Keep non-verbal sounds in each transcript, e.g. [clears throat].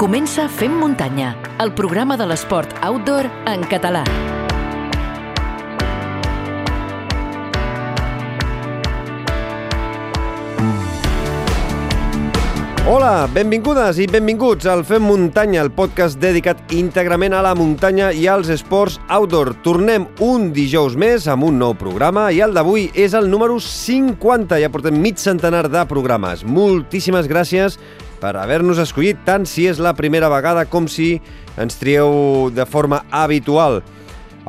Comença Fem Muntanya, el programa de l'esport outdoor en català. Hola, benvingudes i benvinguts al Fem Muntanya, el podcast dedicat íntegrament a la muntanya i als esports outdoor. Tornem un dijous més amb un nou programa i el d'avui és el número 50. Ja portem mig centenar de programes. Moltíssimes gràcies per haver-nos escollit tant si és la primera vegada com si ens trieu de forma habitual.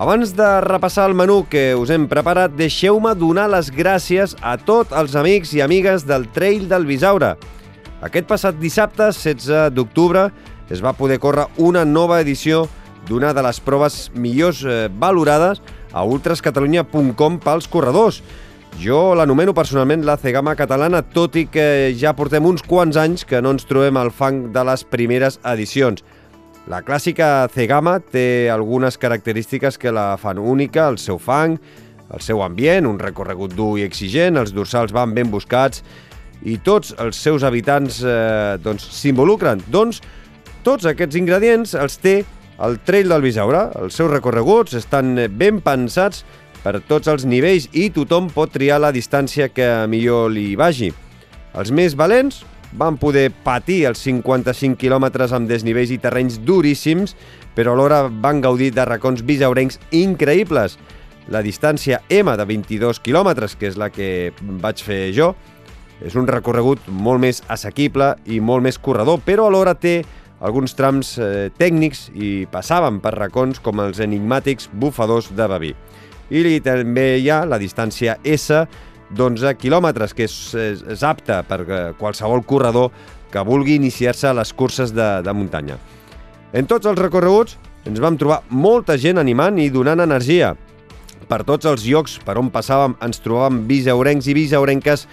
Abans de repassar el menú que us hem preparat, deixeu-me donar les gràcies a tots els amics i amigues del Trail del Bisaure. Aquest passat dissabte, 16 d'octubre, es va poder córrer una nova edició d'una de les proves millors eh, valorades a ultrascatalunya.com pels corredors. Jo l'anomeno personalment la Cegama catalana, tot i que ja portem uns quants anys que no ens trobem al fang de les primeres edicions. La clàssica Cegama té algunes característiques que la fan única, el seu fang, el seu ambient, un recorregut dur i exigent, els dorsals van ben buscats i tots els seus habitants eh, doncs, s'involucren. Doncs tots aquests ingredients els té el Trail del Bisaure. Els seus recorreguts estan ben pensats per tots els nivells i tothom pot triar la distància que millor li vagi. Els més valents van poder patir els 55 quilòmetres amb desnivells i terrenys duríssims, però alhora van gaudir de racons bisaurencs increïbles. La distància M de 22 quilòmetres, que és la que vaig fer jo, és un recorregut molt més assequible i molt més corredor, però alhora té alguns trams eh, tècnics i passaven per racons com els enigmàtics bufadors de Baví. I també hi ha la distància S d'11 quilòmetres, que és, és, és apta per eh, qualsevol corredor que vulgui iniciar-se a les curses de, de muntanya. En tots els recorreguts ens vam trobar molta gent animant i donant energia. Per tots els llocs per on passàvem ens trobàvem bisaurencs i bisaurenques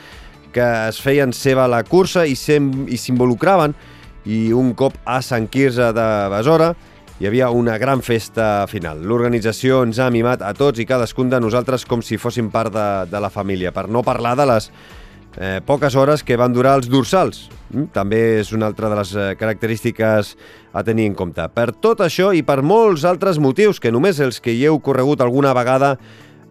que es feien seva la cursa i s'involucraven i un cop a Sant Quirze de Besora hi havia una gran festa final. L'organització ens ha mimat a tots i cadascun de nosaltres com si fóssim part de, de la família, per no parlar de les eh, poques hores que van durar els dorsals. Mm? També és una altra de les eh, característiques a tenir en compte. Per tot això i per molts altres motius que només els que hi heu corregut alguna vegada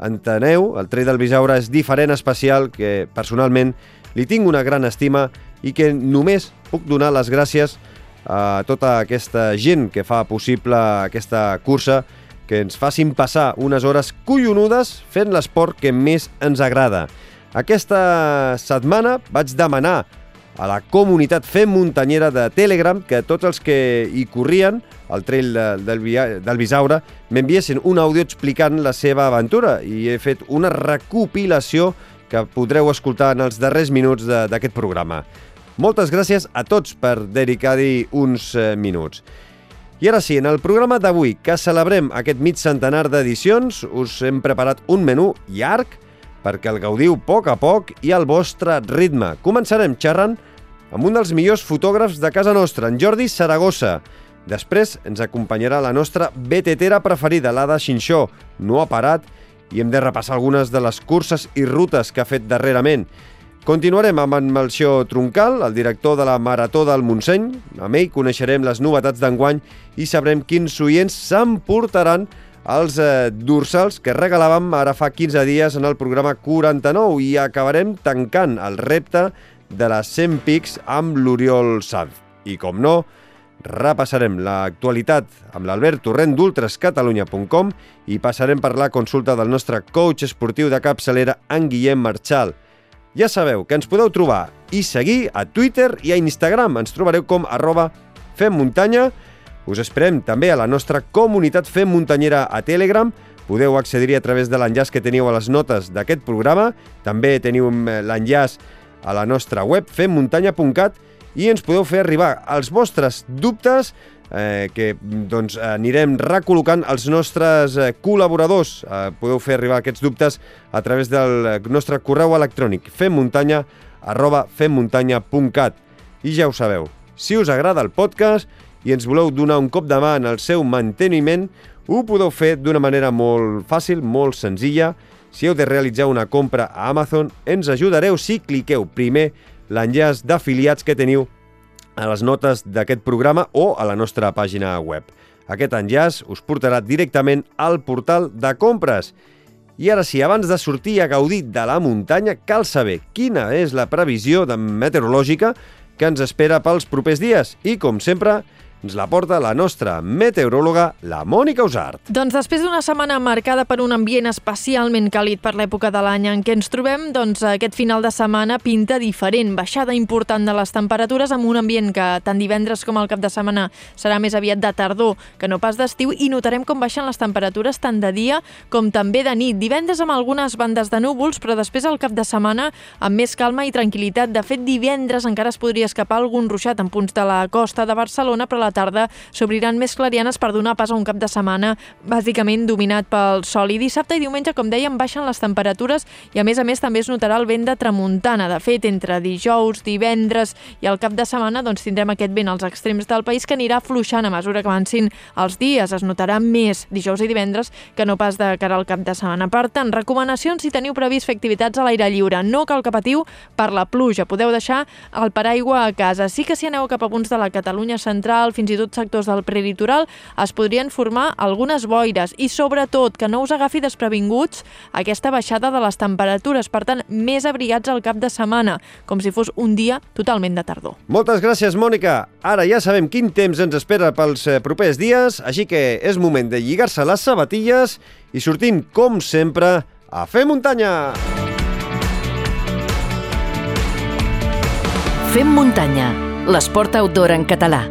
enteneu, el Trail del Bisaure és diferent, especial, que personalment li tinc una gran estima i que només puc donar les gràcies a tota aquesta gent que fa possible aquesta cursa, que ens facin passar unes hores collonudes fent l'esport que més ens agrada. Aquesta setmana vaig demanar a la comunitat Fem Muntanyera de Telegram que tots els que hi corrien al trail de, del, del Bisaure m'enviessin un àudio explicant la seva aventura i he fet una recopilació que podreu escoltar en els darrers minuts d'aquest programa. Moltes gràcies a tots per dedicar-hi uns eh, minuts. I ara sí, en el programa d'avui, que celebrem aquest mig centenar d'edicions, us hem preparat un menú llarg perquè el gaudiu a poc a poc i al vostre ritme. Començarem xerrant amb un dels millors fotògrafs de casa nostra, en Jordi Saragossa. Després ens acompanyarà la nostra BTTera preferida, l'Ada Xinxó. No ha parat i hem de repassar algunes de les curses i rutes que ha fet darrerament. Continuarem amb en Melchior Troncal, el director de la Marató del Montseny. Amb ell coneixerem les novetats d'enguany i sabrem quins oients s'emportaran els eh, dorsals que regalàvem ara fa 15 dies en el programa 49 i acabarem tancant el repte de les 100 pics amb l'Oriol Sanz. I com no, repassarem l'actualitat amb l'Albert Torrent d'ultrascatalunya.com i passarem per la consulta del nostre coach esportiu de capçalera, en Guillem Marchal. Ja sabeu que ens podeu trobar i seguir a Twitter i a Instagram. Ens trobareu com arroba femmuntanya. Us esperem també a la nostra comunitat Fem Muntanyera a Telegram. Podeu accedir-hi a través de l'enllaç que teniu a les notes d'aquest programa. També teniu eh, l'enllaç a la nostra web femmuntanya.cat i ens podeu fer arribar els vostres dubtes eh, que doncs, anirem recol·locant els nostres eh, col·laboradors. Eh, podeu fer arribar aquests dubtes a través del nostre correu electrònic femmuntanya arroba femmuntanya.cat I ja ho sabeu, si us agrada el podcast i ens voleu donar un cop de mà en el seu manteniment, ho podeu fer d'una manera molt fàcil, molt senzilla. Si heu de realitzar una compra a Amazon, ens ajudareu si cliqueu primer l'enllaç d'afiliats que teniu a les notes d'aquest programa o a la nostra pàgina web. Aquest enllaç us portarà directament al portal de compres. I ara sí, abans de sortir a gaudir de la muntanya, cal saber quina és la previsió de meteorològica que ens espera pels propers dies. I, com sempre, ens la porta la nostra meteoròloga, la Mònica Usart. Doncs després d'una setmana marcada per un ambient especialment càlid per l'època de l'any en què ens trobem, doncs aquest final de setmana pinta diferent, baixada important de les temperatures amb un ambient que tant divendres com el cap de setmana serà més aviat de tardor que no pas d'estiu i notarem com baixen les temperatures tant de dia com també de nit. Divendres amb algunes bandes de núvols, però després al cap de setmana amb més calma i tranquil·litat. De fet, divendres encara es podria escapar algun ruixat en punts de la costa de Barcelona, però la tarda s'obriran més clarianes per donar pas a un cap de setmana bàsicament dominat pel sol. I dissabte i diumenge, com dèiem, baixen les temperatures i a més a més també es notarà el vent de tramuntana. De fet, entre dijous, divendres i el cap de setmana doncs, tindrem aquest vent als extrems del país que anirà fluixant a mesura que avancin els dies. Es notarà més dijous i divendres que no pas de cara al cap de setmana. Per tant, recomanacions si teniu previst fer activitats a l'aire lliure. No cal que patiu per la pluja. Podeu deixar el paraigua a casa. Sí que si aneu cap a punts de la Catalunya central, fins i tot sectors del prelitoral, es podrien formar algunes boires i sobretot que no us agafi desprevinguts aquesta baixada de les temperatures, per tant, més abrigats al cap de setmana, com si fos un dia totalment de tardor. Moltes gràcies, Mònica. Ara ja sabem quin temps ens espera pels eh, propers dies, així que és moment de lligar-se les sabatilles i sortim, com sempre, a fer muntanya! Fem muntanya, l'esport outdoor en català.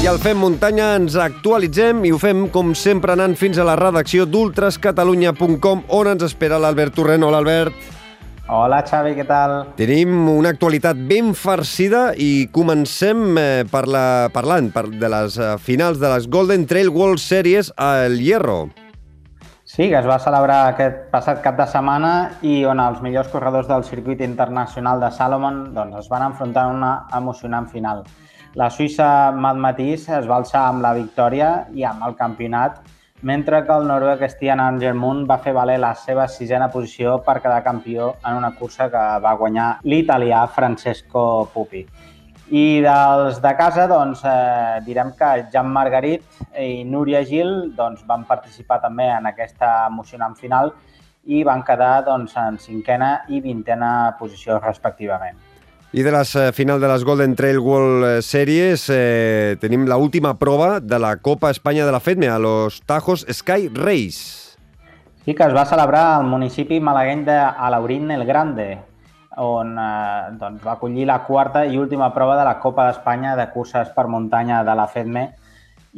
I al Fem Muntanya ens actualitzem i ho fem, com sempre, anant fins a la redacció d'ultrascatalunya.com on ens espera l'Albert Torrent. Hola, Albert. Hola, Xavi, què tal? Tenim una actualitat ben farcida i comencem eh, per la, parlant per, de les eh, finals de les Golden Trail World Series al Hierro. Sí, que es va celebrar aquest passat cap de setmana i on els millors corredors del circuit internacional de Salomon doncs, es van enfrontar en una emocionant final. La suïssa Matt Matís es va alçar amb la victòria i amb el campionat, mentre que el noruec Stian Angermund va fer valer la seva sisena posició per quedar campió en una cursa que va guanyar l'italià Francesco Pupi. I dels de casa, doncs, eh, direm que Jan Margarit i Núria Gil doncs, van participar també en aquesta emocionant final i van quedar doncs, en cinquena i vintena posició respectivament. I de les eh, final de les Golden Trail World Series eh, tenim la última prova de la Copa Espanya de la FEDME a los Tajos Sky Race. Sí, que es va celebrar al municipi malagueny d'Alaurín el Grande, on eh, doncs, va acollir la quarta i última prova de la Copa d'Espanya de curses per muntanya de la FEDME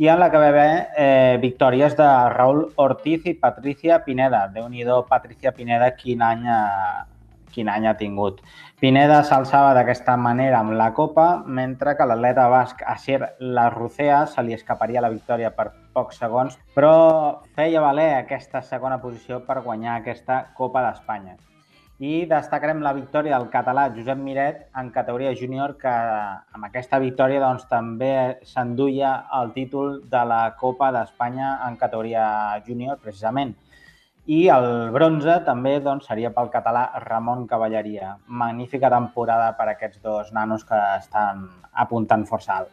i en la que va haver eh, victòries de Raúl Ortiz i Patricia Pineda. déu nhi Patricia Pineda, quin any, eh, quin any ha tingut. Pineda s'alçava d'aquesta manera amb la Copa, mentre que l'atleta basc Asier Larrucea se li escaparia la victòria per pocs segons, però feia valer aquesta segona posició per guanyar aquesta Copa d'Espanya i destacarem la victòria del català Josep Miret en categoria júnior que amb aquesta victòria doncs, també s'enduia el títol de la Copa d'Espanya en categoria júnior precisament. I el bronze també doncs, seria pel català Ramon Cavalleria. Magnífica temporada per aquests dos nanos que estan apuntant força alt.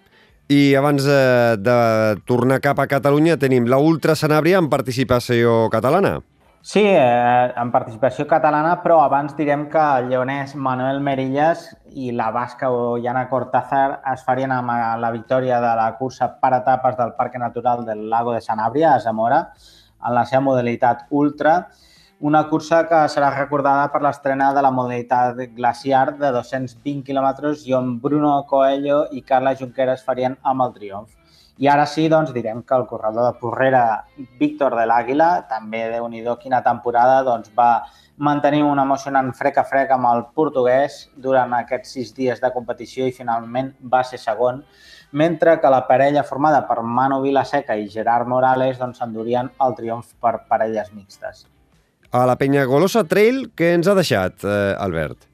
I abans de, de tornar cap a Catalunya tenim la Ultra Sanàbria en participació catalana. Sí, eh, en participació catalana, però abans direm que el lleonès Manuel Merillas i la basca Ollana Cortázar es farien amb la victòria de la cursa per etapes del Parc Natural del Lago de Sanabria, a Zamora, en la seva modalitat ultra, una cursa que serà recordada per l'estrena de la modalitat glaciar de 220 quilòmetres i on Bruno Coelho i Carla Junqueras farien amb el triomf. I ara sí, doncs, direm que el corredor de Porrera, Víctor de l'Àguila, també de nhi quina temporada, doncs, va mantenir un emocionant frec a frec amb el portuguès durant aquests sis dies de competició i finalment va ser segon, mentre que la parella formada per Manu Vilaseca i Gerard Morales doncs, s'endurien el triomf per parelles mixtes. A la Penya Golosa Trail, què ens ha deixat, eh, Albert?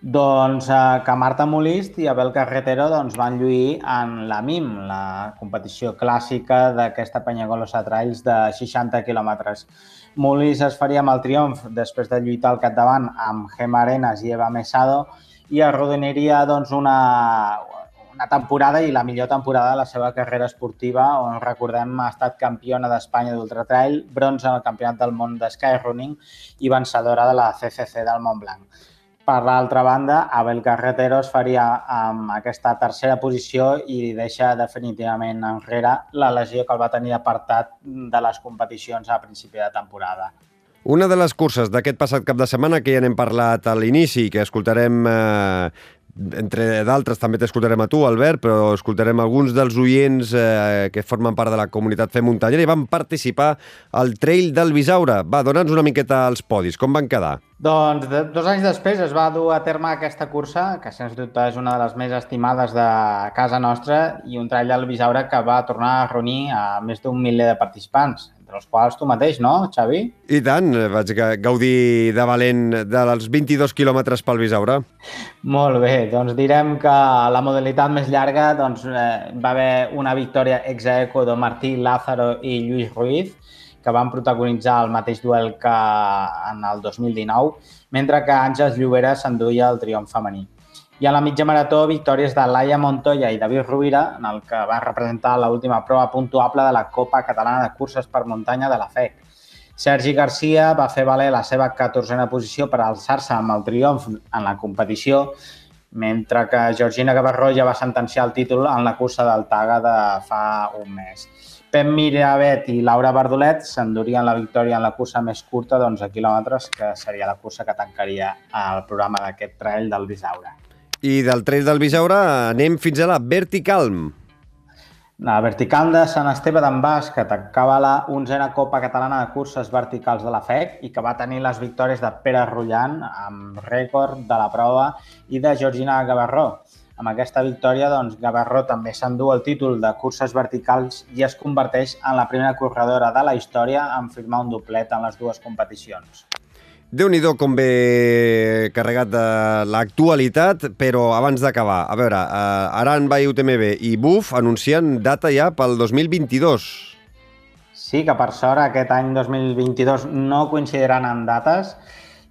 Doncs eh, que Marta Molist i Abel Carretero doncs, van lluir en la MIM, la competició clàssica d'aquesta Penyagolosa Trails de 60 quilòmetres. Molist es faria amb el triomf després de lluitar al capdavant amb Gemma Arenas i Eva Mesado i arrodoniria doncs, una, una temporada i la millor temporada de la seva carrera esportiva, on recordem ha estat campiona d'Espanya d'ultratrail, bronze en el Campionat del món de Skyrunning i vencedora de la CCC del Montblanc. Per l'altra banda, Abel Carretero es faria amb aquesta tercera posició i deixa definitivament enrere la lesió que el va tenir apartat de les competicions a principi de temporada. Una de les curses d'aquest passat cap de setmana que ja n'hem parlat a l'inici, que escoltarem eh, entre d'altres també t'escoltarem a tu, Albert, però escoltarem alguns dels oients eh, que formen part de la comunitat Fem Muntanyera i van participar al Trail del Bisaure. Va, dona'ns una miqueta als podis. Com van quedar? Doncs de, dos anys després es va dur a terme aquesta cursa, que sens dubte és una de les més estimades de casa nostra, i un Trail del Bisaure que va tornar a reunir a més d'un miler de participants entre els quals tu mateix, no, Xavi? I tant, vaig gaudir de valent dels 22 quilòmetres pel Bisaure. Molt bé, doncs direm que la modalitat més llarga doncs, eh, va haver una victòria ex aequo de Martí Lázaro i Lluís Ruiz, que van protagonitzar el mateix duel que en el 2019, mentre que Àngels Llobera s'enduia el triomf femení i a la mitja marató victòries de Laia Montoya i David Rovira, en el que va representar l'última prova puntuable de la Copa Catalana de Curses per Muntanya de la FEC. Sergi Garcia va fer valer la seva 14a posició per alçar-se amb el triomf en la competició, mentre que Georgina Gavarró ja va sentenciar el títol en la cursa del Taga de fa un mes. Pep Mirabet i Laura Bardolet s'endurien la victòria en la cursa més curta d'11 quilòmetres, que seria la cursa que tancaria el programa d'aquest trail del Bisaure. I del Trail del Bisaure anem fins a la Verticalm. La vertical de Sant Esteve d'en Bas, que tancava la 11a Copa Catalana de Curses Verticals de la FEC i que va tenir les victòries de Pere Rullant amb rècord de la prova i de Georgina Gavarró. Amb aquesta victòria, doncs, Gavarró també s'endú el títol de curses verticals i es converteix en la primera corredora de la història en firmar un doblet en les dues competicions déu nhi com ve carregat de l'actualitat, però abans d'acabar, a veure, eh, Aran, Bay, UTMB i BUF anuncien data ja pel 2022. Sí, que per sort aquest any 2022 no coincidiran en dates,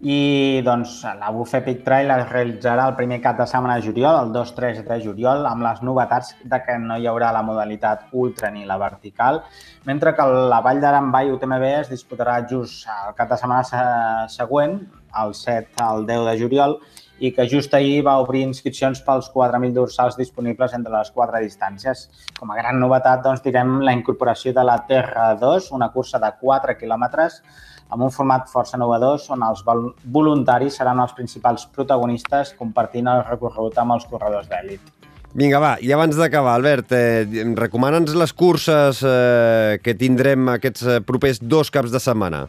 i doncs, la Buff Epic Trail es realitzarà el primer cap de setmana de juliol, el 2-3 de juliol, amb les novetats de que no hi haurà la modalitat ultra ni la vertical, mentre que la Vall d'Aran Vall UTMB es disputarà just el cap de setmana següent, el 7 al 10 de juliol, i que just ahir va obrir inscripcions pels 4.000 dorsals disponibles entre les quatre distàncies. Com a gran novetat, doncs, direm la incorporació de la Terra 2, una cursa de 4 quilòmetres amb un format força innovador on els voluntaris seran els principals protagonistes compartint el recorregut amb els corredors d'èlit. Vinga, va, i abans d'acabar, Albert, eh, recomana'ns les curses eh, que tindrem aquests eh, propers dos caps de setmana.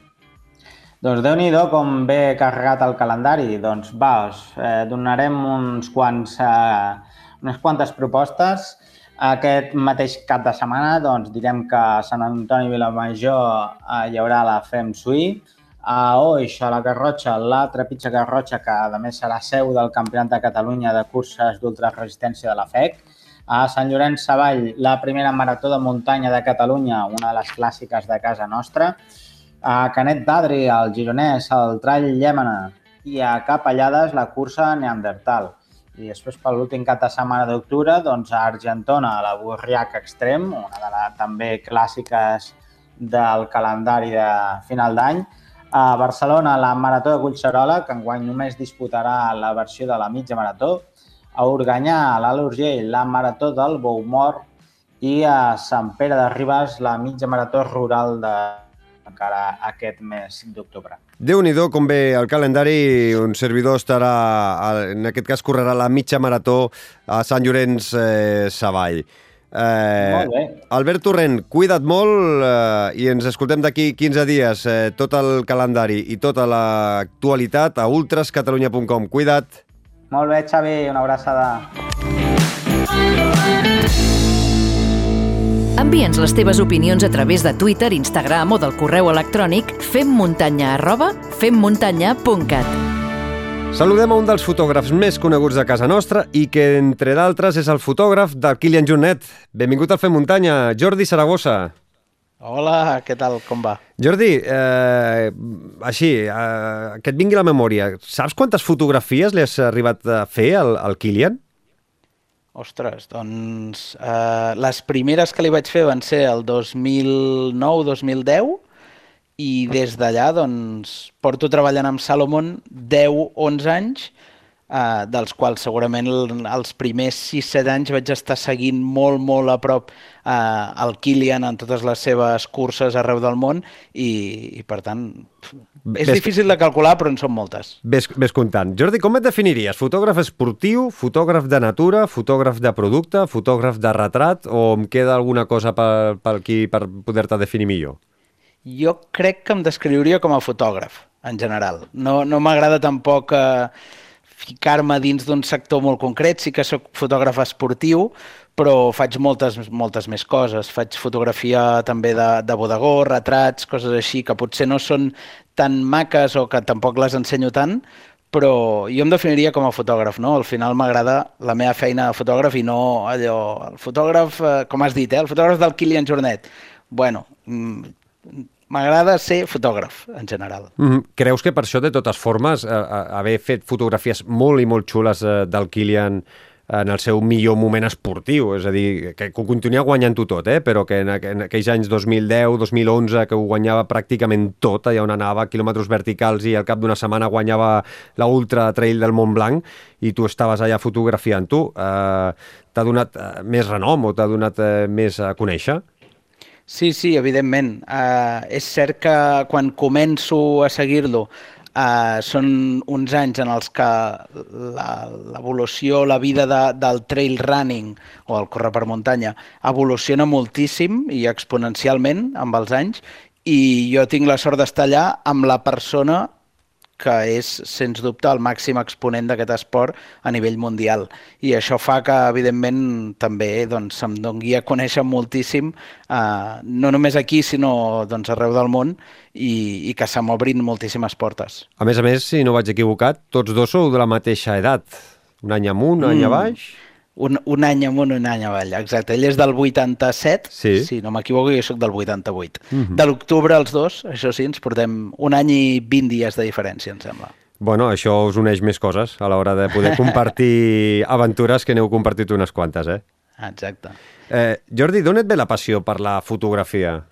Doncs déu nhi com ve carregat el calendari. Doncs va, us eh, donarem uns quants, eh, unes quantes propostes aquest mateix cap de setmana doncs, direm que a Sant Antoni Vilamajor eh, hi haurà la Fem Sui, a Oix, a la Garrotxa, la Trepitja Garrotxa, que a més serà seu del Campionat de Catalunya de curses d'ultraresistència de la FEC, a Sant Llorenç Savall, la primera marató de muntanya de Catalunya, una de les clàssiques de casa nostra, a Canet d'Adri, al Gironès, al Trall Llémena. I a Capellades, la cursa Neandertal. I després, per l'últim cap de setmana d'octubre, doncs, a Argentona, a la Burriac Extrem, una de les també clàssiques del calendari de final d'any. A Barcelona, la Marató de Collserola, que enguany només disputarà la versió de la mitja marató. A Organyà, a l'Alt Urgell, la Marató del Boumor. I a Sant Pere de Ribes, la mitja marató rural de encara aquest mes d'octubre déu nhi com ve el calendari, un servidor estarà, en aquest cas correrà la mitja marató a Sant Llorenç eh, Savall. Eh, molt bé. Albert Torrent, cuida't molt eh, i ens escoltem d'aquí 15 dies eh, tot el calendari i tota l'actualitat a ultrascatalunya.com. Cuida't. Molt bé, Xavi, una abraçada. Envia'ns les teves opinions a través de Twitter, Instagram o del correu electrònic femmuntanya arroba femmuntanya.cat. Saludem a un dels fotògrafs més coneguts de casa nostra i que, entre d'altres, és el fotògraf del Kilian Jornet. Benvingut al Fem Muntanya, Jordi Saragossa. Hola, què tal? Com va? Jordi, eh, així, eh, que et vingui la memòria, saps quantes fotografies li has arribat a fer al, al Kilian? Ostres, doncs eh, les primeres que li vaig fer van ser el 2009-2010 i des d'allà doncs, porto treballant amb Salomon 10-11 anys, eh, dels quals segurament els primers 6-7 anys vaig estar seguint molt, molt a prop eh, el Kilian en totes les seves curses arreu del món i, i per tant, és Ves- difícil de calcular, però en són moltes. Ves, ves comptant. Jordi, com et definiries? Fotògraf esportiu, fotògraf de natura, fotògraf de producte, fotògraf de retrat, o em queda alguna cosa per, per aquí per poder-te definir millor? Jo crec que em descriuria com a fotògraf, en general. No, no m'agrada tampoc eh, ficar-me dins d'un sector molt concret. Sí que sóc fotògraf esportiu, però faig moltes, moltes més coses. Faig fotografia també de, de bodegó, retrats, coses així, que potser no són tan maques o que tampoc les ensenyo tant, però jo em definiria com a fotògraf, no? Al final m'agrada la meva feina de fotògraf i no allò... El fotògraf, eh, com has dit, eh? el fotògraf del Kilian Jornet. Bueno, mm, m'agrada ser fotògraf, en general. Mm, creus que per això, de totes formes, eh, eh, haver fet fotografies molt i molt xules eh, del Kilian en el seu millor moment esportiu, és a dir, que, continuïa guanyant-ho tot, eh? però que en, en aquells anys 2010, 2011, que ho guanyava pràcticament tot, allà on anava, quilòmetres verticals, i al cap d'una setmana guanyava la Ultra Trail del Mont Blanc, i tu estaves allà fotografiant-ho, eh, t'ha donat eh, més renom o t'ha donat eh, més a conèixer? Sí, sí, evidentment. Uh, és cert que quan començo a seguir-lo uh, són uns anys en els que la- l'evolució, la vida de, del trail running o el córrer per muntanya evoluciona moltíssim i exponencialment amb els anys i jo tinc la sort d'estar allà amb la persona que és, sens dubte, el màxim exponent d'aquest esport a nivell mundial. I això fa que, evidentment, també doncs, se'm doni a conèixer moltíssim, eh, no només aquí, sinó doncs, arreu del món, i, i que se m'obrin moltíssimes portes. A més a més, si no vaig equivocat, tots dos sou de la mateixa edat. Un any amunt, un any Mm. a baix... Un, un any amunt, un any avall, exacte. Ell és del 87, Sí. si no m'equivoco, jo sóc del 88. Mhm. De l'octubre els dos, això sí, ens portem un any i 20 dies de diferència, em sembla. Bueno, això us uneix més coses a l'hora de poder [laughs] compartir aventures que n'heu compartit unes quantes, eh? Exacte. eh Jordi, d'on et ve la passió per la fotografia?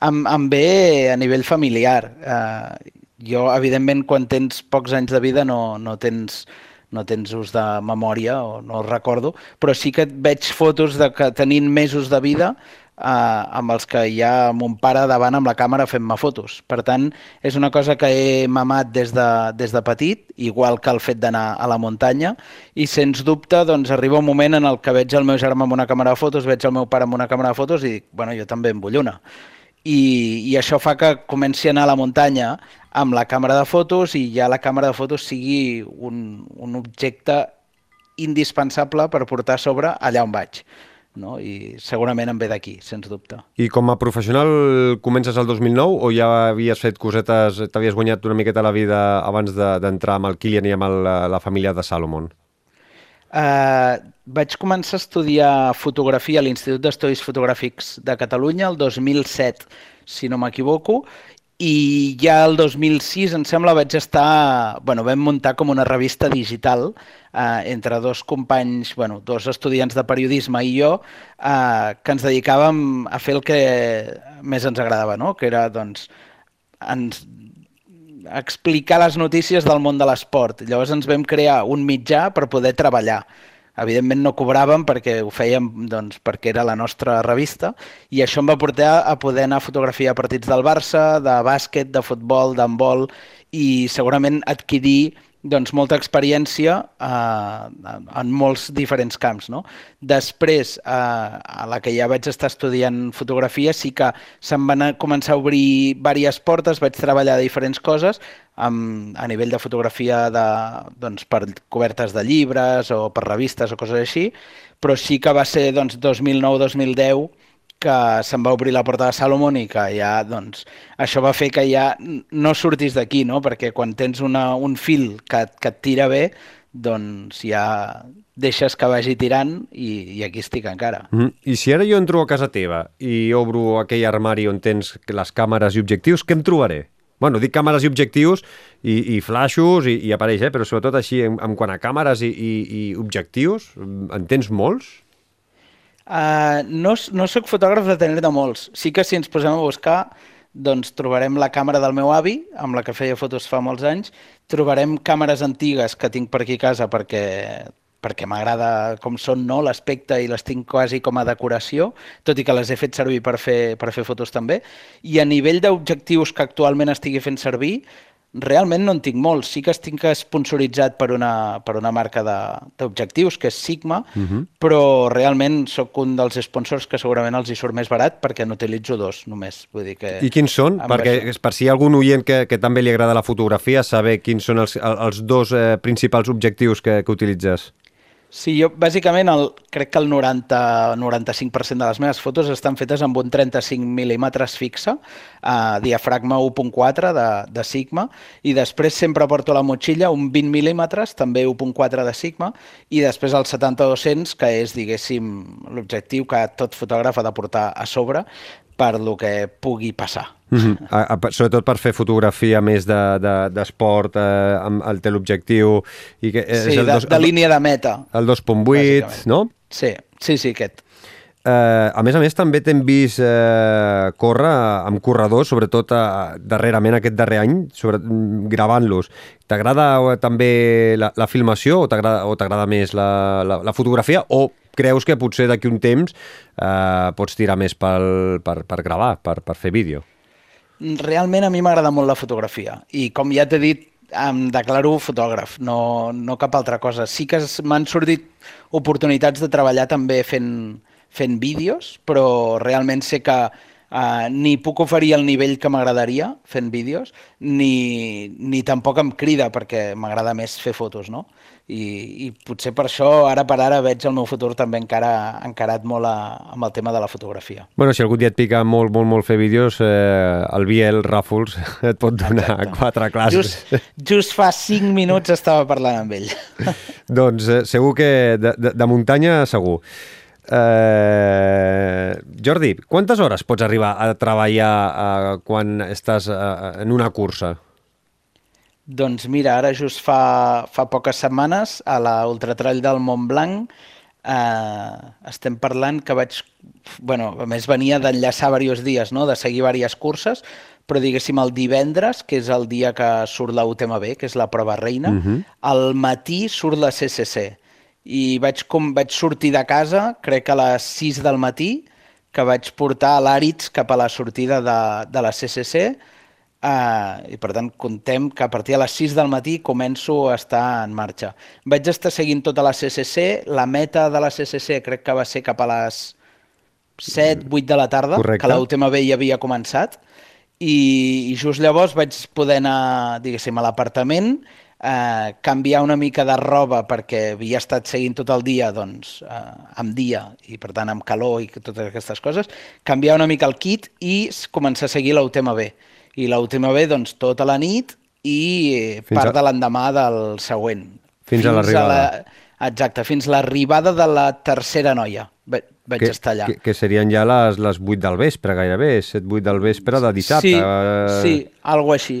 Em, em ve a nivell familiar. Uh, jo, evidentment, quan tens pocs anys de vida no, no tens no tens ús de memòria o no recordo, però sí que veig fotos de que tenint mesos de vida eh, amb els que hi ha mon pare davant amb la càmera fent-me fotos. Per tant, és una cosa que he mamat des de, des de petit, igual que el fet d'anar a la muntanya, i sens dubte doncs, arriba un moment en el que veig el meu germà amb una càmera de fotos, veig el meu pare amb una càmera de fotos i dic, bueno, jo també en vull una. I, i això fa que comenci a anar a la muntanya amb la càmera de fotos i ja la càmera de fotos sigui un, un objecte indispensable per portar a sobre allà on vaig. No? I segurament em ve d'aquí, sens dubte. I com a professional comences el 2009 o ja havies fet cosetes, t'havies guanyat una miqueta la vida abans de- d'entrar amb el Kilian i amb el, la família de Salomon? Uh, vaig començar a estudiar fotografia a l'Institut d'Estudis Fotogràfics de Catalunya el 2007, si no m'equivoco, i ja el 2006, em sembla, vaig estar... Bueno, vam muntar com una revista digital eh, entre dos companys, bueno, dos estudiants de periodisme i jo, eh, que ens dedicàvem a fer el que més ens agradava, no? que era, doncs, ens explicar les notícies del món de l'esport. Llavors ens vam crear un mitjà per poder treballar. Evidentment no cobràvem perquè ho fèiem doncs, perquè era la nostra revista i això em va portar a poder anar a fotografiar partits del Barça, de bàsquet, de futbol, d'handbol i segurament adquirir doncs, molta experiència eh, en molts diferents camps. No? Després, eh, a la que ja vaig estar estudiant fotografia, sí que se'm van començar a obrir diverses portes, vaig treballar diferents coses, amb, a nivell de fotografia de, doncs, per cobertes de llibres o per revistes o coses així, però sí que va ser doncs, 2009-2010 que se'n va obrir la porta de Salomon i que ja, doncs, això va fer que ja no sortis d'aquí, no? Perquè quan tens una, un fil que, que et tira bé, doncs ja deixes que vagi tirant i, i aquí estic encara. Mm -hmm. I si ara jo entro a casa teva i obro aquell armari on tens les càmeres i objectius, què em trobaré? Bueno, dic càmeres i objectius i, i flashos i, i apareix, eh? però sobretot així, en, en quant a càmeres i, i, i objectius, en tens molts? Uh, no, no sóc fotògraf de tenir-ne molts. Sí que si ens posem a buscar, doncs trobarem la càmera del meu avi, amb la que feia fotos fa molts anys, trobarem càmeres antigues que tinc per aquí a casa perquè perquè m'agrada com són no, l'aspecte i les tinc quasi com a decoració, tot i que les he fet servir per fer, per fer fotos també. I a nivell d'objectius que actualment estigui fent servir, Realment no en tinc molts. Sí que estic sponsoritzat per una, per una marca d'objectius, que és Sigma, uh mhm. -huh. però realment sóc un dels sponsors que segurament els hi surt més barat perquè n'utilitzo dos només. Vull dir que I quins són? Perquè això... per si hi ha algun oient que, que també li agrada la fotografia, saber quins són els, els dos eh, principals objectius que, que utilitzes. Sí, jo bàsicament el, crec que el 90-95% de les meves fotos estan fetes amb un 35 mil·límetres fixe, eh, diafragma 1.4 de, de Sigma, i després sempre porto a la motxilla un 20 mil·límetres, també 1.4 de Sigma, i després el 70-200, que és, diguéssim, l'objectiu que tot fotògraf ha de portar a sobre per lo que pugui passar. Mm -hmm. a, a, sobretot per fer fotografia més d'esport de, de, eh, amb el teleobjectiu i que és sí, el de, dos, de línia de meta el 2.8, no? Sí, sí, sí, aquest Eh, a més a més, també t'hem vist eh, córrer amb corredors, sobretot eh, darrerament aquest darrer any, sobre, gravant-los. T'agrada eh, també la, la filmació o t'agrada més la, la, la fotografia o creus que potser d'aquí un temps eh, pots tirar més pel, per, per gravar, per, per fer vídeo? Realment a mi m'agrada molt la fotografia i com ja t'he dit, em declaro fotògraf, no, no cap altra cosa. Sí que m'han sortit oportunitats de treballar també fent, fent vídeos, però realment sé que Uh, ni puc oferir el nivell que m'agradaria fent vídeos, ni, ni tampoc em crida perquè m'agrada més fer fotos, no? I, I potser per això, ara per ara, veig el meu futur també encara encarat molt a, amb el tema de la fotografia. Bueno, si algun dia et pica molt, molt, molt fer vídeos, eh, el Biel Ràfols [laughs] et pot donar Exacte. quatre classes. Just, just fa cinc minuts estava parlant amb ell. [laughs] doncs eh, segur que de, de, de muntanya, segur. Eh, Jordi, quantes hores pots arribar a treballar eh, quan estàs eh, en una cursa? Doncs mira, ara just fa, fa poques setmanes a la Ultratrall del Mont Blanc eh, estem parlant que vaig... bueno, a més venia d'enllaçar diversos dies, no? de seguir diverses curses, però diguéssim el divendres, que és el dia que surt la UTMB, que és la prova reina, uh -huh. al matí surt la CCC i vaig, com, vaig sortir de casa, crec que a les 6 del matí, que vaig portar l'Àrids cap a la sortida de, de la CCC, eh, i per tant contem que a partir de les 6 del matí començo a estar en marxa. Vaig estar seguint tota la CCC, la meta de la CCC crec que va ser cap a les 7, 8 de la tarda, Correcte. que l'última ja havia començat, i, i just llavors vaig poder anar, diguéssim, a l'apartament, eh, canviar una mica de roba perquè havia estat seguint tot el dia doncs, eh, amb dia i per tant amb calor i totes aquestes coses, canviar una mica el kit i començar a seguir la UTMB. I la UTMB doncs, tota la nit i fins part a... de l'endemà del següent. Fins, fins a l'arribada. Exacte, fins l'arribada de la tercera noia vaig que, estar allà. Que, que serien ja les, les 8 del vespre, gairebé, 7-8 del vespre de dissabte. Sí, sí, alguna així.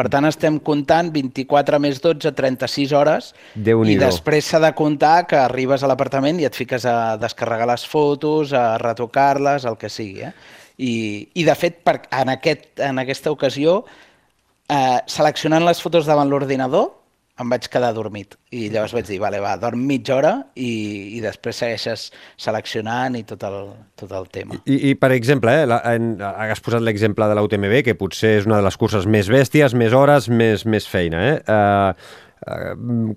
Per tant, estem comptant 24 més 12, 36 hores, i després s'ha de comptar que arribes a l'apartament i et fiques a descarregar les fotos, a retocar-les, el que sigui. Eh? I, I, de fet, per, en, aquest, en aquesta ocasió, eh, seleccionant les fotos davant l'ordinador, em vaig quedar dormit. I llavors vaig dir, vale, va, dorm mitja hora i, i després segueixes seleccionant i tot el, tot el tema. I, i per exemple, eh, la, en, has posat l'exemple de l'UTMB, que potser és una de les curses més bèsties, més hores, més, més feina. Eh? Uh,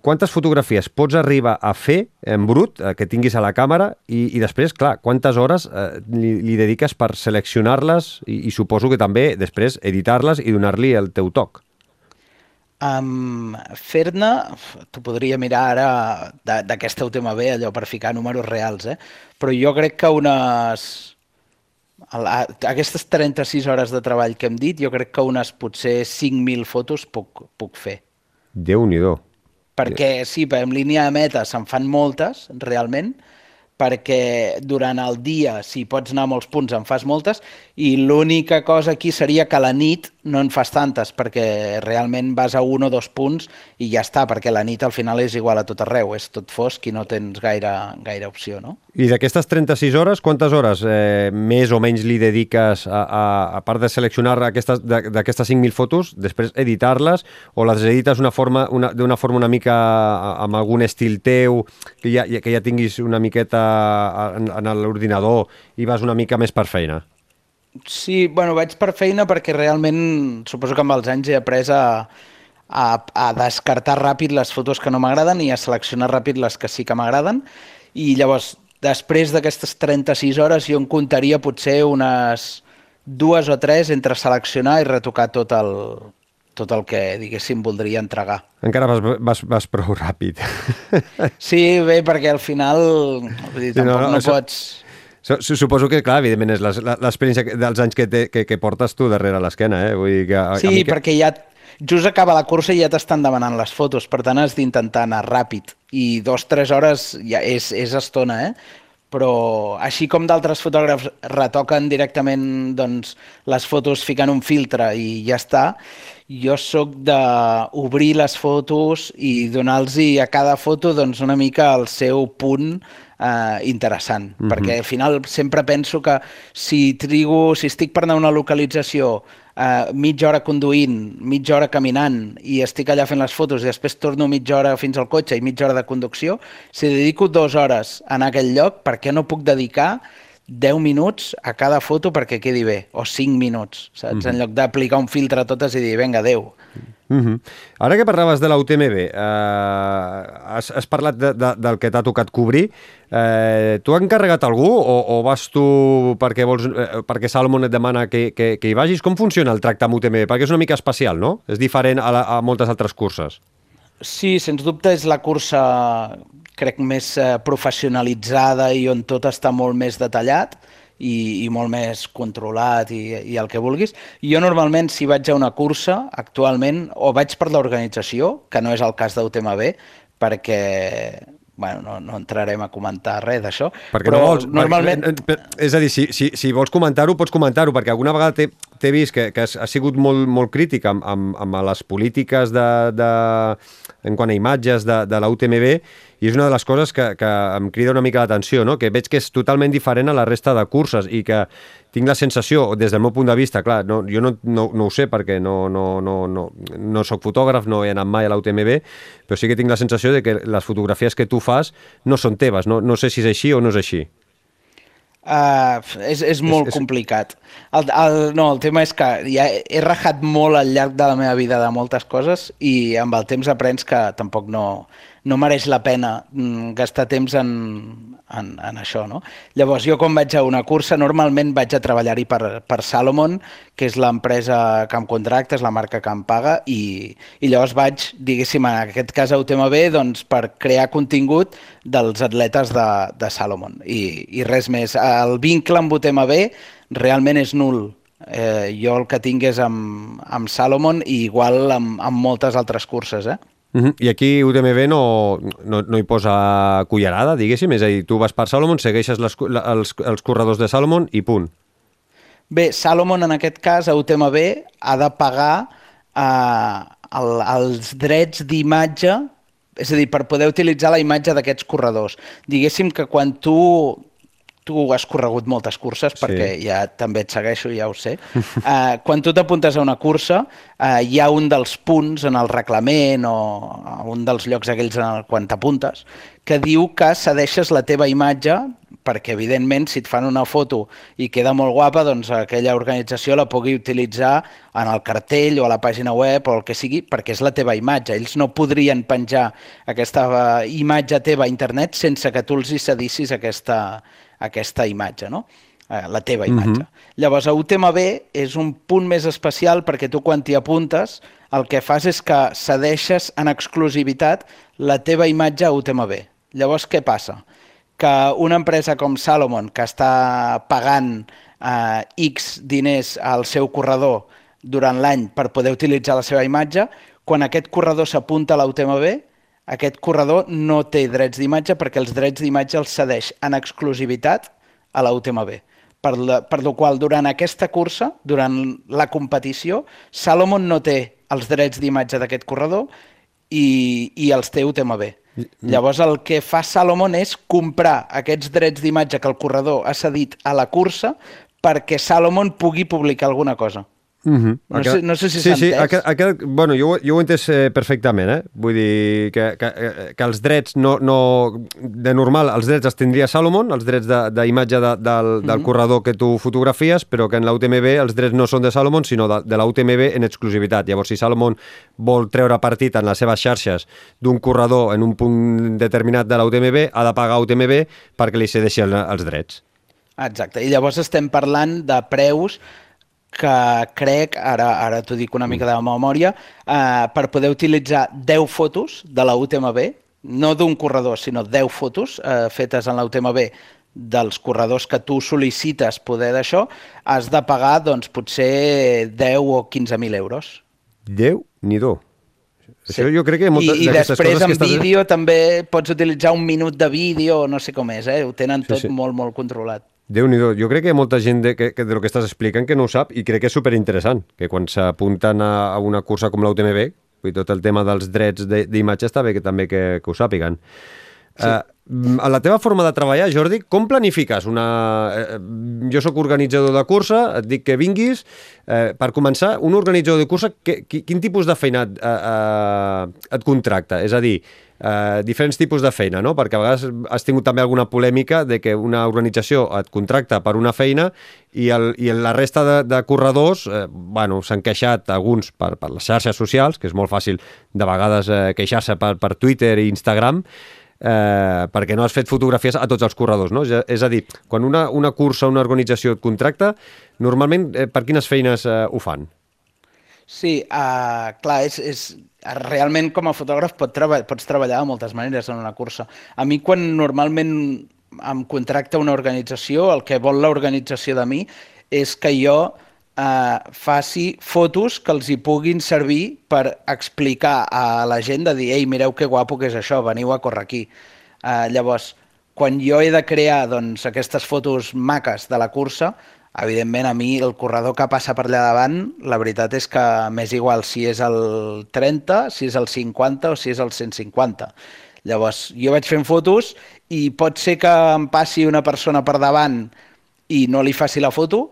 quantes fotografies pots arribar a fer en brut, uh, que tinguis a la càmera, i, i després, clar, quantes hores uh, li, li dediques per seleccionar-les i, i suposo que també després editar-les i donar-li el teu toc? Um, Fer-ne, t'ho podria mirar ara d'aquesta UTMB, allò per ficar números reals, eh? però jo crec que unes aquestes 36 hores de treball que hem dit, jo crec que unes potser 5.000 fotos puc, puc fer. Déu-n'hi-do. Perquè sí, en línia de meta se'n fan moltes, realment, perquè durant el dia, si pots anar a molts punts, en fas moltes, i l'única cosa aquí seria que a la nit no en fas tantes, perquè realment vas a un o dos punts i ja està, perquè la nit al final és igual a tot arreu, és tot fosc i no tens gaire, gaire opció, no? I d'aquestes 36 hores, quantes hores eh, més o menys li dediques a, a, a part de seleccionar d'aquestes 5.000 fotos, després editar-les, o les edites d'una forma, una, forma una mica amb algun estil teu, que ja, que ja tinguis una miqueta en, en l'ordinador i vas una mica més per feina? Sí, bueno, vaig per feina perquè realment suposo que amb els anys he après a, a, a descartar ràpid les fotos que no m'agraden i a seleccionar ràpid les que sí que m'agraden. I llavors, després d'aquestes 36 hores, jo en comptaria potser unes dues o tres entre seleccionar i retocar tot el, tot el que, diguéssim, voldria entregar. Encara vas, vas, vas prou ràpid. [laughs] Sí, bé, perquè al final vull dir, tampoc no, no, no això... pots Suposo que, clar, evidentment, és l'experiència dels anys que, te, que, que portes tu darrere l'esquena, eh? Vull dir que, a, sí, a que... perquè ja just acaba la cursa i ja t'estan demanant les fotos, per tant has d'intentar anar ràpid. I dos, tres hores ja és, és estona, eh? però així com d'altres fotògrafs retoquen directament doncs, les fotos ficant un filtre i ja està, jo sóc d'obrir les fotos i donar-los a cada foto doncs, una mica el seu punt eh, interessant, mm -hmm. perquè al final sempre penso que si trigo, si estic per anar a una localització eh, mitja hora conduint, mitja hora caminant i estic allà fent les fotos i després torno mitja hora fins al cotxe i mitja hora de conducció, si dedico dues hores a anar a aquell lloc, per què no puc dedicar 10 minuts a cada foto perquè quedi bé, o 5 minuts, saps? Mm -hmm. En lloc d'aplicar un filtre a totes i dir, vinga, adeu. Mm -hmm. Ara que parlaves de la UTMB, eh, has, has parlat de, de, del que t'ha tocat cobrir. Eh, tu has encarregat algú o, o vas tu perquè, vols, eh, perquè Salomon et demana que, que, que hi vagis? Com funciona el tracte amb UTMB? Perquè és una mica especial, no? És diferent a, la, a moltes altres curses. Sí, sens dubte és la cursa crec, més eh, professionalitzada i on tot està molt més detallat i, i molt més controlat i, i el que vulguis. Jo normalment, si vaig a una cursa, actualment, o vaig per l'organització, que no és el cas d'UTMB, perquè bueno, no, no entrarem a comentar res d'això, però no vols, normalment... Perquè, és a dir, si, si, si vols comentar-ho, pots comentar-ho, perquè alguna vegada t'he vist que, que has, has sigut molt, molt crític amb, amb, amb les polítiques de, de, en quant a imatges de, de la UTMB i és una de les coses que, que em crida una mica l'atenció, no? que veig que és totalment diferent a la resta de curses i que tinc la sensació, des del meu punt de vista, clar, no, jo no, no, no ho sé perquè no, no, no, no, no sóc fotògraf, no he anat mai a la UTMB, però sí que tinc la sensació de que les fotografies que tu fas no són teves, no, no sé si és així o no és així. Uh, és, és molt és, és... complicat. El, el, no, el tema és que ja he rajat molt al llarg de la meva vida de moltes coses i amb el temps aprens que tampoc no, no mereix la pena mm, gastar temps en, en, en això. No? Llavors, jo quan vaig a una cursa, normalment vaig a treballar-hi per, per Salomon, que és l'empresa que em contracta, és la marca que em paga, i, i llavors vaig, diguéssim, en aquest cas a UTMB, doncs, per crear contingut dels atletes de, de Salomon. I, I res més. El vincle amb UTMB realment és nul. Eh, jo el que tinc és amb, amb Salomon i igual amb, amb moltes altres curses, eh? Uh -huh. I aquí UTMB no, no, no hi posa cullerada, diguéssim, és a dir, tu vas per Salomon, segueixes les, els, els corredors de Salomon i punt. Bé, Salomon en aquest cas, a UTMB, ha de pagar eh, el, els drets d'imatge, és a dir, per poder utilitzar la imatge d'aquests corredors. Diguéssim que quan tu tu has corregut moltes curses perquè sí. ja també et segueixo, ja ho sé. Uh, [laughs] quan tu t'apuntes a una cursa, uh, hi ha un dels punts en el reglament o un dels llocs aquells en el, quan t'apuntes que diu que cedeixes la teva imatge perquè, evidentment, si et fan una foto i queda molt guapa, doncs aquella organització la pugui utilitzar en el cartell o a la pàgina web o el que sigui, perquè és la teva imatge. Ells no podrien penjar aquesta imatge teva a internet sense que tu els hi cedissis aquesta, aquesta imatge, no? Eh, la teva imatge. Uh mhm. -huh. Llavors, a UTMB és un punt més especial perquè tu quan t'hi apuntes el que fas és que cedeixes en exclusivitat la teva imatge a UTMB. Llavors, què passa? Que una empresa com Salomon, que està pagant eh, X diners al seu corredor durant l'any per poder utilitzar la seva imatge, quan aquest corredor s'apunta a la UTMB, aquest corredor no té drets d'imatge perquè els drets d'imatge els cedeix en exclusivitat a la UTMB. Per, la, per la qual durant aquesta cursa, durant la competició, Salomon no té els drets d'imatge d'aquest corredor i, i els té UTMB. Llavors el que fa Salomon és comprar aquests drets d'imatge que el corredor ha cedit a la cursa perquè Salomon pugui publicar alguna cosa. Uh -huh. No, sé, no sé si sí, s'ha sí, entès. aquest, aquest, bueno, jo, jo ho he entès eh, perfectament, eh? Vull dir que, que, que els drets no, no... De normal, els drets els tindria Salomon, els drets d'imatge de, de, del, del corredor que tu fotografies, però que en la UTMB els drets no són de Salomon, sinó de, de la UTMB en exclusivitat. Llavors, si Salomon vol treure partit en les seves xarxes d'un corredor en un punt determinat de la UTMB, ha de pagar UTMB perquè li cedeixi el, els drets. Exacte, i llavors estem parlant de preus que crec, ara, ara t'ho dic una mica de memòria, eh, per poder utilitzar 10 fotos de la UTMB, no d'un corredor, sinó 10 fotos eh, fetes en la UTMB dels corredors que tu sol·licites poder d'això, has de pagar doncs, potser 10 o 15.000 euros. Déu ni do. Això jo crec que moltes I, i després coses que en estàs... vídeo també pots utilitzar un minut de vídeo, no sé com és, eh? ho tenen tot sí. molt, molt controlat. Déu nhi Jo crec que hi ha molta gent de, que, que de lo que estàs explicant que no ho sap i crec que és superinteressant, que quan s'apunten a, a una cursa com la UTMB, vull dir, tot el tema dels drets de- d'imatge està bé que també que, que ho sàpiguen. Sí. Uh, a la teva forma de treballar, Jordi, com planifiques una... Eh, jo sóc organitzador de cursa, et dic que vinguis. Eh, per començar, un organitzador de cursa, que, qui, quin tipus de feina et, eh, eh, et contracta? És a dir, eh, diferents tipus de feina, no? Perquè a vegades has tingut també alguna polèmica de que una organització et contracta per una feina i, el, i la resta de, de corredors eh, bueno, s'han queixat alguns per, per les xarxes socials, que és molt fàcil de vegades eh, queixar-se per, per Twitter i Instagram, eh, perquè no has fet fotografies a tots els corredors, no? És a- És a dir, quan una, una cursa, una organització et contracta, normalment eh, per quines feines eh, ho fan? Sí, uh, clar, és, és, realment com a fotògraf pot treba pots treballar de moltes maneres en una cursa. A mi quan normalment em contracta una organització, el que vol l'organització de mi és que jo eh, faci fotos que els hi puguin servir per explicar a la gent de dir ei, mireu que guapo que és això, veniu a córrer aquí. Eh, llavors, quan jo he de crear doncs, aquestes fotos maques de la cursa, evidentment a mi el corredor que passa per allà davant, la veritat és que m'és igual si és el 30, si és el 50 o si és el 150. Llavors, jo vaig fent fotos i pot ser que em passi una persona per davant i no li faci la foto,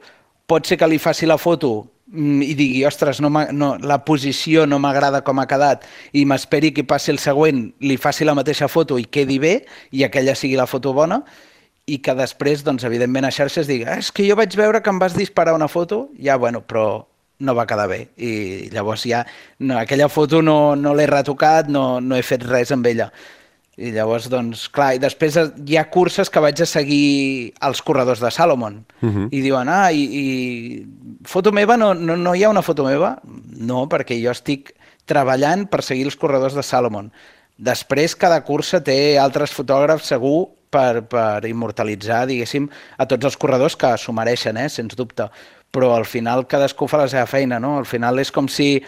pot ser que li faci la foto mm, i digui, ostres, no, no, la posició no m'agrada com ha quedat i m'esperi que passi el següent, li faci la mateixa foto i quedi bé i aquella sigui la foto bona i que després, doncs, evidentment, a xarxes digui "Ah, és que jo vaig veure que em vas disparar una foto, ja, bueno, però no va quedar bé. I llavors ja, no, aquella foto no, no l'he retocat, no, no he fet res amb ella. I llavors, doncs, clar, i després hi ha curses que vaig a seguir els corredors de Salomon. Uh -huh. I diuen, ah, i, i foto meva? No, no, no hi ha una foto meva? No, perquè jo estic treballant per seguir els corredors de Salomon. Després, cada cursa té altres fotògrafs segur per, per immortalitzar, diguéssim, a tots els corredors que s'ho mereixen, eh, sens dubte. Però al final cadascú fa la seva feina, no? Al final és com si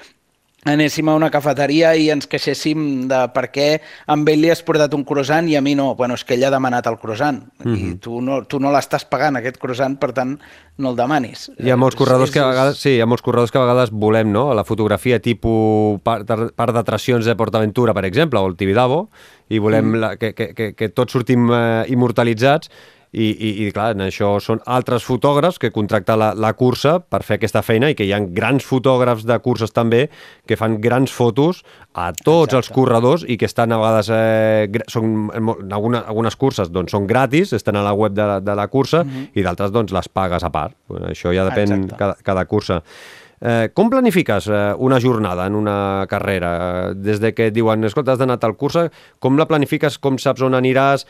anéssim a una cafeteria i ens queixéssim de per què amb ell li has portat un croissant i a mi no. Bueno, és que ell ha demanat el croissant mm -hmm. i tu no, tu no l'estàs pagant, aquest croissant, per tant, no el demanis. Hi ha molts És- corredors és- que a vegades, sí, hi ha molts corredors que a vegades volem, no?, la fotografia tipus part, part d'atraccions de PortAventura, per exemple, o el Tibidabo, i volem mm. la, que, que, que, que tots sortim eh, immortalitzats, i, i, i clar, en això són altres fotògrafs que contracten la, la cursa per fer aquesta feina i que hi ha grans fotògrafs de curses també que fan grans fotos a tots Exacte. els corredors i que estan a vegades eh, són, en alguna, algunes curses doncs, són gratis, estan a la web de, la- de la cursa mm -hmm. i d'altres doncs, les pagues a part. Això ja depèn Exacte. cada, cada cursa. Eh, com planifiques eh, una jornada en una carrera? Des de que et diuen, escolta, has d'anar a tal cursa, com la planifiques, com saps on aniràs,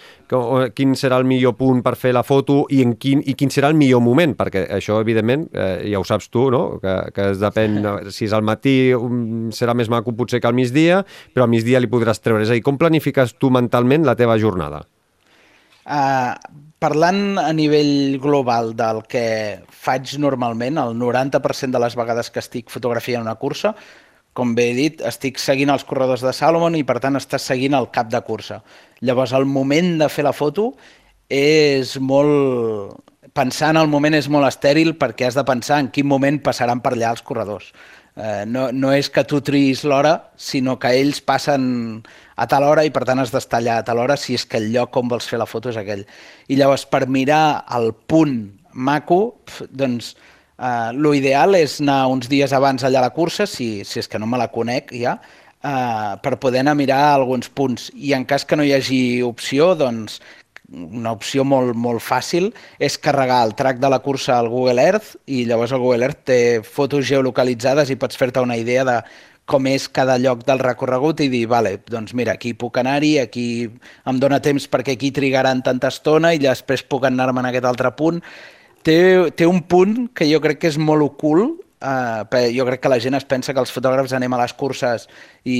quin serà el millor punt per fer la foto i, en quin, i quin serà el millor moment? Perquè això, evidentment, eh, ja ho saps tu, no? que, que es depèn, [laughs] si és al matí um, serà més maco potser que al migdia, però al migdia li podràs treure. És a dir, com planifiques tu mentalment la teva jornada? Uh, parlant a nivell global del que faig normalment, el 90% de les vegades que estic fotografiant una cursa, com bé he dit, estic seguint els corredors de Salomon i per tant estàs seguint el cap de cursa. Llavors el moment de fer la foto és molt... Pensar en el moment és molt estèril perquè has de pensar en quin moment passaran per allà els corredors. Eh, no, no és que tu triïs l'hora, sinó que ells passen a tal hora i per tant has d'estar allà a tal hora si és que el lloc on vols fer la foto és aquell. I llavors per mirar el punt maco, doncs eh, l'ideal és anar uns dies abans allà a la cursa, si, si és que no me la conec ja, eh, per poder anar a mirar alguns punts. I en cas que no hi hagi opció, doncs una opció molt, molt fàcil és carregar el track de la cursa al Google Earth i llavors el Google Earth té fotos geolocalitzades i pots fer-te una idea de com és cada lloc del recorregut i dir, vale, doncs mira, aquí puc anar-hi, aquí em dóna temps perquè aquí trigaran tanta estona i després puc anar-me en aquest altre punt. Té, té un punt que jo crec que és molt ocult, Uh, jo crec que la gent es pensa que els fotògrafs anem a les curses i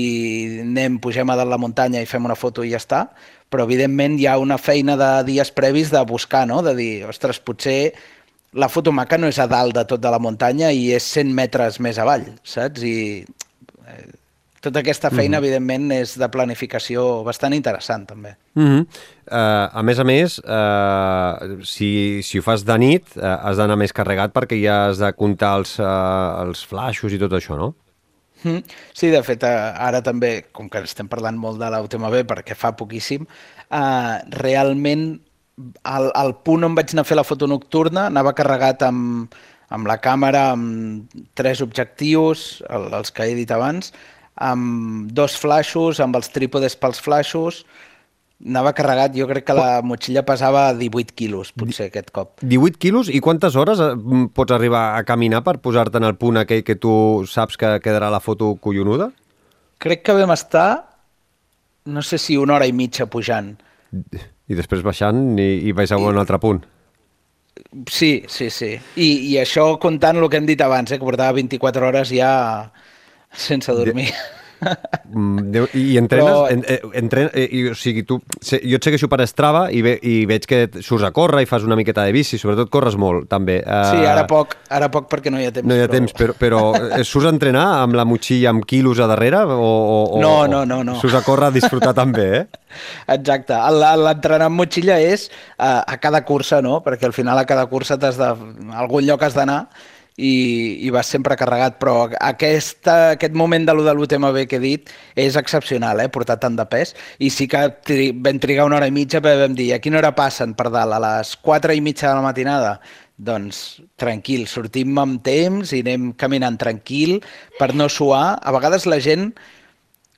anem, pugem a dalt la muntanya i fem una foto i ja està, però evidentment hi ha una feina de dies previs de buscar, no? de dir, ostres, potser la foto maca no és a dalt de tot de la muntanya i és 100 metres més avall, saps? I eh, tota aquesta feina, mm -hmm. evidentment, és de planificació bastant interessant, també. Mm -hmm. uh, a més a més, uh, si, si ho fas de nit, uh, has d'anar més carregat perquè ja has de comptar els, uh, els flashos i tot això, no? Mm. Sí, de fet, ara també, com que estem parlant molt de l'UTMB perquè fa poquíssim, uh, realment el, el punt on vaig anar a fer la foto nocturna anava carregat amb, amb la càmera, amb tres objectius, el, els que he dit abans, amb dos flaixos, amb els trípodes pels flaixos, anava carregat, jo crec que la motxilla pesava 18 quilos, potser, aquest cop. 18 quilos? I quantes hores eh, pots arribar a caminar per posar-te en el punt aquell que tu saps que quedarà la foto collonuda? Crec que vam estar, no sé si una hora i mitja pujant. I després baixant i, i vaig a un altre punt. Sí, sí, sí. I, I això comptant el que hem dit abans, eh, que portava 24 hores ja sense dormir. [laughs] Mm, I entrenes, Però... en, eh, entren, eh, i, o sigui, tu, jo et segueixo per Strava i, ve, i veig que surts a córrer i fas una miqueta de bici, sobretot corres molt, també. Uh, sí, ara poc, ara poc perquè no hi ha temps. No hi ha però... temps, però, però eh, surts a entrenar amb la motxilla amb quilos a darrere? O, o, no, no, no, no. Surts a córrer a disfrutar [laughs] també, eh? Exacte. L'entrenar amb motxilla és uh, a cada cursa, no? Perquè al final a cada cursa t'has de... A algun lloc has d'anar i, i vas sempre carregat, però aquesta, aquest moment de lo de l'UTMB que he dit és excepcional, eh, portar tant de pes, i sí que tri vam trigar una hora i mitja, però vam dir, a quina hora passen per dalt? A les 4 i mitja de la matinada? Doncs tranquil, sortim amb temps i anem caminant tranquil per no suar. A vegades la gent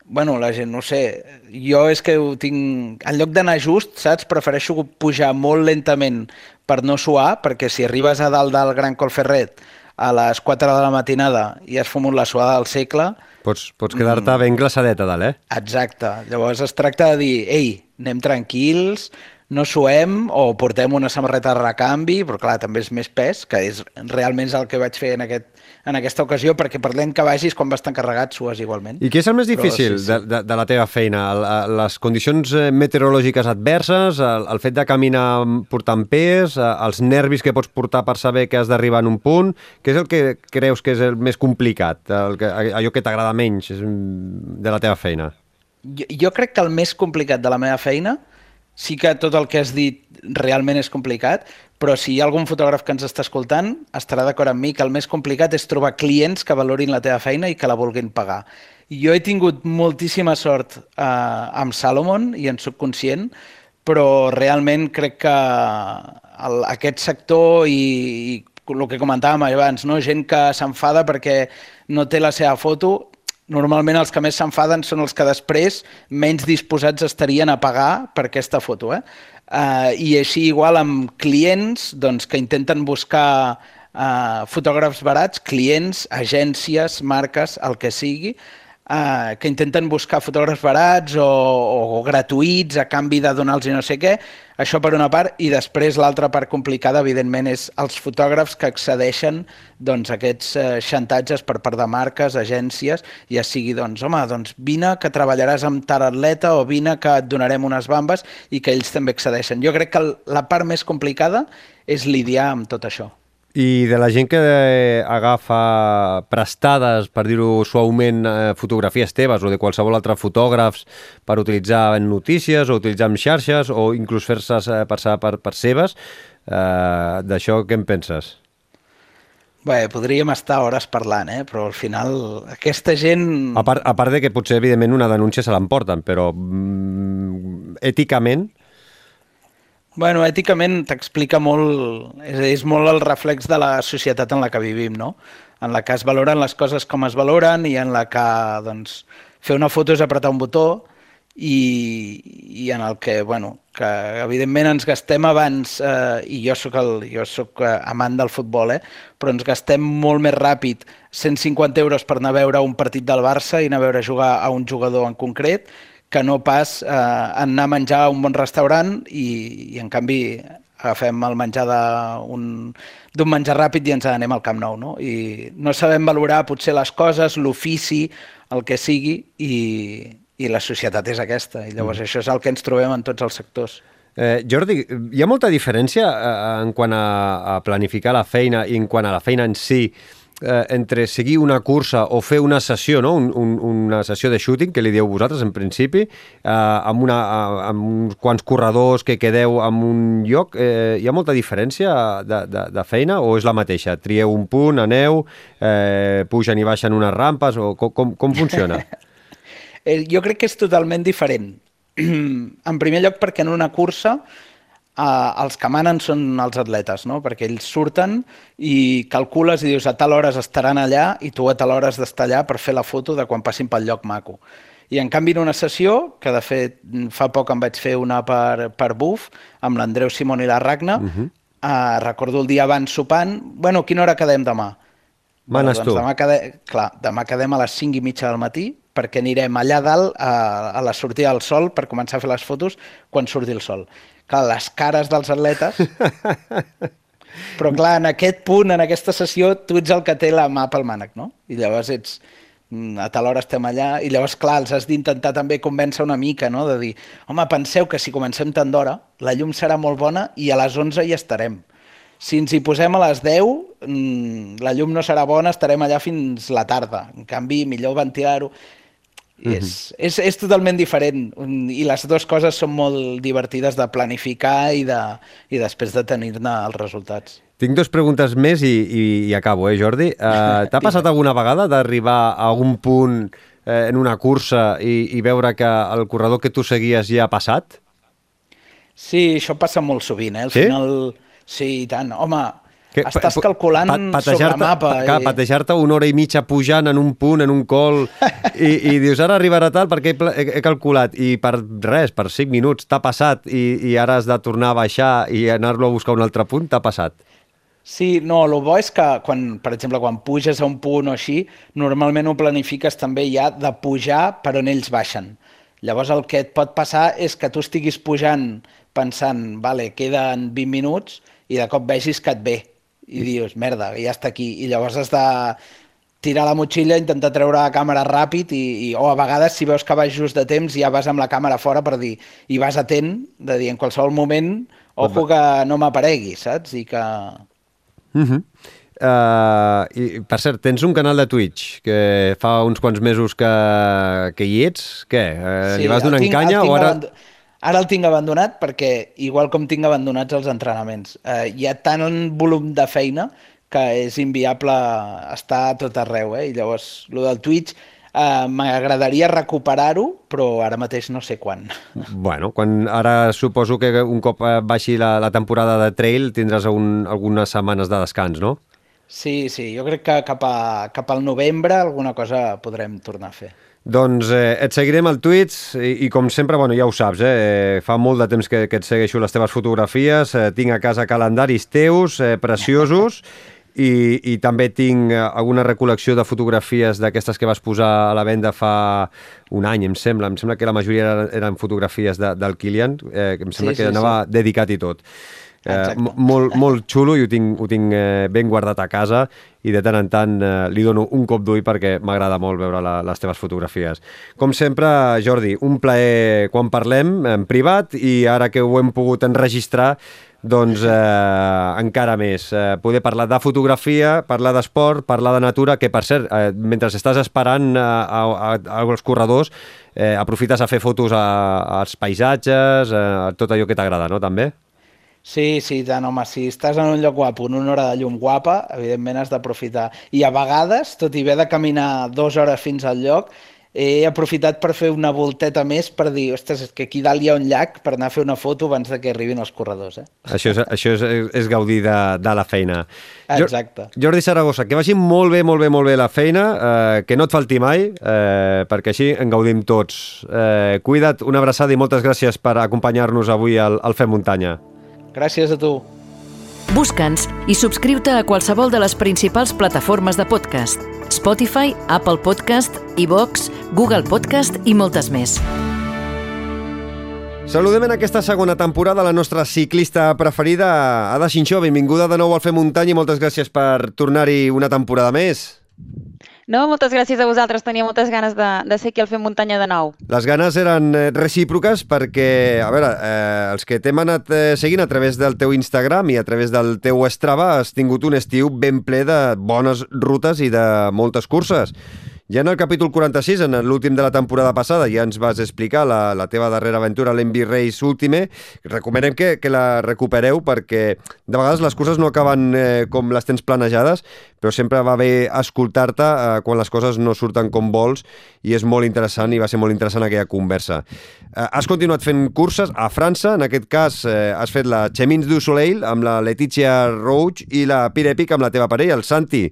bueno, la gent, no sé, jo és que ho tinc... En lloc d'anar just, saps? Prefereixo pujar molt lentament per no suar, perquè si arribes a dalt del Gran Colferret a les 4 de la matinada i has fumut la suada del segle... Pots, pots quedar-te mm, ben glaçadet a dalt, eh? Exacte. Llavors es tracta de dir, ei, anem tranquils, no suem o portem una samarreta de recanvi, però clar, també és més pes, que és realment el que vaig fer en, aquest, en aquesta ocasió, perquè per lent que vagis, quan vas tan carregat, sues igualment. I què és el més difícil però, sí, sí. De, de, de la teva feina? Les condicions eh, meteorològiques adverses, el, el fet de caminar portant pes, els nervis que pots portar per saber que has d'arribar en un punt, què és el que creus que és el més complicat, el que, allò que t'agrada menys de la teva feina? Jo, jo crec que el més complicat de la meva feina sí que tot el que has dit realment és complicat, però si hi ha algun fotògraf que ens està escoltant, estarà d'acord amb mi que el més complicat és trobar clients que valorin la teva feina i que la vulguin pagar. Jo he tingut moltíssima sort eh, amb Salomon i en sóc conscient, però realment crec que el, aquest sector i, i el que comentàvem abans, no? gent que s'enfada perquè no té la seva foto, normalment els que més s'enfaden són els que després menys disposats estarien a pagar per aquesta foto. Eh? Uh, I així igual amb clients doncs, que intenten buscar uh, fotògrafs barats, clients, agències, marques, el que sigui, eh, que intenten buscar fotògrafs barats o, o gratuïts a canvi de donar-los no sé què, això per una part, i després l'altra part complicada, evidentment, és els fotògrafs que accedeixen doncs, a aquests eh, xantatges per part de marques, agències, ja sigui, doncs, home, doncs vine que treballaràs amb tal atleta o vine que et donarem unes bambes i que ells també accedeixen. Jo crec que la part més complicada és lidiar amb tot això. I de la gent que eh, agafa prestades, per dir-ho suaument, eh, fotografies teves o de qualsevol altre fotògrafs per utilitzar en notícies o utilitzar en xarxes o inclús fer-se eh, passar per, per seves, eh, d'això què en penses? Bé, podríem estar hores parlant, eh? però al final aquesta gent... A part, a part de que potser, evidentment, una denúncia se l'emporten, però mm, èticament Bueno, èticament t'explica molt, és, és molt el reflex de la societat en la que vivim, no? En la que es valoren les coses com es valoren i en la que, doncs, fer una foto és apretar un botó i, i en el que, bueno, que evidentment ens gastem abans, eh, i jo sóc, el, jo sóc eh, amant del futbol, eh, però ens gastem molt més ràpid 150 euros per anar a veure un partit del Barça i anar a veure jugar a un jugador en concret que no pas eh, anar a menjar a un bon restaurant i, i en canvi agafem el menjar d'un menjar ràpid i ens anem al Camp Nou. No? I no sabem valorar potser les coses, l'ofici, el que sigui, i, i la societat és aquesta. I llavors mm. això és el que ens trobem en tots els sectors. Eh, Jordi, hi ha molta diferència eh, en quant a, a planificar la feina i en quant a la feina en si eh, entre seguir una cursa o fer una sessió, no? un, un, una sessió de shooting, que li dieu vosaltres en principi, eh, amb, una, amb uns quants corredors que quedeu en un lloc, eh, hi ha molta diferència de, de, de feina o és la mateixa? Trieu un punt, aneu, eh, pugen i baixen unes rampes, o com, com funciona? [laughs] Eh, jo crec que és totalment diferent. [clears throat] en primer lloc perquè en una cursa eh, els que manen són els atletes, no? perquè ells surten i calcules i dius a tal hora estaran allà i tu a tal hora has d'estar allà per fer la foto de quan passin pel lloc maco. I en canvi en una sessió, que de fet fa poc em vaig fer una per, per Buf, amb l'Andreu Simón i la Ragna, uh mhm. -huh. eh, recordo el dia abans sopant, bueno, quina hora quedem demà? Manes doncs tu. Demà quedem, clar, demà quedem a les 5 i mitja del matí perquè anirem allà dalt a, a la sortida del sol per començar a fer les fotos quan surti el sol clar, les cares dels atletes... [laughs] Però clar, en aquest punt, en aquesta sessió, tu ets el que té la mà pel mànec, no? I llavors ets mm, a tal hora estem allà, i llavors, clar, els has d'intentar també convèncer una mica, no? De dir, home, penseu que si comencem tant d'hora, la llum serà molt bona i a les 11 hi estarem. Si ens hi posem a les 10, mmm, la llum no serà bona, estarem allà fins la tarda. En canvi, millor ventilar-ho. Mm -hmm. és, és, és totalment diferent i les dues coses són molt divertides de planificar i, de, i després de tenir-ne els resultats. Tinc dues preguntes més i, i, i acabo, eh, Jordi? Uh, [laughs] T'ha passat alguna vegada d'arribar a un punt eh, en una cursa i, i veure que el corredor que tu seguies ja ha passat? Sí, això passa molt sovint, eh? Al sí? final... Sí, i tant. Home, que, Estàs calculant pa, sobre mapa. Pa, i... Patejar-te una hora i mitja pujant en un punt, en un col, i, i dius, ara arribarà tal perquè he, he, he calculat, i per res, per 5 minuts t'ha passat, i, i ara has de tornar a baixar i anar-lo a buscar un altre punt, t'ha passat. Sí, no, el bo és que, quan, per exemple, quan puges a un punt o així, normalment ho planifiques també ja de pujar per on ells baixen. Llavors el que et pot passar és que tu estiguis pujant pensant, vale, queden 20 minuts, i de cop vegis que et ve i dius, merda, ja està aquí. I llavors has de tirar la motxilla, intentar treure la càmera ràpid i, i, o a vegades si veus que vas just de temps ja vas amb la càmera fora per dir, i vas atent de dir en qualsevol moment ojo que no m'aparegui, saps? I que... Uh -huh. Uh, i, per cert, tens un canal de Twitch que fa uns quants mesos que, que hi ets. Què? Uh, sí, li vas donant tinc, canya o ara... Aband Ara el tinc abandonat perquè, igual com tinc abandonats els entrenaments, eh, hi ha tant un volum de feina que és inviable estar a tot arreu, eh? I llavors, el del Twitch, eh, m'agradaria recuperar-ho, però ara mateix no sé quan. Bueno, quan ara suposo que un cop eh, baixi la, la temporada de trail tindràs un, algunes setmanes de descans, no? Sí, sí, jo crec que cap, a, cap al novembre alguna cosa podrem tornar a fer. Doncs eh, et seguirem al Twitch i, i com sempre, bueno, ja ho saps, eh, fa molt de temps que, que et segueixo les teves fotografies, eh, tinc a casa calendaris teus, eh, preciosos, [laughs] i, i també tinc eh, alguna recol·lecció de fotografies d'aquestes que vas posar a la venda fa un any, em sembla. Em sembla que la majoria eren, eren fotografies de, del Kilian, eh, que em sembla sí, que sí, anava sí. dedicat i tot. Eh, molt, molt xulo i ho tinc, ho tinc eh, ben guardat a casa i de tant en tant eh, li dono un cop d'ull perquè m'agrada molt veure la, les teves fotografies. Com sempre, Jordi, un plaer quan parlem en privat i ara que ho hem pogut enregistrar doncs eh, encara més. Eh, poder parlar de fotografia, parlar d'esport, parlar de natura, que per cert, eh, mentre estàs esperant eh, a, a, a, als corredors, eh, aprofites a fer fotos a, als paisatges, eh, a tot allò que t'agrada, no, també? Sí, sí, tant, home, si estàs en un lloc guapo, en una hora de llum guapa, evidentment has d'aprofitar. I a vegades, tot i haver de caminar dues hores fins al lloc, he aprofitat per fer una volteta més per dir, ostres, és que aquí dalt hi ha un llac per anar a fer una foto abans de que arribin els corredors. Eh? Això és, això és, és gaudir de, de la feina. Exacte. Jordi Saragossa, que vagi molt bé, molt bé, molt bé la feina, eh, que no et falti mai, eh, perquè així en gaudim tots. Eh, cuida't, una abraçada i moltes gràcies per acompanyar-nos avui al, al Fem Muntanya. Gràcies a tu. Busca'ns i subscriu-te a qualsevol de les principals plataformes de podcast. Spotify, Apple Podcast, iVox, Google Podcast i moltes més. Saludem en aquesta segona temporada la nostra ciclista preferida, Ada Xinxó. Benvinguda de nou al Fer Muntanya i moltes gràcies per tornar-hi una temporada més. No, moltes gràcies a vosaltres. Tenia moltes ganes de, de ser aquí al Fem Muntanya de nou. Les ganes eren eh, recíproques perquè, a veure, eh, els que t'hem anat eh, seguint a través del teu Instagram i a través del teu Strava has tingut un estiu ben ple de bones rutes i de moltes curses. Ja en el capítol 46, en l'últim de la temporada passada, ja ens vas explicar la, la teva darrera aventura, l'Envy Race Ultime. Recomanem que, que la recupereu perquè de vegades les curses no acaben eh, com les tens planejades, però sempre va bé escoltar-te eh, quan les coses no surten com vols i és molt interessant i va ser molt interessant aquella conversa. Eh, has continuat fent curses a França, en aquest cas eh, has fet la Chemins du Soleil amb la Leticia Roig i la Pire Epic amb la teva parella, el Santi.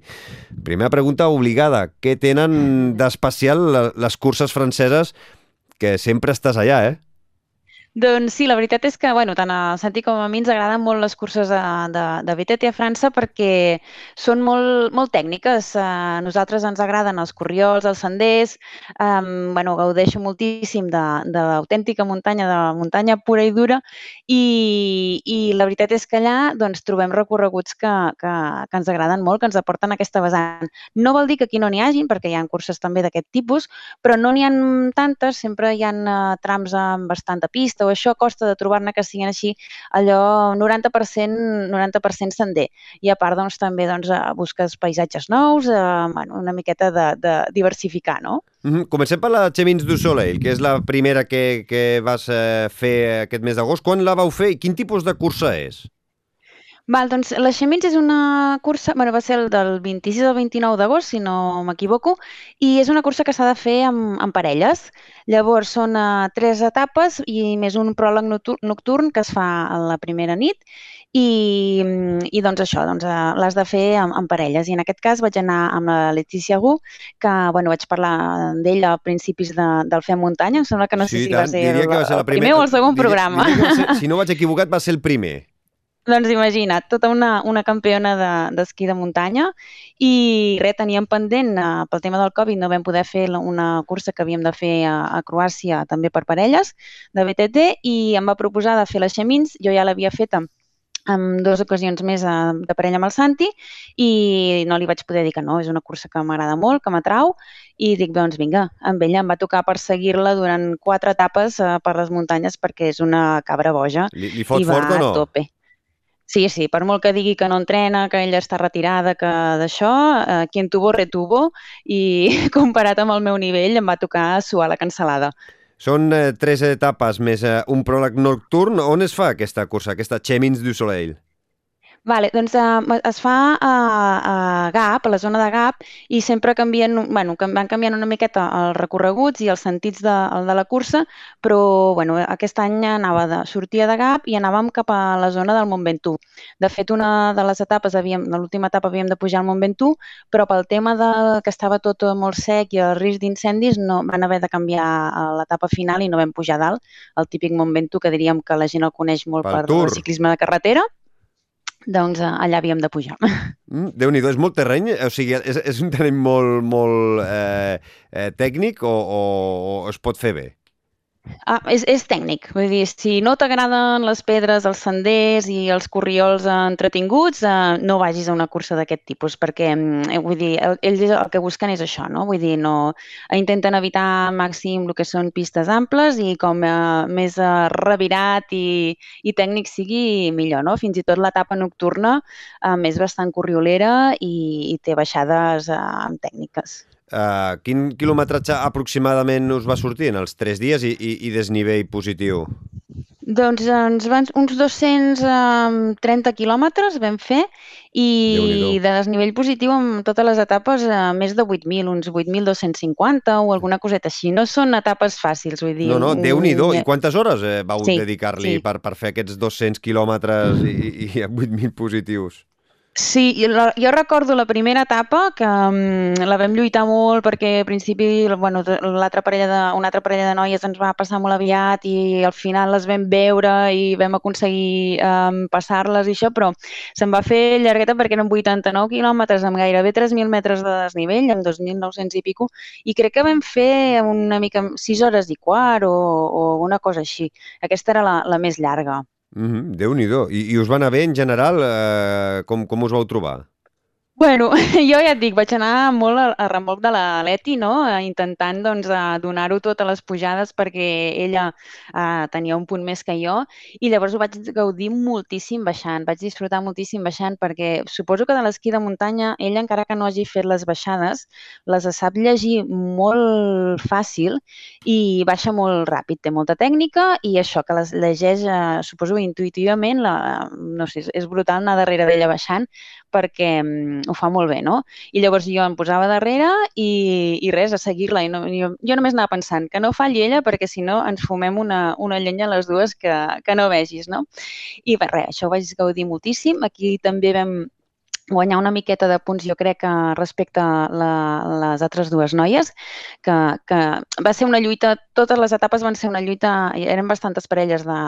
Primera pregunta obligada. Què tenen d'especial les curses franceses que sempre estàs allà, eh? Doncs sí, la veritat és que, bueno, tant a Santi com a mi ens agraden molt les curses de, de, de BTT a França perquè són molt, molt tècniques. A nosaltres ens agraden els corriols, els senders, um, bueno, gaudeixo moltíssim de, de l'autèntica muntanya, de la muntanya pura i dura i, i la veritat és que allà doncs, trobem recorreguts que, que, que ens agraden molt, que ens aporten aquesta vessant. No vol dir que aquí no n'hi hagin, perquè hi ha curses també d'aquest tipus, però no n'hi ha tantes, sempre hi ha uh, trams amb bastanta pista o això costa de trobar-ne que siguin així allò 90%, 90 sender. I a part, doncs, també doncs, eh, busques paisatges nous, eh, bueno, una miqueta de, de diversificar, no? Mm -hmm. Comencem per la Chemins du Soleil, que és la primera que, que vas eh, fer aquest mes d'agost. Quan la vau fer i quin tipus de cursa és? Val, doncs la Xemins és una cursa, bueno, va ser el del 26 al 29 d'agost, si no m'equivoco, i és una cursa que s'ha de fer amb, amb parelles. Llavors són uh, tres etapes i més un pròleg nocturn que es fa a la primera nit i, i doncs això, doncs, uh, l'has de fer amb, amb parelles. I en aquest cas vaig anar amb la Letícia Gu, que bueno, vaig parlar d'ella a principis de, del Fer Muntanya, em sembla que no sí, sé si tant. va ser, el, va ser el primer o el segon diria, programa. Diria ser, [laughs] si no vaig equivocat, va ser el primer. Doncs imagina't, tota una, una campiona d'esquí de, de muntanya i res, teníem pendent, eh, pel tema del Covid no vam poder fer una cursa que havíem de fer a, a Croàcia també per parelles de BTT i em va proposar de fer les Xemins, jo ja l'havia fet en, dues ocasions més eh, de parella amb el Santi i no li vaig poder dir que no, és una cursa que m'agrada molt, que m'atrau i dic, doncs vinga, amb ella em va tocar perseguir-la durant quatre etapes eh, per les muntanyes perquè és una cabra boja li, li fot i va fort o no? a tope. Sí, sí, per molt que digui que no entrena, que ella està retirada, que d'això, eh, qui en tuvo, retuvo, i [laughs] comparat amb el meu nivell em va tocar suar la cancel·lada. Són eh, tres etapes més eh, un pròleg nocturn. On es fa aquesta cursa, aquesta Chemins du Soleil? Vale, doncs uh, es fa a, a GAP, a la zona de GAP, i sempre canvien, bueno, van canviant una miqueta els recorreguts i els sentits de, el de la cursa, però bueno, aquest any anava de, sortia de GAP i anàvem cap a la zona del Mont Ventoux. De fet, una de les etapes, havíem, de l'última etapa havíem de pujar al Mont Ventoux, però pel tema de que estava tot molt sec i el risc d'incendis no, van haver de canviar a l'etapa final i no vam pujar dalt, el típic Mont Ventoux, que diríem que la gent el coneix molt per Tour. el ciclisme de carretera. Doncs eh, allà havíem de pujar. [laughs] Mm, Déu-n'hi-do, és molt terreny? O sigui, és, és un terreny molt, molt eh, eh, tècnic o, o, o es pot fer bé? Ah, és, és tècnic, vull dir, si no t'agraden les pedres, els senders i els corriols entretinguts, eh, no vagis a una cursa d'aquest tipus, perquè, mm, eh, vull dir, el- ells el que busquen és això, no? Vull dir, no, intenten evitar al màxim el que són pistes amples i com eh, més eh, revirat i, i tècnic sigui, millor, no? Fins i tot l'etapa nocturna eh, és bastant corriolera i, i té baixades eh, tècniques. Uh, quin quilometratge aproximadament us va sortir en els tres dies i, i, i desnivell positiu? Doncs ens van uns 230 quilòmetres vam fer i de desnivell positiu amb totes les etapes eh, més de 8.000, uns 8.250 o alguna coseta així. No són etapes fàcils, vull dir... No, no, un- Déu-n'hi-do. I quantes hores eh, vau Sí, dedicar-li sí. per, per fer aquests 200 quilòmetres i, i 8.000 positius? Sí, jo, jo recordo la primera etapa que um, la vam lluitar molt perquè al principi bueno, l'altra parella de, una altra parella de noies ens va passar molt aviat i al final les vam veure i vam aconseguir um, passar-les i això, però se'n va fer llargueta perquè eren 89 quilòmetres amb gairebé 3.000 metres de desnivell, amb 2.900 i pico, i crec que vam fer una mica 6 hores i quart o, o una cosa així. Aquesta era la, la més llarga. Mm -hmm, Déu-n'hi-do. I, I us va anar bé en general? Eh, com, com us vau trobar? Bueno, [laughs] jo ja et dic, vaig anar molt a, a remolc de la Leti, no? Eh, intentant doncs, eh, donar-ho tot a les pujades perquè ella eh, tenia un punt més que jo i llavors ho vaig gaudir moltíssim baixant, vaig disfrutar moltíssim baixant perquè suposo que de l'esquí de muntanya ella encara que no hagi fet les baixades les sap llegir molt fàcil i baixa molt ràpid, té molta tècnica i això que les llegeix, eh, suposo intuïtivament, la, no sé, és- brutal anar darrere d'ella baixant perquè mm, ho fa molt bé, no? I llavors jo em posava darrere i, i res, a seguir-la. I no, jo, jo només anava pensant que no falli ella perquè si no ens fumem una, una llenya les dues que, que no vegis, no? I bé, res, això ho vaig gaudir moltíssim. Aquí també vam guanyar una miqueta de punts, jo crec, que respecte a la, les altres dues noies, que, que va ser una lluita, totes les etapes van ser una lluita, eren bastantes parelles de,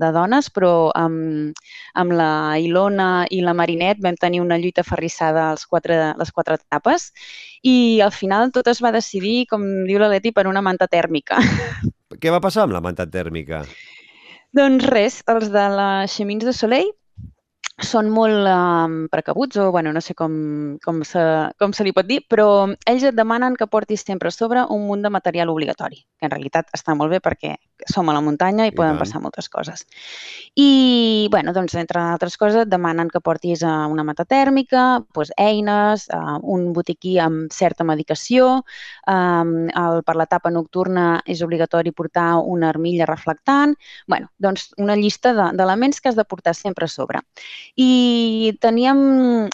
de dones, però amb, amb la Ilona i la Marinet vam tenir una lluita ferrissada als quatre, les quatre etapes i al final tot es va decidir, com diu la Leti, per una manta tèrmica. Què va passar amb la manta tèrmica? doncs res, els de la Chemins de Soleil són molt um, precabuts o, bueno, no sé com, com, se, com se li pot dir, però ells et demanen que portis sempre a sobre un munt de material obligatori, que en realitat està molt bé perquè som a la muntanya i, I poden tant. passar moltes coses. I, bueno, doncs, entre altres coses, et demanen que portis uh, una mata tèrmica, doncs, eines, uh, un botiquí amb certa medicació, um, el, per l'etapa nocturna és obligatori portar una armilla reflectant, bueno, doncs una llista de- d'elements que has de portar sempre a sobre. I teníem,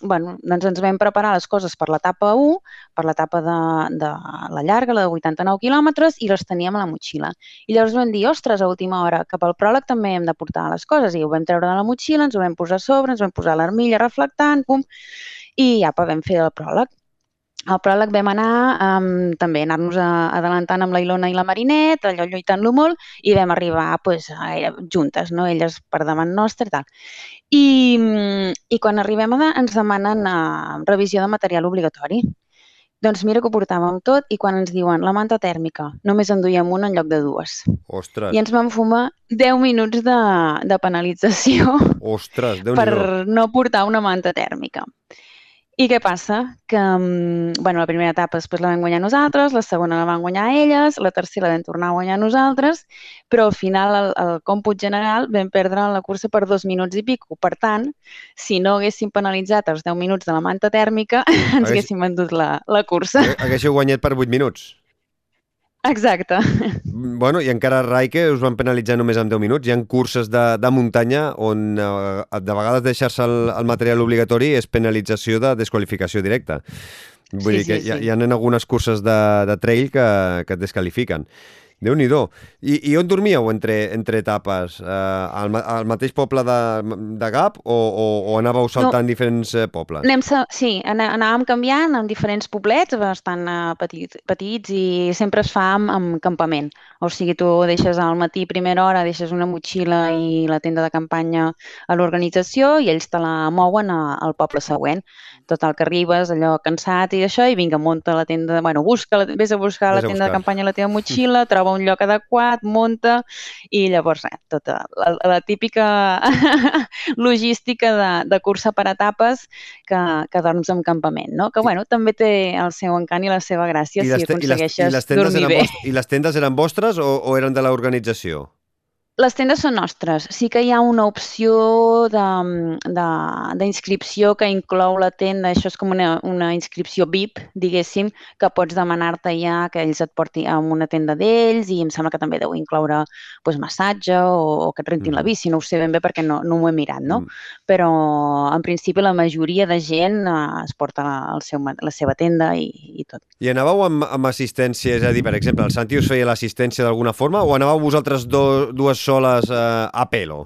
bueno, doncs ens vam preparar les coses per l'etapa 1, per l'etapa de, de la llarga, la de 89 quilòmetres, i les teníem a la motxilla. I llavors vam dir, ostres, a última hora, que pel pròleg també hem de portar les coses, i ho vam treure de la motxilla, ens ho vam posar a sobre, ens vam posar l'armilla reflectant, pum, i apa, vam fer el pròleg. Al pròleg vam anar um, també anar-nos a- adelantant amb la Ilona i la Marinet, allò lluitant-lo molt, i vam arribar pues, a, juntes, no? elles per davant nostre i tal. I, mm, i quan arribem allà ens demanen uh, revisió de material obligatori. Doncs mira que ho portàvem tot i quan ens diuen la manta tèrmica, només en duíem una en lloc de dues. Ostres, I ens vam fumar 10 minuts de, de penalització ostres, [laughs] per no portar una manta tèrmica. I què passa? Que mm, bueno, la primera etapa després la vam guanyar nosaltres, la segona la van guanyar elles, la tercera la vam tornar a guanyar nosaltres, però al final, al, al còmput general, vam perdre la cursa per dos minuts i pico. Per tant, si no haguéssim penalitzat els 10 minuts de la manta tèrmica, [laughs] ens Hagués- haguéssim vendut la, la cursa. Haguéssiu guanyat per 8 minuts. Exacte. Bueno, i encara Rai que us van penalitzar només amb 10 minuts. Hi ha curses de, de muntanya on eh, de vegades deixar-se el, el material obligatori és penalització de desqualificació directa. Vull Sí, dir que sí, hi, sí. hi ha algunes curses de, de trail que, que et descalifiquen. Déu nhi I, I on dormíeu entre, entre etapes? Eh, al, al mateix poble de, de Gap o, o, o anàveu saltant no. diferents eh, pobles? Anem, sí, anàvem canviant en diferents poblets bastant uh, petit, petits i sempre es fa amb, amb campament. O sigui, tu deixes al matí, primera hora, deixes una motxilla i la tenda de campanya a l'organització i ells te la mouen a, al poble següent. Total, que arribes allò cansat i això, i vinga, munta la tenda, bueno, busca, vés a buscar vés la tenda buscar. de campanya la teva motxilla, troba un lloc adequat, munta, i llavors res, tota la, la típica [laughs] logística de, de cursa per etapes que, que dorms en campament, no? Que, bueno, també té el seu encant i la seva gràcia I si aconsegueixes i les, i les dormir bé. I les tendes eren vostres o, o eren de l'organització? Les tendes són nostres. Sí que hi ha una opció d'inscripció que inclou la tenda. Això és com una, una inscripció VIP, diguéssim, que pots demanar-te ja que ells et portin a una tenda d'ells i em sembla que també deu incloure pues, massatge o, o que et rentin mm. la bici. No ho sé ben bé perquè no, no ho he mirat, no? Mm. Però en principi la majoria de gent eh, es porta el seu, la seva tenda i, i tot. I anàveu amb, amb assistència? És a dir, per exemple, el Santi us feia l'assistència d'alguna forma o anàveu vosaltres do, dues soles eh, a pelo?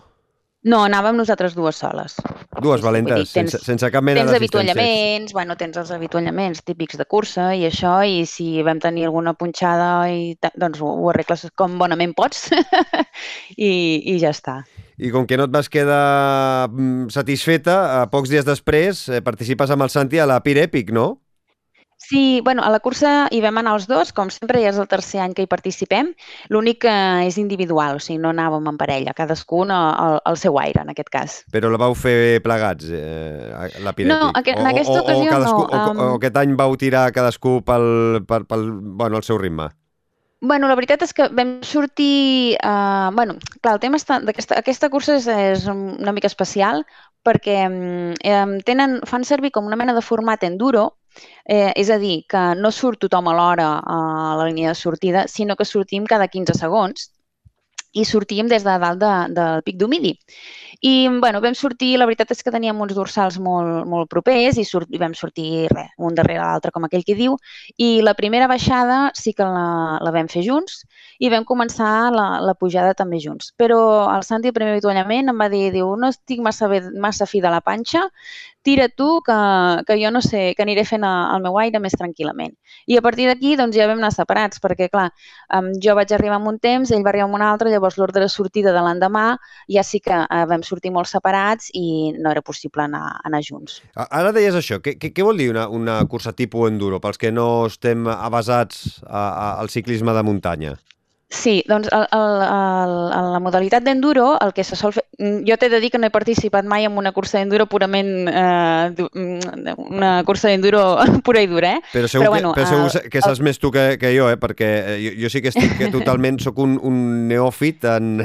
No, anàvem nosaltres dues soles. Dues valentes, dir, tens, sense, sense cap mena d'assistència. Tens avituallaments, bueno, tens els avituallaments típics de cursa i això, i si vam tenir alguna punxada, i, doncs ho, ho arregles com bonament pots [laughs] i, i ja està. I com que no et vas quedar mm, satisfeta, a pocs dies després eh, participes amb el Santi a la Pir Epic, no? Sí, bueno, a la cursa hi vam anar els dos, com sempre, ja és el tercer any que hi participem. L'únic que és individual, o sigui, no anàvem en parella, cadascun al, al seu aire, en aquest cas. Però la vau fer plegats, eh, la Pirètic? No, aquest, en aquesta o, ocasió o, cadascú, no. Um... O, o aquest any vau tirar cadascú pel, pel, pel, bueno, el seu ritme? Bueno, la veritat és que vam sortir... Uh, bueno, clar, el tema està, aquesta, cursa és, és una mica especial perquè um, tenen, fan servir com una mena de format enduro, Eh, és a dir, que no surt tothom alhora a la línia de sortida, sinó que sortim cada 15 segons i sortíem des de dalt de, del Pic d'Humili. I bueno, vam sortir, la veritat és que teníem uns dorsals molt, molt propers i, surt, i vam sortir res, un darrere l'altre, com aquell que diu, i la primera baixada sí que la, la vam fer junts i vam començar la, la pujada també junts. Però el Santi, el primer avituallament, em va dir, diu, no estic massa, bé, massa fi de la panxa, tira tu, que, que jo no sé, que aniré fent el meu aire més tranquil·lament. I a partir d'aquí doncs, ja vam anar separats, perquè clar, jo vaig arribar amb un temps, ell va arribar amb un altre, llavors l'ordre de sortida de l'endemà ja sí que eh, vam sortir molt separats i no era possible anar, anar junts. Ara deies això, què, què, què vol dir una, una cursa tipus enduro, pels que no estem avasats a, a, al ciclisme de muntanya? Sí, doncs el, el, el, en la modalitat d'enduro el que se sol fer... Mm, jo t'he de dir que no he participat mai en una cursa d'enduro purament... Eh, mm, una cursa d'enduro [laughs] pura i dura, eh? Però segur, però, bueno, que, però segur el, que saps el... més tu que, que jo, eh? Perquè eh, jo, jo sí que estic que [laughs] totalment sóc un, un neòfit en,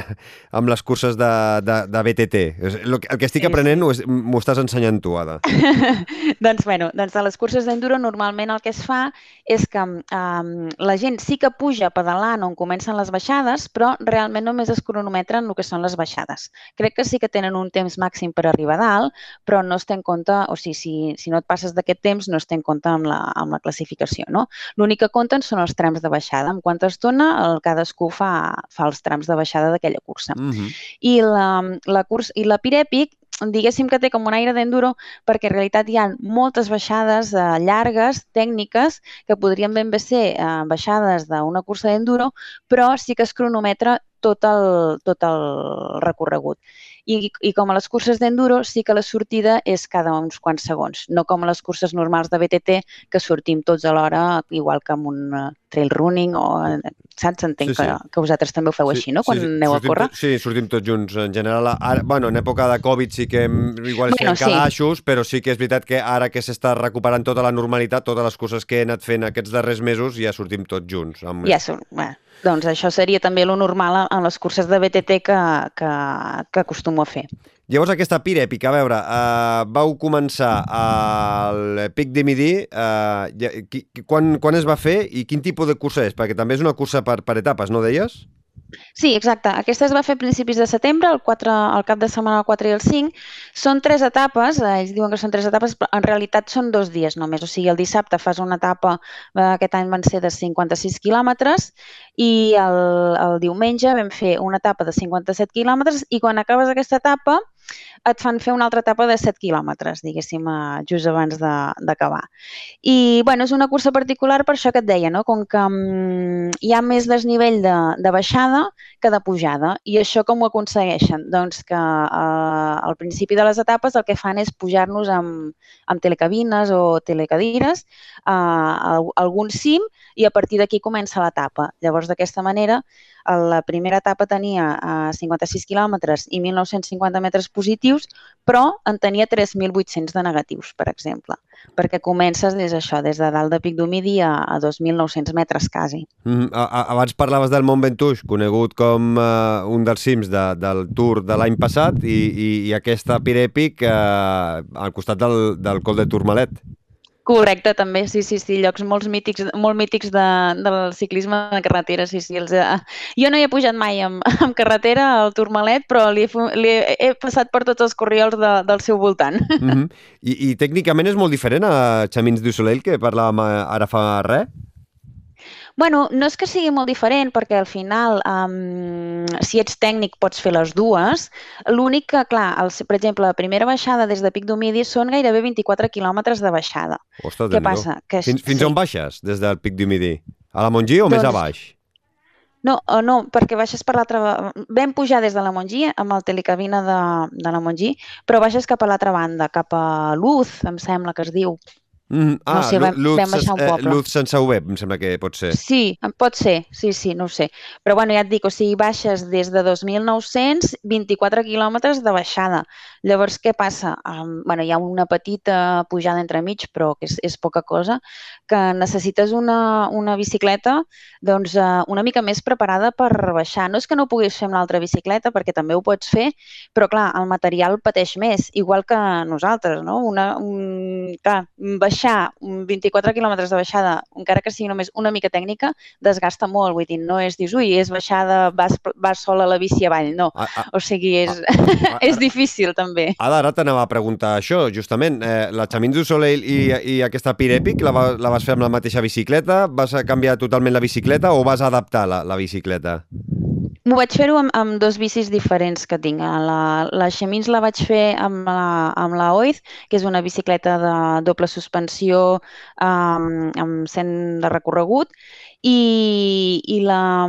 amb les curses de, de, de BTT. El, el que estic aprenent sí. m'ho estàs ensenyant tu, Ada. [laughs] doncs, bueno, doncs a les curses d'enduro normalment el que es fa és que um, la gent sí que puja pedalant on comença comencen les baixades, però realment només es cronometren el que són les baixades. Crec que sí que tenen un temps màxim per arribar a dalt, però no es té en compte, o sigui, si, si no et passes d'aquest temps, no es té en compte amb la, amb la classificació. No? L'únic que compten són els trams de baixada. En quanta estona el cadascú fa, fa els trams de baixada d'aquella cursa. Mm -hmm. I la, la, cursa, i la Pirèpic diguéssim que té com un aire d'enduro perquè en realitat hi ha moltes baixades eh, llargues, tècniques, que podrien ben bé ser eh, baixades d'una cursa d'enduro, però sí que es cronometra tot el, tot el recorregut. I, I com a les curses d'enduro sí que la sortida és cada uns quants segons, no com a les curses normals de BTT que sortim tots alhora, igual que amb un eh, trail running o saps? Entenc sí, sí. Que, que vosaltres també ho feu sí, així, no? Quan sí, aneu sortim, a córrer. Sí, sortim tots junts. En general, ara, bueno, en època de Covid sí que hem, igual bueno, fem calaixos, sí. però sí que és veritat que ara que s'està recuperant tota la normalitat, totes les coses que he anat fent aquests darrers mesos, ja sortim tots junts. Amb... Ja surt, bueno, doncs això seria també lo normal en les curses de BTT que, que, que acostumo a fer. Llavors aquesta Pir èpica, a veure, uh, vau començar al Pic de Midi, uh, quan, quan es va fer i quin tipus de cursa és? Perquè també és una cursa per, per etapes, no deies? Sí, exacte. Aquesta es va fer a principis de setembre, el, 4, el cap de setmana el 4 i el 5. Són tres etapes, eh, ells diuen que són tres etapes, però en realitat són dos dies només. O sigui, el dissabte fas una etapa, eh, aquest any van ser de 56 quilòmetres, i el, el diumenge vam fer una etapa de 57 quilòmetres, i quan acabes aquesta etapa et fan fer una altra etapa de 7 quilòmetres, diguéssim, eh, just abans d'acabar. I, bueno, és una cursa particular per això que et deia, no? Com que um, hi ha més desnivell de, de baixada que de pujada. I això com ho aconsegueixen? Doncs que uh, al principi de les etapes el que fan és pujar-nos amb, amb telecabines o telecadires uh, a algun cim i a partir d'aquí comença l'etapa. Llavors, d'aquesta manera, la primera etapa tenia uh, 56 quilòmetres i 1.950 metres positius, però en tenia 3.800 de negatius, per exemple, perquè comences des d'això, des de dalt de Pic d'Humidi a, a 2.900 metres quasi. Mm, a, a, abans parlaves del Mont Ventoux, conegut com uh, un dels cims de, del Tour de l'any passat, i, i, i aquesta Pirèpic uh, al costat del, del Col de Tourmalet. Correcte, també, sí, sí, sí, llocs molt mítics, molt mítics de, del ciclisme de carretera, sí, sí. Els, jo no hi he pujat mai amb, [laughs] amb carretera al Tourmalet, però li he, li he, he passat per tots els corriols de, del seu voltant. Mm -hmm. [laughs] I, I tècnicament és molt diferent a Chamins du Soleil, que parlàvem ara fa res? Bueno, no és que sigui molt diferent, perquè al final, um, si ets tècnic, pots fer les dues. L'únic que, clar, el, per exemple, la primera baixada des de Pic d'Humidi són gairebé 24 quilòmetres de baixada. Ostres, Què passa? Que, fins fins sí. on baixes des del Pic d'Humidi? A la Montgí o doncs, més a baix? No, no, perquè baixes per l'altra... Vam pujar des de la Montgí amb el telecabina de, de la Montgí, però baixes cap a l'altra banda, cap a Luz, em sembla que es diu. Mm, ah, no sé, vam, Luz, vam baixar un eh, poble. Eh, Luz sense UB, em sembla que pot ser. Sí, pot ser, sí, sí, no sé. Però bueno, ja et dic, o sigui, baixes des de 2.900, 24 quilòmetres de baixada. Llavors, què passa? Um, bueno, hi ha una petita pujada entremig, però que és, és poca cosa, que necessites una, una bicicleta doncs, uh, una mica més preparada per baixar. No és que no puguis fer amb l'altra bicicleta, perquè també ho pots fer, però clar, el material pateix més, igual que nosaltres, no? Una, un, clar, baixar baixar 24 quilòmetres de baixada, encara que sigui només una mica tècnica, desgasta molt. Vull dir, no és, dius, ui, és baixada, vas, vas sol a la bici avall. No. A, a, o sigui, és, a, a, [laughs] és difícil també. Ara, ara t'anava a preguntar això, justament. Eh, la Chamins du Soleil i, i aquesta Pirèpic la, va, la vas fer amb la mateixa bicicleta? Vas canviar totalment la bicicleta o vas adaptar la, la bicicleta? M'ho vaig fer-ho amb, amb dos bicis diferents que tinc. La, la Xemins la vaig fer amb la, amb la Oiz, que és una bicicleta de doble suspensió um, amb 100 de recorregut, i, i la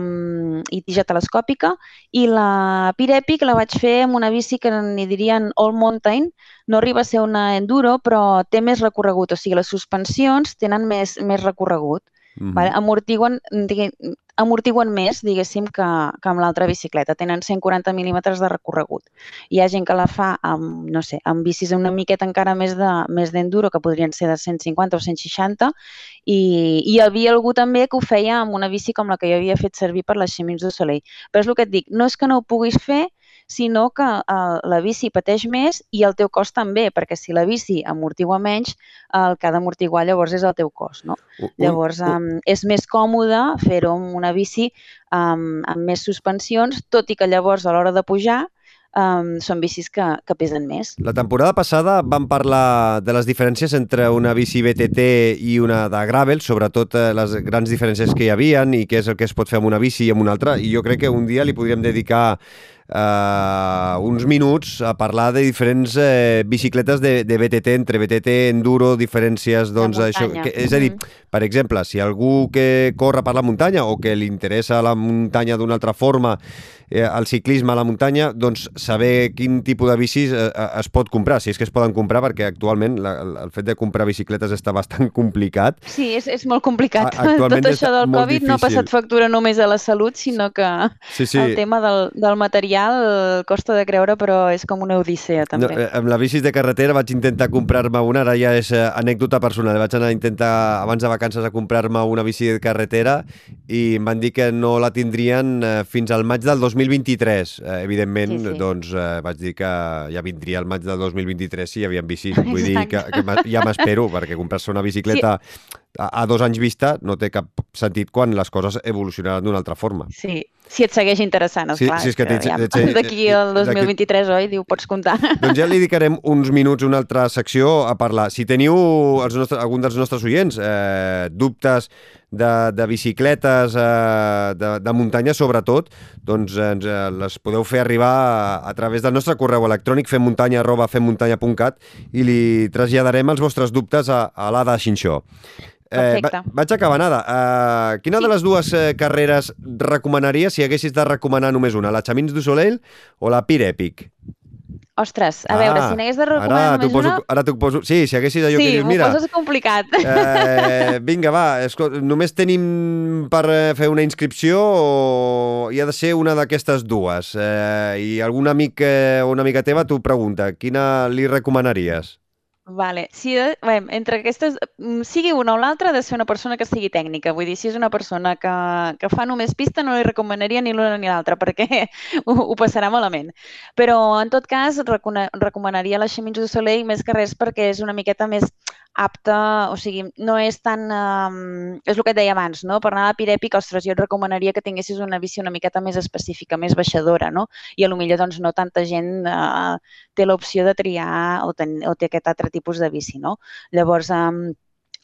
i tija telescòpica, i la Pirepic la vaig fer amb una bici que n'hi dirien All Mountain, no arriba a ser una enduro, però té més recorregut, o sigui, les suspensions tenen més, més recorregut. Mm -hmm. vale? amortiguen, amortiguen més, diguéssim, que, que amb l'altra bicicleta. Tenen 140 mil·límetres de recorregut. Hi ha gent que la fa amb, no sé, amb bicis una miqueta encara més de més d'enduro, que podrien ser de 150 o 160, i, i hi havia algú també que ho feia amb una bici com la que jo havia fet servir per les Xemins du Soleil. Però és el que et dic, no és que no ho puguis fer, sinó que eh, la bici pateix més i el teu cos també, perquè si la bici amortigua menys, el que ha d'amortiguar llavors és el teu cos. No? Llavors um, és més còmode fer-ho amb una bici um, amb més suspensions, tot i que llavors a l'hora de pujar um, són bicis que, que pesen més. La temporada passada vam parlar de les diferències entre una bici BTT i una de gravel, sobretot eh, les grans diferències que hi havien i què és el que es pot fer amb una bici i amb una altra, i jo crec que un dia li podríem dedicar eh, uns minuts a parlar de diferents eh, bicicletes de, de BTT, entre BTT, enduro, diferències, doncs, això, que, és a dir, per exemple, si algú que corre per la muntanya o que li interessa la muntanya d'una altra forma, eh, el ciclisme a la muntanya, doncs saber quin tipus de bicis eh, eh, es pot comprar, si és que es poden comprar, perquè actualment la, el fet de comprar bicicletes està bastant [laughs] complicat. Sí, és, és molt complicat. Actualment Tot això del Covid difícil. no ha passat factura només a la salut, sinó que sí, sí. el tema del, del material material costa de creure, però és com una odissea, també. No, eh, amb la bicis de carretera vaig intentar comprar-me una, ara ja és eh, anècdota personal. Vaig anar a intentar, abans de vacances, a comprar-me una bici de carretera i em van dir que no la tindrien eh, fins al maig del 2023. Evidentment, sí, sí. doncs vaig dir que ja vindria el maig del 2023 si hi havia bicis. [laughs] Vull Exacte. dir que, que ja m'espero, perquè comprar-se una bicicleta sí. a, a dos anys vista no té cap sentit quan les coses evolucionaran d'una altra forma. Sí, si et segueix interessant, esclar. sí, és que t'hi- ja, [laughs] D'aquí al d'aquí- 2023, oi? Diu, pots comptar. [laughs] Doncs ja li dedicarem uns minuts, una altra secció, a parlar. Si teniu els nostres, algun dels nostres oients eh, dubtes de, de bicicletes, eh, de, de muntanya sobretot, doncs ens, eh, les podeu fer arribar a, a través del nostre correu electrònic femmuntanya arroba femmuntanya.cat i li traslladarem els vostres dubtes a, a l'Ada Xinxó. Eh, va, vaig acabar, Ada. Uh, quina Sí. de les dues eh, carreres recomanaries si haguessis de recomanar només una? La Chamins du Soleil o la Pir Epic? Ostres, a veure, si n'hagués de recomanar Ah, ara només poso, una... Ara t'ho poso... Sí, si haguessis allò Sí, que dius, m'ho mira... poses complicat. Eh, vinga, va, escolta, només tenim per eh, fer una inscripció o hi ha de ser una d'aquestes dues? Eh, I algun amic eh, o una amiga teva t'ho pregunta, quina li recomanaries? Vale, si de, bé, entre aquestes, mm, sigui una o l'altra, ha de ser una persona que sigui tècnica. Vull dir, si és una persona que, que fa només pista, no li recomanaria ni l'una ni l'altra, perquè [laughs] ho, ho passarà malament. Però, en tot cas, recomanaria la Chemins du Soleil més que res perquè és una miqueta més apta, o sigui, no és tan... Um, és el que et deia abans, no? Per anar a Pirèpic, ostres, jo et recomanaria que tinguessis una bici una miqueta més específica, més baixadora, no? I a lo millor, doncs, no tanta gent uh, té l'opció de triar o, ten, o té aquest altre tipus de bici, no? Llavors, um,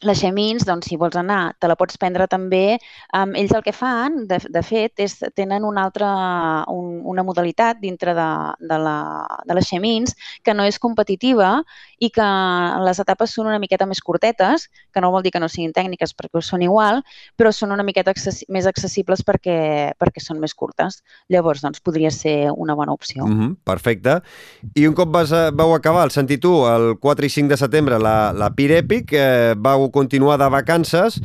les Xemins, doncs, si vols anar, te la pots prendre també. Um, ells el que fan, de, de fet, és tenen una altra, un, una modalitat dintre de, de, la, de les Xemins que no és competitiva i que les etapes són una miqueta més curtetes, que no vol dir que no siguin tècniques perquè són igual, però són una miqueta accessi més accessibles perquè, perquè són més curtes. Llavors, doncs, podria ser una bona opció. Mm -hmm, perfecte. I un cop vas, vau acabar el sentir tu, el 4 i 5 de setembre, la, la Pir Epic, eh, vau continuar de vacances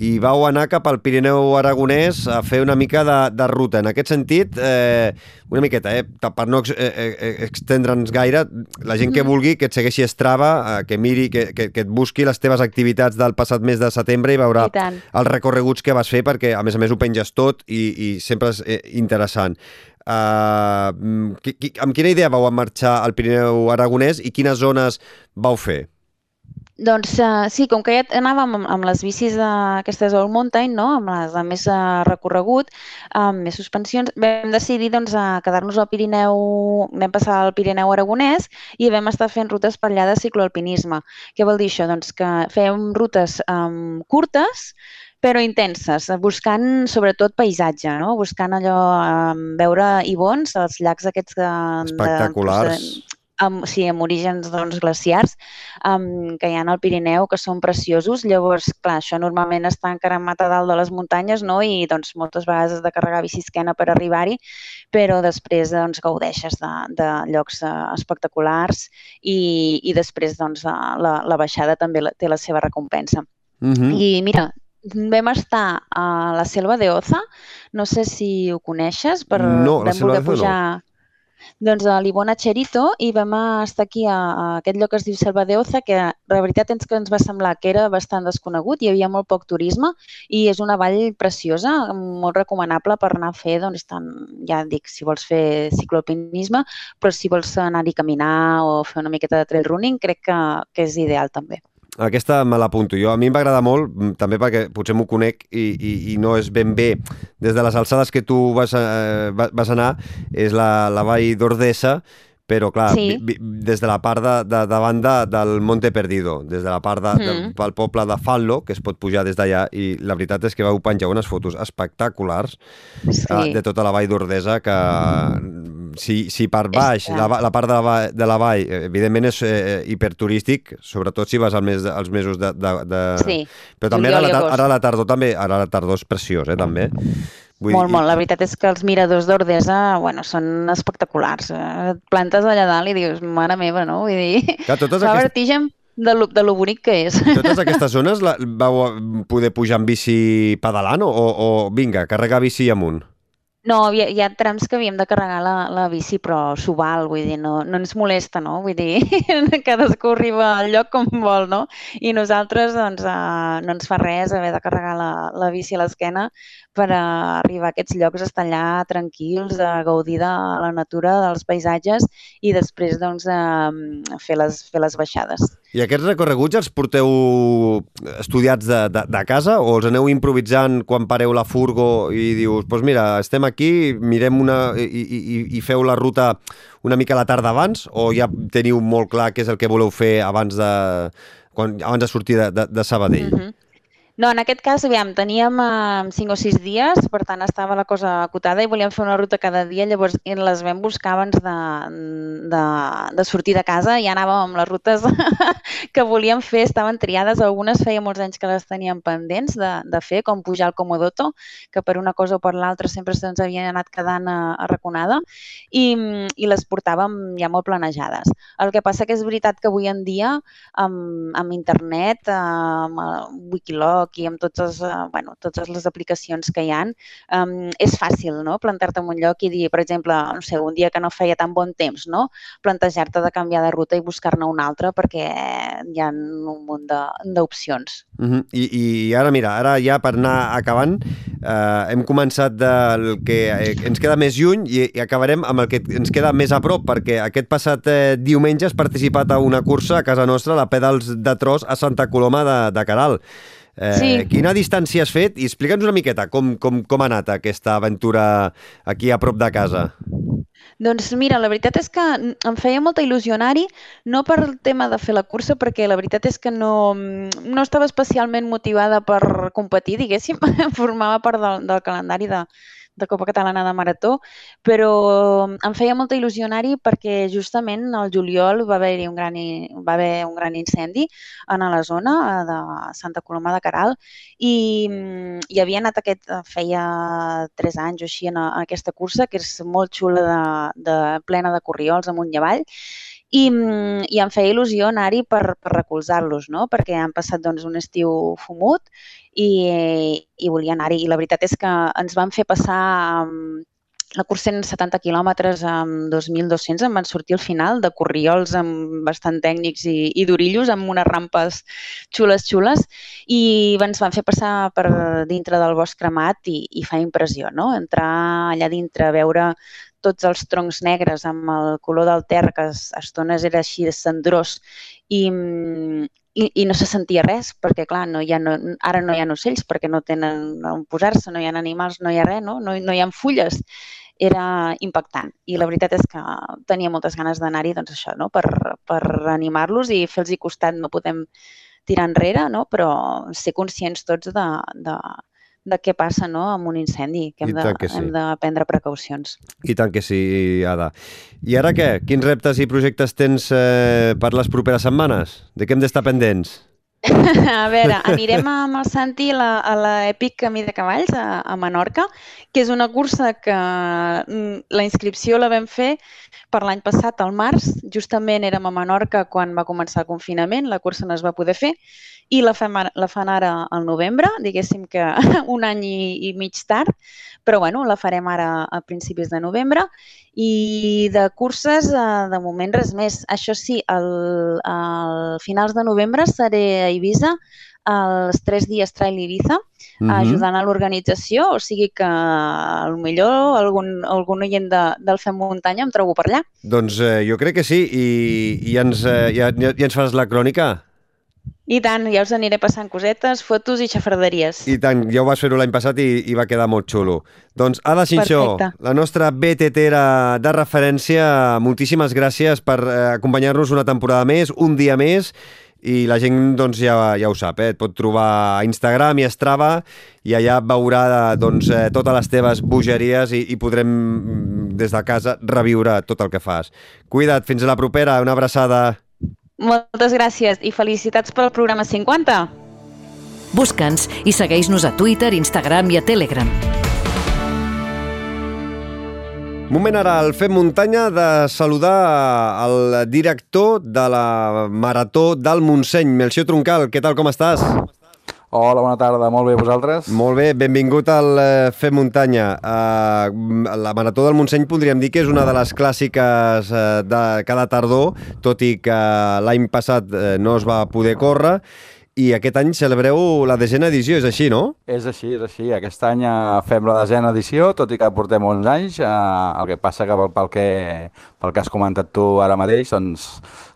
i vau anar cap al Pirineu Aragonès a fer una mica de, de ruta. En aquest sentit, eh, una miqueta, eh, per no ex, eh, eh, extendre'ns gaire, la gent que Mhm. vulgui que et segueixi a Strava, eh, que miri, que, que, que et busqui les teves activitats del passat mes de setembre i veurà I els recorreguts que vas fer, perquè a més a més ho penges tot i, i sempre és eh, interessant. Uh, qui, qui, amb quina idea vau marxar al Pirineu Aragonès i quines zones vau fer? Doncs uh, sí, com que ja anàvem amb, amb les bicis uh, aquestes All Mountain, no? amb les de més uh, recorregut, amb més suspensions, vam decidir doncs, uh, quedar-nos al Pirineu, vam passar al Pirineu Aragonès i vam estar fent rutes per allà de cicloalpinisme. Què vol dir això? Doncs que fèiem rutes um, curtes, però intenses, buscant sobretot paisatge, no? buscant allò, um, veure ibons, els llacs aquests de, Espectaculars. De, amb, sí, amb orígens doncs, glaciars um, que hi ha al Pirineu, que són preciosos. Llavors, clar, això normalment està encaramat a dalt de les muntanyes, no? I doncs, moltes vegades has de carregar bicisquena per arribar-hi, però després doncs, gaudeixes de, de llocs uh, espectaculars i, i després doncs, la, la baixada també la, té la seva recompensa. Mm -hmm. I mira, vam estar a la Selva de Oza, no sé si ho coneixes, per, No, vam voler Oza no. Doncs a l'Ibona Cherito i vam estar aquí a, a aquest lloc que es diu Selva de Oza, que la veritat és que ens va semblar que era bastant desconegut, hi havia molt poc turisme i és una vall preciosa, molt recomanable per anar a fer, doncs, tant, ja dic, si vols fer cicloalpinisme, però si vols anar-hi a caminar o fer una miqueta de trail running, crec que, que és ideal també. Aquesta me l'apunto jo. A mi em va agradar molt, mm, també perquè potser m'ho conec i, i, i no és ben bé des de les alçades que tu vas, eh, va- vas anar, és la, la vall d'Ordesa, però clar, Sí. vi, vi, des de la part de, de, de, del Monte Perdido, des de la part de, de, Mm. del poble de Fallo, que es pot pujar des d'allà, i la veritat és que vau penjar unes fotos espectaculars Sí. eh, de tota la vall d'Ordesa que mm, si, si per baix, la, la part de la, vall, de la vall, eh, evidentment és eh, hiperturístic, sobretot si vas al mes als mesos de... de, de... Sí, Però també ara, la, ara la tardor també, ara la tardor és preciós, eh, també. Vull molt, dir, molt. La veritat és que els miradors d'Ordesa, bueno, són espectaculars. Eh, Et plantes allà dalt i dius, mare meva, no? Vull dir, Clar, totes, fa aquestes, vertigen de lo, de lo bonic que és. totes aquestes zones la, vau poder pujar amb bici pedalant o, o vinga, carregar bici amunt? No, hi ha, hi ha trams que havíem de carregar la, la bici, però s'ho val, vull dir, no, no ens molesta, no? Vull dir, [laughs] cadascú arriba al lloc com vol, no? I nosaltres, doncs, eh, no ens fa res haver de carregar la, la bici a l'esquena per arribar a aquests llocs, estar allà tranquils, a gaudir de la natura, dels paisatges i després, doncs, eh, fer, les, fer les baixades. I aquests recorreguts els porteu estudiats de, de, de casa o els aneu improvisant quan pareu la furgo i dius, doncs pues mira, estem aquí, mirem una i, i, i feu la ruta una mica la tarda abans o ja teniu molt clar què és el que voleu fer abans de, quan, abans de sortir de, de, de Sabadell? Mm -hmm. No, en aquest cas, aviam, teníem eh, 5 o 6 dies, per tant estava la cosa acotada i volíem fer una ruta cada dia, llavors les vam buscar abans de, de, de sortir de casa i anàvem amb les rutes [laughs] que volíem fer, estaven triades, algunes feia molts anys que les teníem pendents de, de fer, com pujar al Comodoto, que per una cosa o per l'altra sempre se'ns havien anat quedant arraconada, i, i les portàvem ja molt planejades. El que passa que és veritat que avui en dia, amb, amb internet, amb Wikiloc, i amb totes, uh, bueno, totes les aplicacions que hi han, um, és fàcil no? plantar-te en un lloc i dir, per exemple, no sé, un dia que no feia tan bon temps, no? plantejar-te de canviar de ruta i buscar-ne una altra perquè hi ha un munt d'opcions. Uh -huh. I, I ara, mira, ara ja per anar acabant, eh, hem començat del que eh, ens queda més lluny i, i acabarem amb el que ens queda més a prop, perquè aquest passat eh, diumenge has participat a una cursa a casa nostra, la Pedals de Tros, a Santa Coloma de, de Caral. Eh, sí. Quina distància has fet? I explica'ns una miqueta com, com, com ha anat aquesta aventura aquí a prop de casa. Doncs mira, la veritat és que em feia molta il·lusió anar-hi, no per el tema de fer la cursa, perquè la veritat és que no, no estava especialment motivada per competir, diguéssim, [laughs] formava part del, del calendari de, de Copa Catalana de Marató, però em feia molta il·lusió anar-hi perquè justament al juliol va haver-hi un, gran, va haver un gran incendi en la zona de Santa Coloma de Caral i, i havia anat aquest, feia tres anys o així en, en aquesta cursa, que és molt xula, de, de plena de corriols amunt i avall, i, i em feia il·lusió anar-hi per, per recolzar-los, no? perquè han passat doncs, un estiu fumut i, i volia anar-hi. I la veritat és que ens van fer passar um, la cursa en 70 quilòmetres amb 2.200 em van sortir al final de corriols amb bastant tècnics i, i d'orillos amb unes rampes xules, xules i ens van fer passar per dintre del bosc cremat i, i fa impressió, no? Entrar allà dintre, veure tots els troncs negres amb el color del terra, que a estones era així de cendrós, i, i, i no se sentia res, perquè clar, no hi ha, no, ara no hi ha ocells perquè no tenen on posar-se, no hi ha animals, no hi ha res, no? No, no hi ha fulles. Era impactant i la veritat és que tenia moltes ganes d'anar-hi doncs això, no? per, per animar-los i fer-los costat. No podem tirar enrere, no? però ser conscients tots de, de, de què passa no, amb un incendi, que hem, de, que sí. hem de prendre precaucions. I tant que sí, Ada. I ara què? Quins reptes i projectes tens eh, per les properes setmanes? De què hem d'estar pendents? A veure, anirem amb el Santi a l'Epic Camí de Cavalls a, a Menorca, que és una cursa que mm, la inscripció la vam fer per l'any passat, al març. Justament érem a Menorca quan va començar el confinament, la cursa no es va poder fer, i la, fem, la fan ara al novembre, diguéssim que [laughs] un any i, i mig tard, però bueno, la farem ara a principis de novembre i de curses, eh, de moment res més. Això sí, al, al finals de novembre seré a Eivissa els tres dies Trail Ibiza, uh -huh. ajudant a l'organització, o sigui que millor algun, algun oient de, del Fem Muntanya em trobo per allà. Doncs eh, jo crec que sí, i, i ens, eh, ja, ja ens fas la crònica? I tant, ja us aniré passant cosetes, fotos i xafarderies. I tant, ja ho vas fer-ho l'any passat i, i va quedar molt xulo. Doncs Ada Xinxó, la nostra BTTera de referència, moltíssimes gràcies per eh, acompanyar-nos una temporada més, un dia més, i la gent doncs, ja, ja ho sap, eh? et pot trobar a Instagram i a Strava i allà veurà doncs, eh, totes les teves bogeries i, i podrem mm, des de casa reviure tot el que fas. Cuida't, fins a la propera, una abraçada. Moltes gràcies i felicitats pel programa 50. Busca'ns i segueix-nos a Twitter, Instagram i a Telegram. Moment ara al Fem Muntanya de saludar el director de la Marató del Montseny, Melció Troncal. Què tal, com estàs? Hola, bona tarda, molt bé, vosaltres? Molt bé, benvingut al uh, Fem Muntanya. Uh, la Marató del Montseny podríem dir que és una de les clàssiques uh, de cada tardor, tot i que l'any passat uh, no es va poder córrer, i aquest any celebreu la desena edició, és així, no? És així, és així. Aquest any fem la desena edició, tot i que portem 11 anys. Eh, el que passa que pel, que pel que has comentat tu ara mateix, doncs,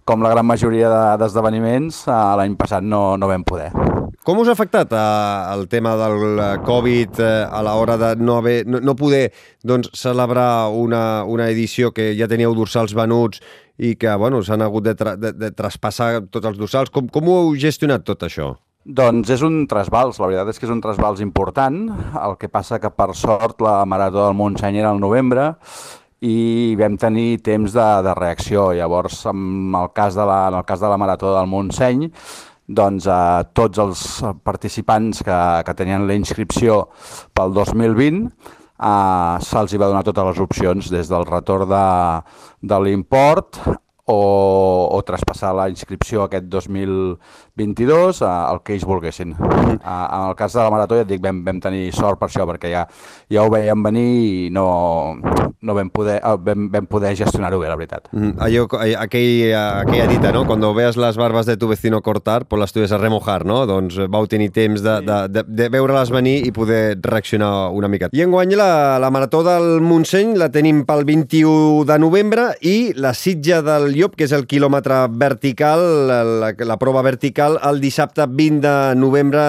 com la gran majoria d'esdeveniments, de, l'any passat no, no vam poder. Com us ha afectat eh, el tema del Covid eh, a l'hora de no, haver, no, no poder doncs, celebrar una, una edició que ja teníeu dorsals venuts i que bueno, s'han hagut de, tra de, de traspassar tots els dorsals? Com, com ho heu gestionat tot això? Doncs és un trasbals, la veritat és que és un trasbals important, el que passa que per sort la Marató del Montseny era al novembre i vam tenir temps de, de reacció. Llavors, en el cas de la, en el cas de la Marató del Montseny, doncs, a tots els participants que, que tenien la inscripció pel 2020 eh, se'ls va donar totes les opcions, des del retorn de, de l'import o, o traspassar la inscripció aquest 2022 al que ells volguessin. Mm. En el cas de la Marató, ja et dic, vam, vam tenir sort per això, perquè ja, ja ho veiem venir i no, no vam poder, ah, vam, vam poder gestionar-ho bé, la veritat. Mm, allò, aquell, aquella dita, no? Cuando veas las barbas de tu vecino cortar, pues las tuyas a remojar, no? Doncs vau tenir temps de, de, de, de veure-les venir i poder reaccionar una mica. I enguany la, la Marató del Montseny la tenim pel 21 de novembre i la Sitja del Llop, que és el quilòmetre vertical, la, la prova vertical, el dissabte 20 de novembre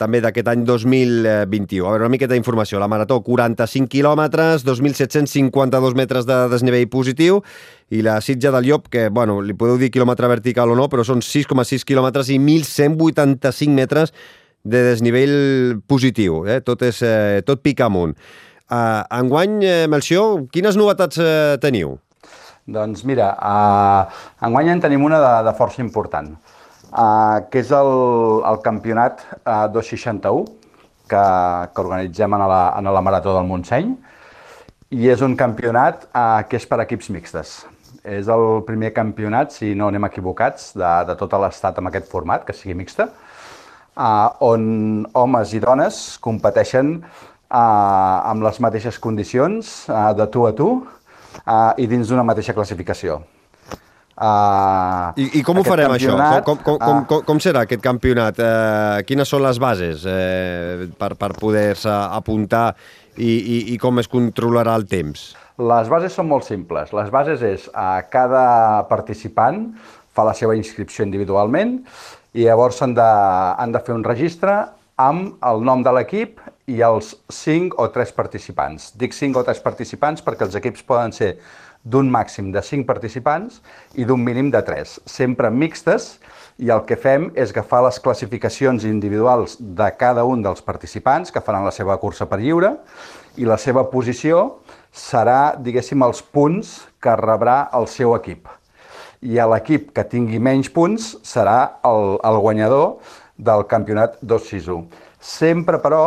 també d'aquest any 2021. A veure, una miqueta d'informació. La Marató, 45 quilòmetres, 2.750 52 metres de desnivell positiu i la Sitja del Llop, que, bueno, li podeu dir quilòmetre vertical o no, però són 6,6 quilòmetres i 1.185 metres de desnivell positiu. Eh? Tot, és, eh, tot pica amunt. Uh, enguany, eh, Melcior, quines novetats eh, teniu? Doncs mira, uh, enguany en tenim una de, de força important, uh, que és el, el campionat uh, 261, que, que organitzem en la, en la Marató del Montseny, i és un campionat eh, que és per equips mixtes. És el primer campionat, si no anem equivocats, de, de tot l'estat amb aquest format, que sigui mixta, eh, on homes i dones competeixen eh, amb les mateixes condicions, eh, de tu a tu, eh, i dins d'una mateixa classificació. Uh, I, I com ho farem, això? Com, com, com, uh, com, com serà aquest campionat? Uh, quines són les bases uh, per, per poder-se apuntar i, i, i com es controlarà el temps? Les bases són molt simples. Les bases és a cada participant fa la seva inscripció individualment i llavors han de, han de fer un registre amb el nom de l'equip i els 5 o 3 participants. Dic 5 o 3 participants perquè els equips poden ser d'un màxim de 5 participants i d'un mínim de 3, sempre mixtes, i el que fem és agafar les classificacions individuals de cada un dels participants que faran la seva cursa per lliure i la seva posició serà, diguéssim, els punts que rebrà el seu equip. I l'equip que tingui menys punts serà el, el guanyador del campionat 2-6-1. Sempre, però,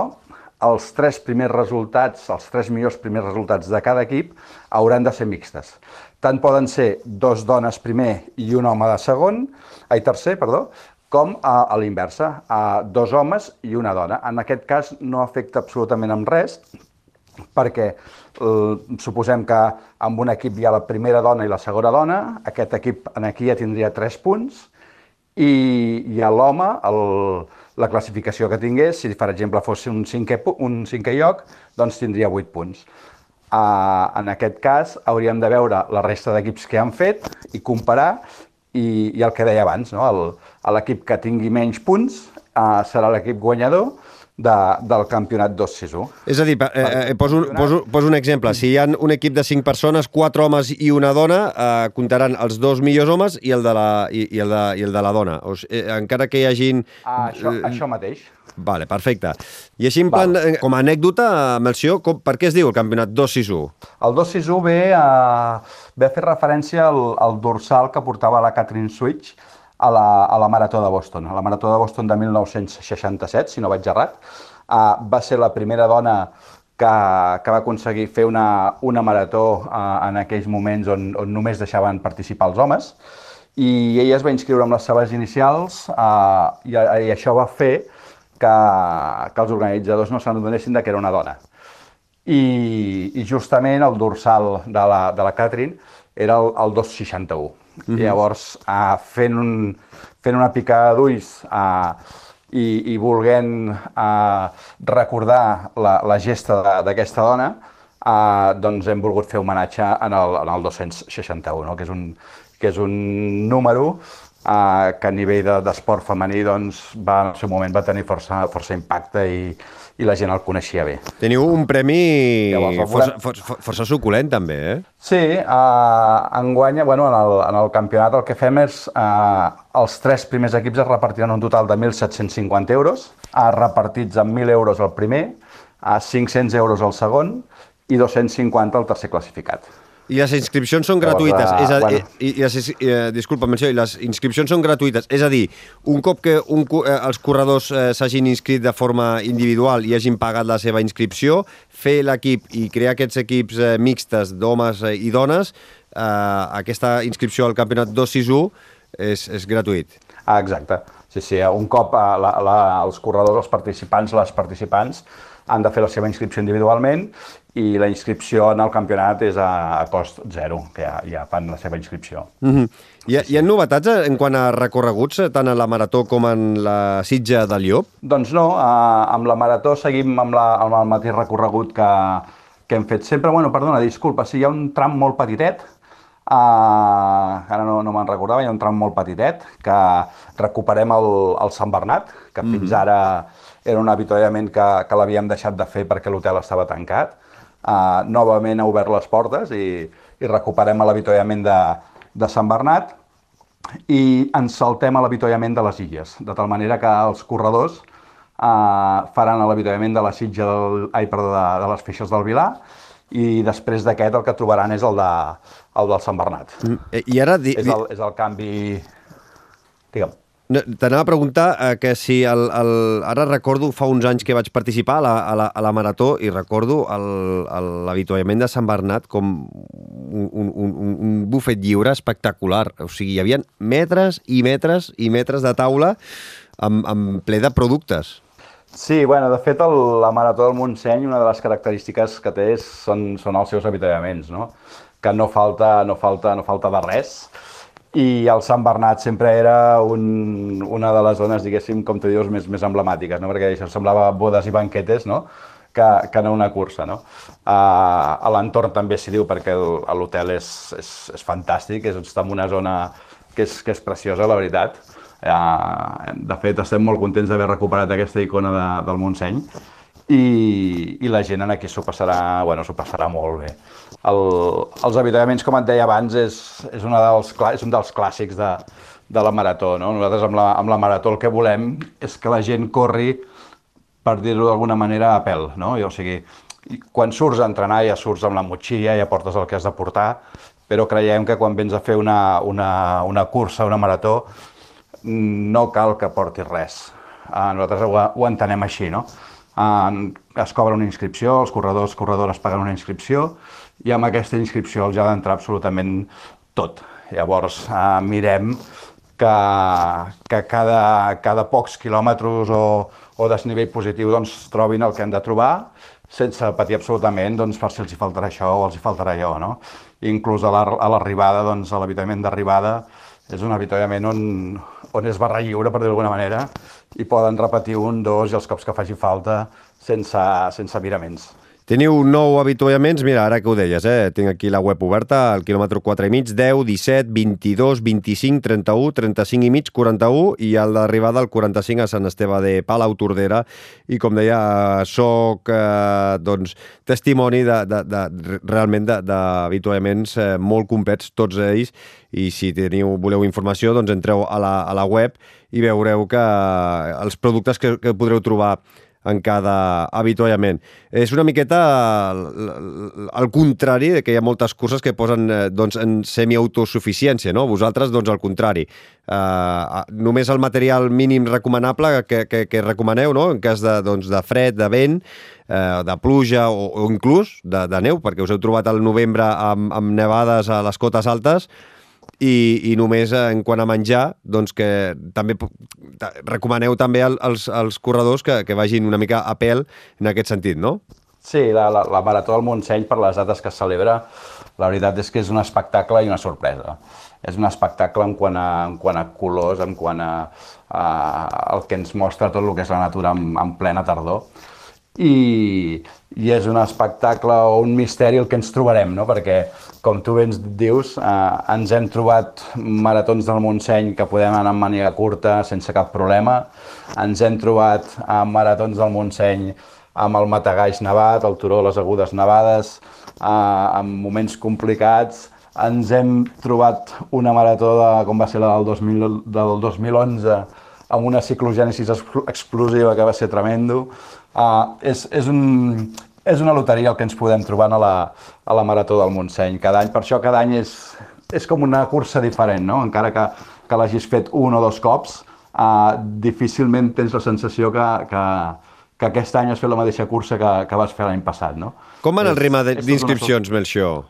els tres primers resultats, els tres millors primers resultats de cada equip hauran de ser mixtes. Tant poden ser dos dones primer i un home de segon, ai, tercer, perdó, com a, a l'inversa, a dos homes i una dona. En aquest cas no afecta absolutament amb res, perquè eh, suposem que amb un equip hi ha la primera dona i la segona dona, aquest equip en aquí ja tindria tres punts, i, i l'home, la classificació que tingués, si per exemple fos un cinquè, un cinquè lloc, doncs tindria 8 punts. Uh, en aquest cas hauríem de veure la resta d'equips que han fet i comparar i, i el que deia abans, no? l'equip que tingui menys punts uh, serà l'equip guanyador de, del campionat 2-6-1. És a dir, eh, eh, poso, poso, poso un exemple. Si hi ha un equip de 5 persones, 4 homes i una dona, eh, comptaran els dos millors homes i el de la, i, i el de, i el de la dona. O sigui, eh, encara que hi hagin... Ah, això, eh, això mateix. Vale, perfecte. I així, en plan, eh, com a anècdota, Melció, com, per què es diu el campionat 2-6-1? El 2-6-1 ve, a, ve a fer referència al, al dorsal que portava la Catherine Switch, a la, a la Marató de Boston. A la Marató de Boston de 1967, si no vaig errat, uh, va ser la primera dona que, que va aconseguir fer una, una marató uh, en aquells moments on, on només deixaven participar els homes, i ella es va inscriure amb les seves inicials uh, i, i això va fer que, que els organitzadors no s'adonessin que era una dona. I, i justament el dorsal de la, de la Catherine era el, el 261. Mm -hmm. I llavors, uh, fent, un, fent una picada d'ulls uh, i, i volent uh, recordar la, la gesta d'aquesta dona, uh, doncs hem volgut fer homenatge en el, en el 261, no? que, és un, que és un número uh, que a nivell d'esport de, femení doncs, va, en el seu moment va tenir força, força impacte i, i la gent el coneixia bé. Teniu un premi Llavors, força, força, força suculent, també, eh? Sí, uh, enguany, bueno, en el, en el campionat el que fem és uh, els tres primers equips es repartiran un total de 1.750 euros, uh, repartits en 1.000 euros el primer, a uh, 500 euros el segon i 250 el tercer classificat. I les inscripcions són gratuïtes. Llavors, és a, bueno. i, i les, eh, disculpa, menció, i les inscripcions són gratuïtes. És a dir, un cop que un, eh, els corredors eh, s'hagin inscrit de forma individual i hagin pagat la seva inscripció, fer l'equip i crear aquests equips eh, mixtes d'homes eh, i dones, eh, aquesta inscripció al campionat 261 és, és gratuït. Ah, exacte. Sí, sí, un cop eh, la, la, els corredors, els participants, les participants, han de fer la seva inscripció individualment i la inscripció en el campionat és a, a cost zero, que ja, ja fan la seva inscripció. Mm -hmm. Hi, ha, hi ha novetats en quant a recorreguts, tant en la marató com en la sitja del Llop? Doncs no, eh, amb la marató seguim amb, la, amb el mateix recorregut que, que hem fet sempre. Bueno, perdona, disculpa, sí, hi ha un tram molt petitet, Uh, ara no, no me'n recordava, hi ha un tram molt petitet, que recuperem el, el Sant Bernat, que fins mm -hmm. ara era un avituallament que, que l'havíem deixat de fer perquè l'hotel estava tancat. Uh, novament ha obert les portes i, i recuperem l'avituallament de, de Sant Bernat i ens saltem a l'avituallament de les illes, de tal manera que els corredors uh, faran l'avituallament de la sitja del, ai, perdó, de, de les feixes del Vilar i després d'aquest el que trobaran és el, de, el del Sant Bernat. Mm, I ara... Di... És, el, és el canvi... Digue'm. T'anava a preguntar eh, que si el, el, ara recordo fa uns anys que vaig participar a la, a la, a la Marató i recordo l'avituallament de Sant Bernat com un, un, un, un bufet lliure espectacular. O sigui, hi havia metres i metres i metres de taula amb, amb ple de productes. Sí, bueno, de fet, el, la Marató del Montseny, una de les característiques que té són, són els seus avituallaments, no? que no falta, no falta, no falta de res i el Sant Bernat sempre era un, una de les zones, diguéssim, com tu dius, més, més emblemàtiques, no? perquè això semblava bodes i banquetes, no? que, que no una cursa. No? Uh, a l'entorn també s'hi diu perquè l'hotel és, és, és fantàstic, és, està en una zona que és, que és preciosa, la veritat. Uh, de fet, estem molt contents d'haver recuperat aquesta icona de, del Montseny i, i la gent aquí s'ho passarà, bueno, passarà molt bé. El, els avituallaments, com et deia abans, és, és, una dels, és un dels clàssics de, de la marató. No? Nosaltres amb la, amb la marató el que volem és que la gent corri, per dir-ho d'alguna manera, a pèl. No? I, o sigui, quan surts a entrenar ja surts amb la motxilla, ja portes el que has de portar, però creiem que quan vens a fer una, una, una cursa, una marató, no cal que portis res. Uh, nosaltres ho, ho entenem així, no? Uh, es cobra una inscripció, els corredors, corredores paguen una inscripció i amb aquesta inscripció els ha d'entrar absolutament tot. Llavors eh, mirem que, que cada, cada pocs quilòmetres o, o desnivell positiu doncs, trobin el que han de trobar sense patir absolutament doncs, per si els hi faltarà això o els hi faltarà allò. No? Inclús a l'arribada, la, doncs, a l'avituallament d'arribada, és un avituallament on, on és barra lliure, per dir d'alguna manera, i poden repetir un, dos i els cops que faci falta sense, sense miraments. Teniu nou avituallaments, mira, ara que ho deies, eh? tinc aquí la web oberta, al quilòmetre 4 i mig, 10, 17, 22, 25, 31, 35 i mig, 41 i el d'arribada al 45 a Sant Esteve de Palau Tordera. I com deia, soc eh, doncs, testimoni de, de, de, realment d'avituallaments eh, molt complets, tots ells, i si teniu, voleu informació, doncs entreu a la, a la web i veureu que els productes que, que podreu trobar en cada avituallament. És una miqueta al contrari de que hi ha moltes curses que posen eh, doncs, en semiautosuficiència, no? Vosaltres, doncs, al contrari. Uh, només el material mínim recomanable que, que, que recomaneu, no? En cas de, doncs, de fred, de vent, uh, de pluja o, o inclús de, de neu, perquè us heu trobat al novembre amb, amb nevades a les cotes altes, i, i només en quant a menjar, doncs que també recomaneu també als, als corredors que, que vagin una mica a pèl en aquest sentit, no? Sí, la, la, la Marató del Montseny, per les dates que es celebra, la veritat és que és un espectacle i una sorpresa. És un espectacle en quant a, en quant a colors, en quant a, a el que ens mostra tot el que és la natura en, en plena tardor. I, I és un espectacle o un misteri el que ens trobarem, no? perquè, com tu ben dius, eh, ens hem trobat maratons del Montseny que podem anar amb màniga curta sense cap problema, ens hem trobat eh, maratons del Montseny amb el Matagalls nevat, el Turó, les Agudes nevades, eh, en moments complicats. Ens hem trobat una marató de, com va ser la del, 2000, del 2011 amb una ciclogènesis explosiva que va ser tremendo. Uh, és, és, un, és una loteria el que ens podem trobar a la, a la Marató del Montseny cada any. Per això cada any és, és com una cursa diferent, no? encara que, que l'hagis fet un o dos cops, uh, difícilment tens la sensació que, que, que aquest any has fet la mateixa cursa que, que vas fer l'any passat, no? Com van el ritme d'inscripcions, Melchior?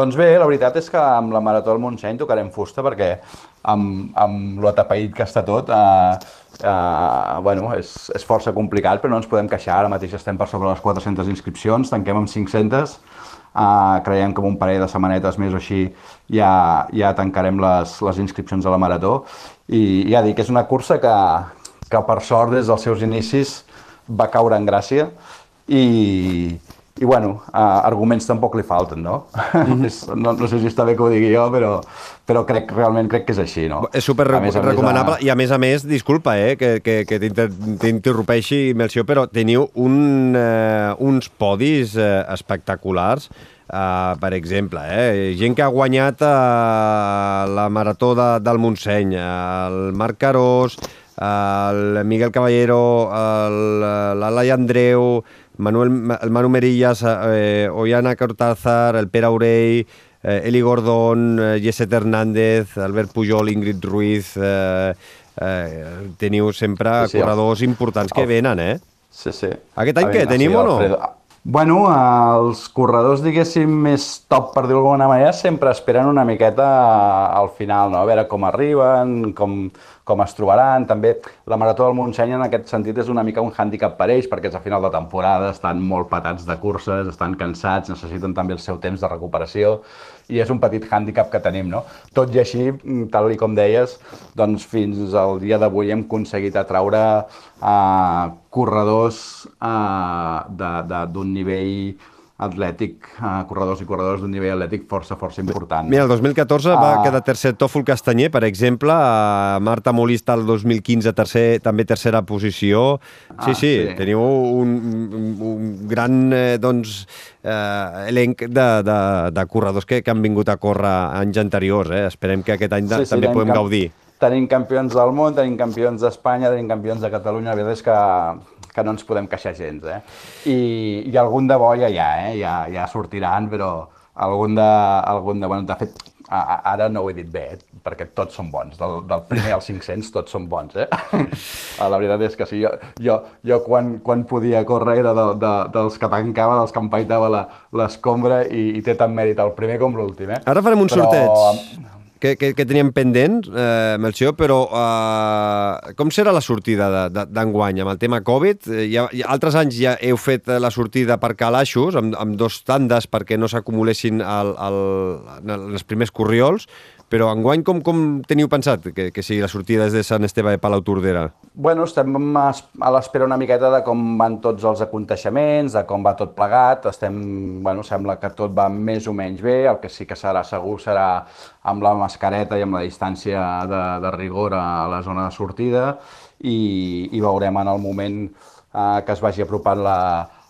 Doncs bé, la veritat és que amb la Marató del Montseny tocarem fusta perquè amb, amb l'atapeït que està tot, eh, eh, bueno, és, és força complicat, però no ens podem queixar. Ara mateix estem per sobre les 400 inscripcions, tanquem amb 500, eh, creiem que amb un parell de setmanetes més o així ja, ja tancarem les, les inscripcions a la Marató. I ja dic, és una cursa que, que per sort des dels seus inicis va caure en gràcia i, i bueno, uh, arguments tampoc li falten, no? [laughs] Mm -hmm. no? No sé si està bé que ho digui jo, però, però crec, realment crec que és així, no? És super a més, recomanable a... i a més a més, disculpa eh, que, que, que t'interrompeixi, Melció, però teniu un, uh, uns podis uh, espectaculars Uh, per exemple, eh? gent que ha guanyat uh, la marató de, del Montseny, el Marc Carós, el Miguel Caballero, l'Alai Andreu, Manuel, el Manu Merillas, eh, Ollana Cortázar, el Pere Aurell, eh, Eli Gordón, eh, Jesset Hernández, Albert Pujol, Ingrid Ruiz... Eh, eh, teniu sempre sí, sí, corredors importants que venen, eh? Sí, sí. Aquest any què, tenim sí, o no? Alfredo, Bueno, els corredors, diguéssim, més top, per dir-ho d'alguna manera, sempre esperen una miqueta al final, no? a veure com arriben, com, com es trobaran. També la Marató del Montseny en aquest sentit és una mica un hàndicap per ells, perquè és a final de temporada, estan molt patats de curses, estan cansats, necessiten també el seu temps de recuperació i és un petit hàndicap que tenim, no? Tot i així, tal i com deies, doncs fins al dia d'avui hem aconseguit atraure uh, corredors uh, d'un nivell atlètic, uh, corredors i corredors d'un nivell atlètic força, força important. Mira, el 2014 uh, va ah. quedar tercer Tòfol Castanyer, per exemple, uh, Marta Molista el 2015 tercer, també tercera posició. Sí, ah, sí, sí, teniu un, un gran eh, doncs, eh, elenc de, de, de corredors que, que han vingut a córrer anys anteriors. Eh? Esperem que aquest any sí, sí, també podem gaudir tenim campions del món, tenim campions d'Espanya, tenim campions de Catalunya, la veritat és que que no ens podem queixar gens, eh? I, i algun de bo ja hi ha, eh? Ja, ja sortiran, però algun de, algun de... Bueno, de fet, ara no ho he dit bé, eh? perquè tots són bons. Del, del primer als 500 tots són bons, eh? [laughs] La veritat és que sí. Jo, jo, jo quan, quan podia córrer era de, de, dels que tancava, dels que empaitava l'escombra i, i té tant mèrit el primer com l'últim, eh? Ara farem un Però, sorteig que, que, que teníem pendent, eh, Melchior, però eh, com serà la sortida d'enguany amb el tema Covid? Eh, ja, ja, altres anys ja heu fet la sortida per calaixos, amb, amb dos tandes perquè no s'acumulessin els primers corriols, però enguany com, com teniu pensat que, que sigui la sortida des de Sant Esteve de Palau Tordera? Bueno, estem a l'espera una miqueta de com van tots els aconteixements, de com va tot plegat. Estem, bueno, sembla que tot va més o menys bé. El que sí que serà segur serà amb la mascareta i amb la distància de, de rigor a la zona de sortida i, i veurem en el moment eh, que es vagi apropant la,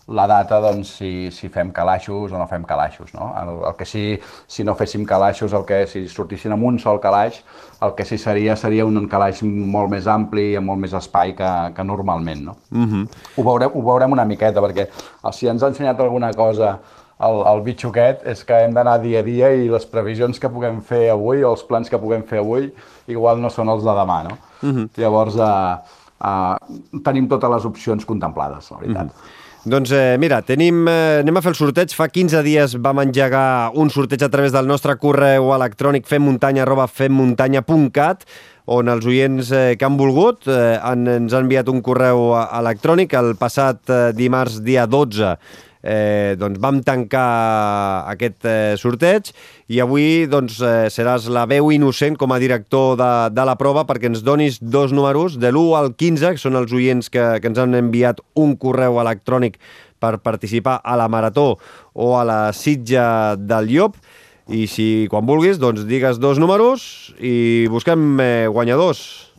la data doncs, si, si fem calaixos o no fem calaixos. No? El, el que sí, si no féssim calaixos, el que si sortissin amb un sol calaix, el que sí seria seria un calaix molt més ampli i amb molt més espai que, que normalment. No? Uh mhm. -huh. ho, veurem, ho veurem una miqueta, perquè si ens ha ensenyat alguna cosa el, el bitxo aquest és que hem d'anar dia a dia i les previsions que puguem fer avui o els plans que puguem fer avui igual no són els de demà, no? Uh mhm. -huh. Llavors, uh, uh, tenim totes les opcions contemplades, la veritat. Uh mhm. -huh. Doncs eh, mira, tenim, eh, anem a fer el sorteig. Fa 15 dies vam engegar un sorteig a través del nostre correu electrònic femmuntanya arroba femmuntanya.cat on els oients eh, que han volgut eh, han, ens han enviat un correu eh, electrònic el passat eh, dimarts dia 12 eh, doncs vam tancar aquest eh, sorteig i avui doncs, eh, seràs la veu innocent com a director de, de la prova perquè ens donis dos números, de l'1 al 15, que són els oients que, que ens han enviat un correu electrònic per participar a la Marató o a la Sitja del Llop, i si quan vulguis, doncs digues dos números i busquem eh, guanyadors.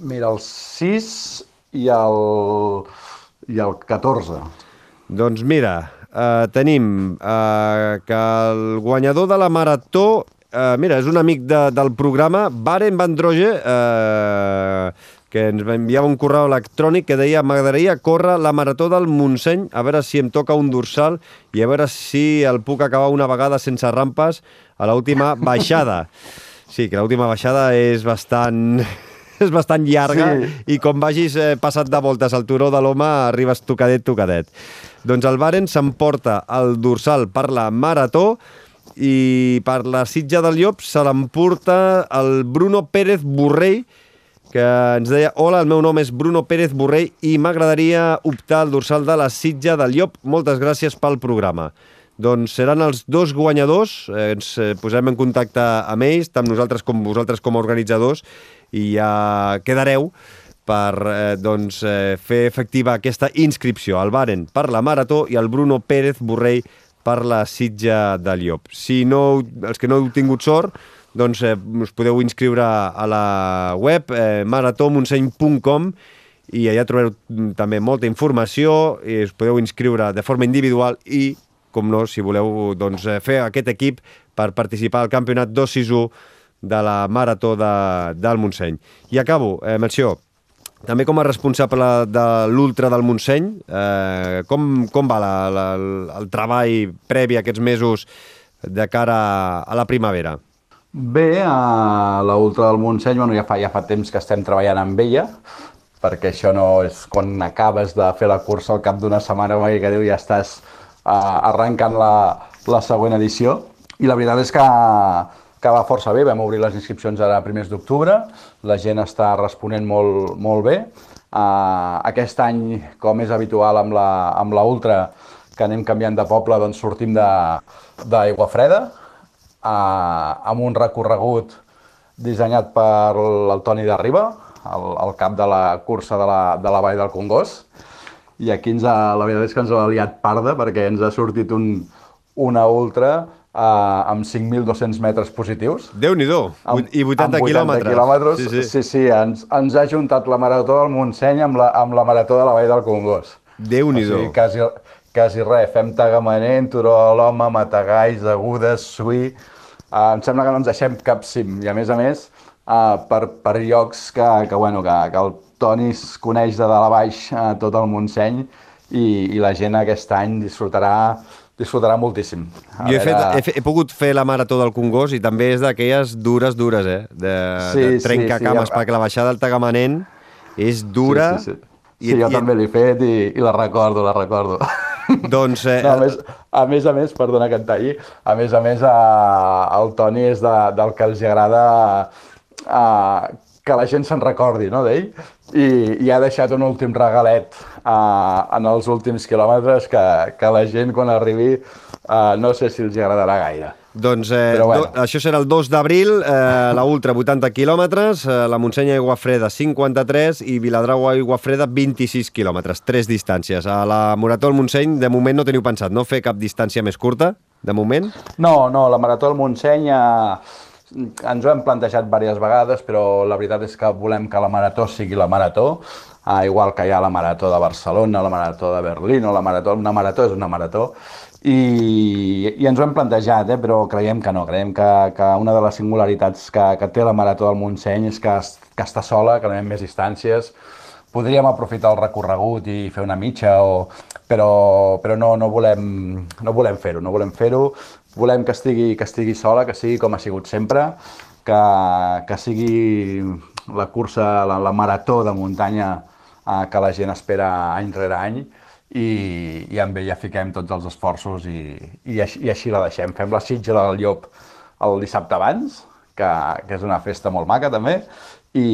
Mira, el 6 i el, i el 14. Doncs mira, eh, tenim eh, que el guanyador de la marató, eh, mira, és un amic de, del programa, Baren Vandroge, eh, que ens va enviar un correu electrònic que deia m'agradaria córrer la marató del Montseny, a veure si em toca un dorsal i a veure si el puc acabar una vegada sense rampes a l'última baixada. Sí, que l'última baixada és bastant [laughs] és bastant llarga sí. i com vagis eh, passat de voltes al turó de l'home arribes tocadet, tocadet. Doncs el Baren s'emporta el dorsal per la marató i per la sitja del Llop se l'emporta el Bruno Pérez Borrell, que ens deia Hola, el meu nom és Bruno Pérez Borrell i m'agradaria optar al dorsal de la Sitja del Llop. Moltes gràcies pel programa. Doncs seran els dos guanyadors, eh, ens eh, posarem en contacte amb ells, tant nosaltres com vosaltres com a organitzadors, i ja quedareu per eh, doncs, eh, fer efectiva aquesta inscripció. El Baren per la Marató i el Bruno Pérez Borrell per la Sitja del Llop. Si no, els que no heu tingut sort, doncs eh, us podeu inscriure a la web eh, maratomontseny.com i allà trobareu també molta informació i us podeu inscriure de forma individual i, com no, si voleu doncs, eh, fer aquest equip per participar al campionat 261 de la Marató de, del Montseny. I acabo, eh, Melcior, també com a responsable de l'Ultra del Montseny, eh, com, com va la, la, el treball previ a aquests mesos de cara a la primavera? Bé, a la Ultra del Montseny bueno, ja, fa, ja fa temps que estem treballant amb ella, perquè això no és quan acabes de fer la cursa al cap d'una setmana, que diu, ja estàs uh, arrencant la, la següent edició. I la veritat és que, que va força bé, vam obrir les inscripcions ara a primers d'octubre, la gent està responent molt, molt bé. Uh, aquest any, com és habitual amb la, amb la Ultra, que anem canviant de poble, doncs sortim d'aigua freda, eh, amb un recorregut dissenyat per el Toni de Riba, el, el cap de la cursa de la, de la Vall del Congost. I aquí ens ha, la veritat és que ens ha liat parda perquè ens ha sortit un, una ultra eh, amb 5.200 metres positius. Déu-n'hi-do, i 80, 80 quilòmetres. quilòmetres. Sí, sí, sí, sí ens, ens ha juntat la marató del Montseny amb la, amb la marató de la Vall del Congost. Déu-n'hi-do. O sigui, quasi, quasi res. Fem Tagamanent, Turó de l'Home, Matagalls, Agudes, Suí... Uh, em sembla que no ens deixem cap cim. I a més a més, uh, per, per llocs que, que, bueno, que, que el Toni es coneix de dalt a baix uh, tot el Montseny i, i la gent aquest any disfrutarà disfrutarà moltíssim. A jo he, fet, he, fe, he pogut fer la marató del Congost i també és d'aquelles dures, dures, eh? De, sí, de trencacames, sí, sí. perquè la baixada del Tagamanent és dura. Sí, sí, sí. I, sí jo i... també l'he fet i, i la recordo, la recordo. [laughs] Doncs... Eh, no, a, més, a més a més, perdona que et talli, a més a més eh, el Toni és de, del que els agrada eh, que la gent se'n recordi no, d'ell i, i ha deixat un últim regalet eh, en els últims quilòmetres que, que la gent quan arribi eh, no sé si els agradarà gaire. Doncs eh, bueno. do, això serà el 2 d'abril, eh, la Ultra 80 quilòmetres, eh, la Montsenya Aigua Freda 53 i Viladrau Aigua Freda 26 quilòmetres, tres distàncies. A la Marató del Montseny de moment no teniu pensat, no? Fer cap distància més curta, de moment? No, no, la Marató del Montseny eh, ens ho hem plantejat diverses vegades, però la veritat és que volem que la Marató sigui la Marató, eh, igual que hi ha la Marató de Barcelona, la Marató de Berlín o la Marató... Una Marató és una Marató, i, i ens ho hem plantejat, eh, però creiem que no. Creiem que, que una de les singularitats que, que té la Marató del Montseny és que, que està sola, que no hi ha més distàncies. Podríem aprofitar el recorregut i fer una mitja, o... però, però no, no volem, no volem fer-ho. No volem fer-ho. Volem que estigui, que estigui sola, que sigui com ha sigut sempre, que, que sigui la cursa, la, la marató de muntanya eh, que la gent espera any rere any i, i amb ella fiquem tots els esforços i, i, així, i així la deixem. Fem la sitja del llop el dissabte abans, que, que és una festa molt maca també, i,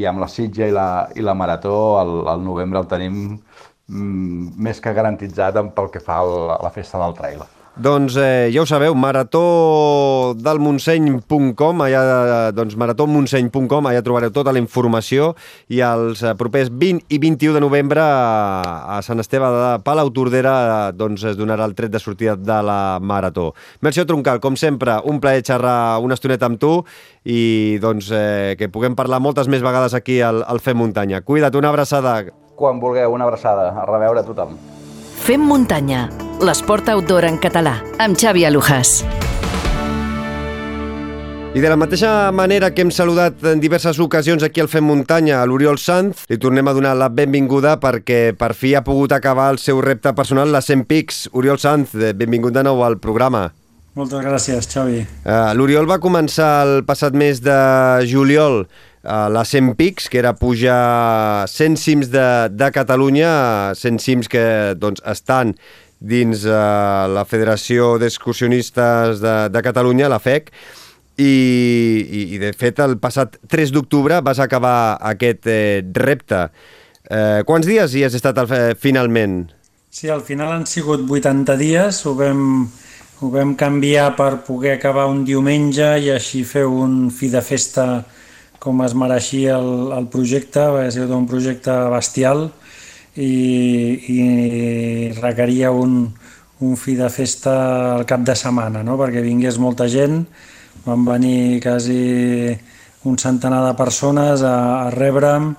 i amb la sitja i la, i la marató el, el novembre el tenim mm, més que garantitzat pel que fa a la festa del trail. Doncs eh, ja ho sabeu, marató del Montseny.com, allà, doncs maratómontseny.com, allà trobareu tota la informació i els eh, propers 20 i 21 de novembre a, Sant Esteve de Palau Tordera doncs es donarà el tret de sortida de la marató. Mercè Troncal, com sempre, un plaer xerrar una estoneta amb tu i doncs eh, que puguem parlar moltes més vegades aquí al, al Fem Muntanya. Cuida't, una abraçada. Quan vulgueu, una abraçada. A reveure a tothom. Fem muntanya, l'esport outdoor en català, amb Xavi Alujas. I de la mateixa manera que hem saludat en diverses ocasions aquí al Fem Muntanya a l'Oriol Sanz, li tornem a donar la benvinguda perquè per fi ha pogut acabar el seu repte personal, la 100 Pics. Oriol Sanz, benvingut de nou al programa. Moltes gràcies, Xavi. Uh, L'Oriol va començar el passat mes de juliol uh, la 100 Pics, que era pujar 100 cims de, de Catalunya, 100 cims que doncs, estan dins uh, la Federació d'Excursionistes de, de Catalunya, la FEC, i, i, i de fet el passat 3 d'octubre vas acabar aquest eh, repte. Eh, quants dies hi has estat al, eh, finalment? Sí, al final han sigut 80 dies, ho vam, ho vam canviar per poder acabar un diumenge i així fer un fi de festa com es mereixia el, el projecte, va ser un projecte bestial i, i requeria un, un fi de festa al cap de setmana, no? perquè vingués molta gent, van venir quasi un centenar de persones a, a rebre'm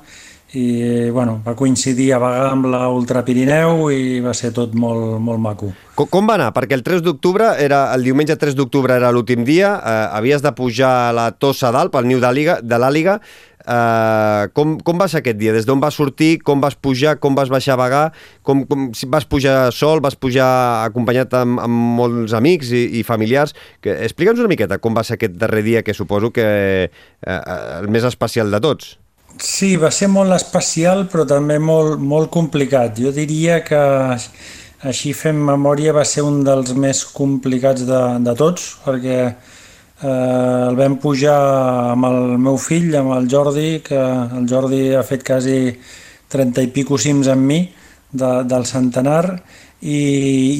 i bueno, va coincidir a vegades amb la Ultra Pirineu i va ser tot molt, molt maco. Com, com va anar? Perquè el 3 d'octubre, era el diumenge 3 d'octubre era l'últim dia, eh, havies de pujar a la Tossa dalt pel niu de l'Àliga. Eh, com, com va ser aquest dia? Des d'on vas sortir? Com vas pujar? Com vas baixar a vagar? Com, com, vas pujar sol? Vas pujar acompanyat amb, amb molts amics i, i familiars? Explica'ns una miqueta com va ser aquest darrer dia que suposo que eh, el més especial de tots. Sí, va ser molt especial, però també molt, molt complicat. Jo diria que així fent memòria va ser un dels més complicats de, de tots, perquè eh, el vam pujar amb el meu fill, amb el Jordi, que el Jordi ha fet quasi 30 i pico cims amb mi de, del centenar, i,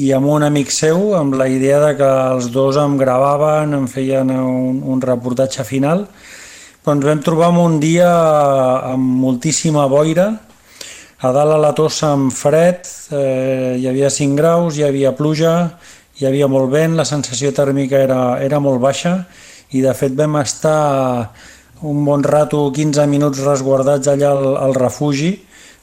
i amb un amic seu, amb la idea de que els dos em gravaven, em feien un, un reportatge final, però ens vam trobar un dia amb moltíssima boira, a dalt a la tossa amb fred, eh, hi havia 5 graus, hi havia pluja, hi havia molt vent, la sensació tèrmica era, era molt baixa i de fet vam estar un bon rato, 15 minuts resguardats allà al, al refugi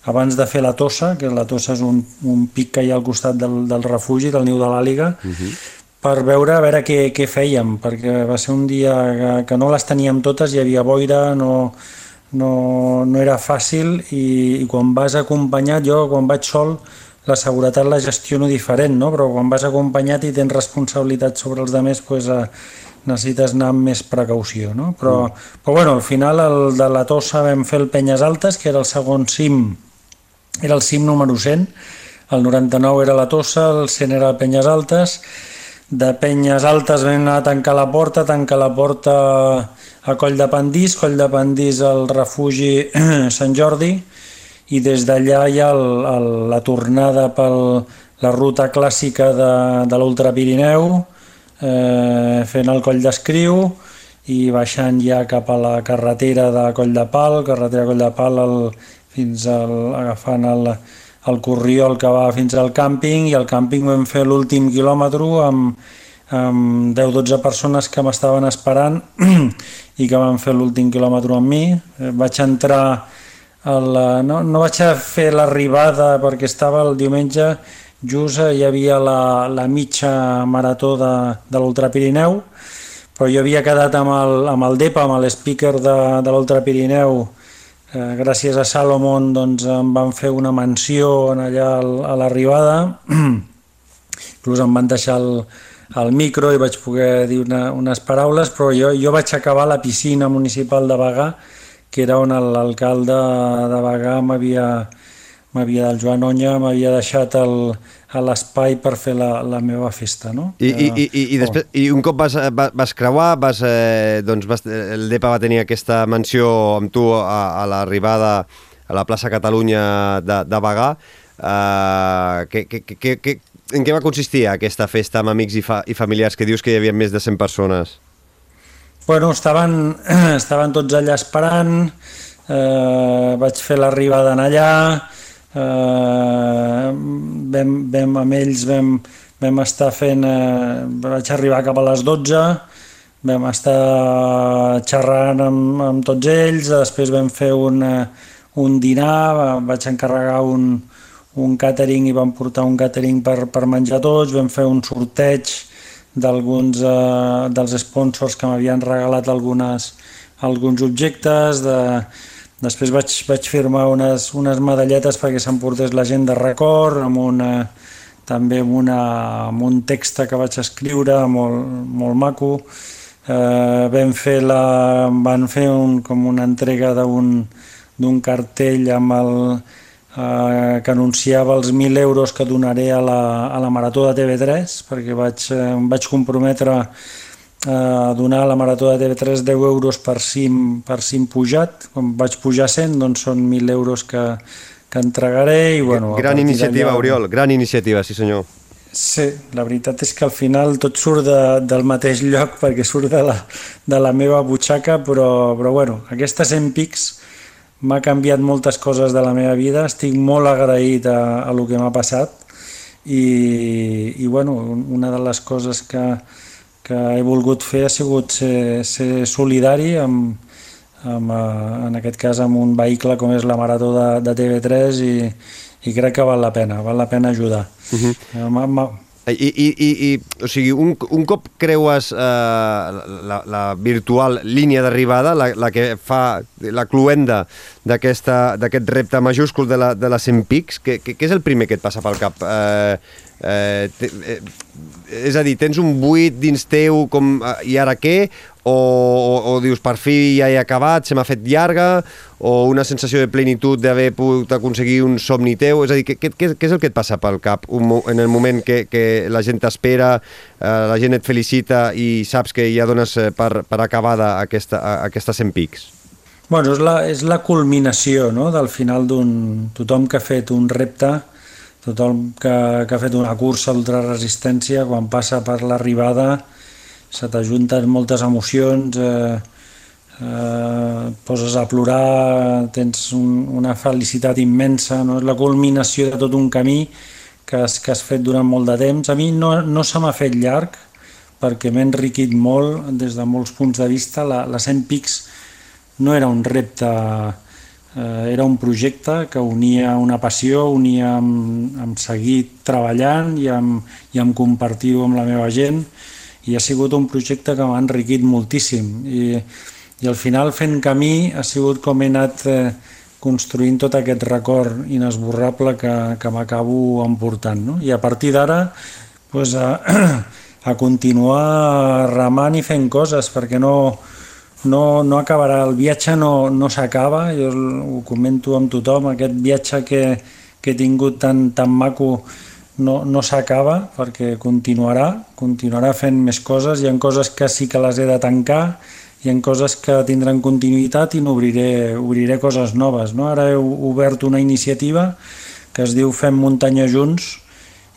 abans de fer la tossa, que la tossa és un, un pic que hi ha al costat del, del refugi, del niu de l'àliga, uh mhm. -huh per veure a veure què, què fèiem, perquè va ser un dia que, que no les teníem totes, hi havia boira, no, no, no era fàcil i, i quan vas acompanyat, jo quan vaig sol la seguretat la gestiono diferent, no? però quan vas acompanyat i tens responsabilitat sobre els altres, pues, eh, necessites anar amb més precaució. No? Però, mm. però bueno, al final el de la Tossa vam fer el Penyes Altes, que era el segon cim, era el cim número 100, el 99 era la Tossa, el 100 era el Penyes Altes, de Penyes Altes anar a tancar la porta, tancar la porta a Coll de Pandís, Coll de Pandís al refugi [clears throat] Sant Jordi. I des d'allà hi ha el, el, la tornada per la ruta clàssica de, de l'Ultrapirineu eh, fent el Coll d'Escriu i baixant ja cap a la carretera de Coll de Pal, carretera Coll de Pal el, fins al, agafant el, el corriol que va fins al càmping i al càmping vam fer l'últim quilòmetre amb, amb 10-12 persones que m'estaven esperant [clears throat] i que van fer l'últim quilòmetre amb mi. Eh, vaig entrar a la, no, no vaig a fer l'arribada perquè estava el diumenge just hi havia la, la mitja marató de, de l'Ultrapirineu però jo havia quedat amb el, amb el DEPA, amb l'speaker de, de l'Ultrapirineu Eh, gràcies a Salomon doncs, em van fer una menció en allà a l'arribada, [clears throat] inclús em van deixar el, el micro i vaig poder dir una, unes paraules, però jo, jo vaig acabar la piscina municipal de Bagà, que era on l'alcalde de Bagà m'havia m'havia Joan Onya m'havia deixat el, a l'espai per fer la, la meva festa, no? I, i, i, i, i, després, i un cop vas, vas creuar, vas, eh, doncs vas, el DEPA va tenir aquesta menció amb tu a, a l'arribada a la plaça Catalunya de, de Bagà. Uh, que, que, que, que, en què va consistir aquesta festa amb amics i, fa, i familiars que dius que hi havia més de 100 persones? Bueno, estaven, [clears throat] estaven tots allà esperant, eh, vaig fer l'arribada en allà, eh, vam, vam, amb ells vam, vam estar fent, eh, vaig arribar cap a les 12, vam estar xerrant amb, amb tots ells, després vam fer un, un dinar, vaig encarregar un, un catering i vam portar un catering per, per menjar tots, vam fer un sorteig d'alguns eh, dels sponsors que m'havien regalat algunes, alguns objectes, de, després vaig, vaig firmar unes, unes medalletes perquè s'emportés la gent de record, amb una, també amb, una, amb un text que vaig escriure molt, molt maco. Eh, vam fer la, van fer un, com una entrega d'un cartell amb el, eh, que anunciava els 1.000 euros que donaré a la, a la Marató de TV3, perquè vaig, eh, vaig comprometre a donar a la Marató de TV3 10 euros per cim, per cim pujat. Com vaig pujar 100, doncs són 1.000 euros que, que entregaré. I, bueno, gran iniciativa, Oriol, gran iniciativa, sí senyor. Sí, la veritat és que al final tot surt de, del mateix lloc [laughs] perquè surt de la, de la meva butxaca, però, però bueno, aquestes 100 pics m'ha canviat moltes coses de la meva vida, estic molt agraït a, a el que m'ha passat i, i bueno, una de les coses que, que he volgut fer ha sigut ser, ser solidari amb, amb, eh, en aquest cas amb un vehicle com és la Marató de, de TV3 i, i crec que val la pena, val la pena ajudar. Uh -huh. I, i, i, i o sigui, un, un cop creues eh, la, la virtual línia d'arribada, la, la que fa la cluenda d'aquest repte majúscul de la, de la 100 pics, què, és el primer que et passa pel cap? Eh, eh, te, eh, és a dir, tens un buit dins teu com, eh, i ara què? O, o, o dius, per fi ja he acabat, se m'ha fet llarga, o una sensació de plenitud d'haver pogut aconseguir un somni teu? És a dir, què, què, què és el que et passa pel cap un, en el moment que, que la gent t'espera, eh, la gent et felicita i saps que ja dones eh, per, per acabada aquesta, aquesta 100 pics? Bueno, és la, és la culminació no? del final d'un... Tothom que ha fet un repte, tothom que, que ha fet una cursa d'ultraresistència, quan passa per l'arribada, se t'ajunten moltes emocions, eh, eh, poses a plorar, tens un, una felicitat immensa, no? és la culminació de tot un camí que has, que has fet durant molt de temps. A mi no, no se m'ha fet llarg, perquè m'he enriquit molt des de molts punts de vista. La, la 100 Pics no era un repte, eh, era un projecte que unia una passió, unia amb, amb seguir treballant i amb, i amb compartir-ho amb la meva gent, i ha sigut un projecte que m'ha enriquit moltíssim i, i al final fent camí ha sigut com he anat eh, construint tot aquest record inesborrable que, que m'acabo emportant no? i a partir d'ara pues, a, [clears throat] a continuar remant i fent coses perquè no, no, no acabarà, el viatge no, no s'acaba, jo ho comento amb tothom, aquest viatge que, que he tingut tan, tan maco no, no s'acaba perquè continuarà, continuarà fent més coses, hi ha coses que sí que les he de tancar, hi ha coses que tindran continuïtat i n'obriré obriré coses noves. No? Ara he obert una iniciativa que es diu Fem muntanya junts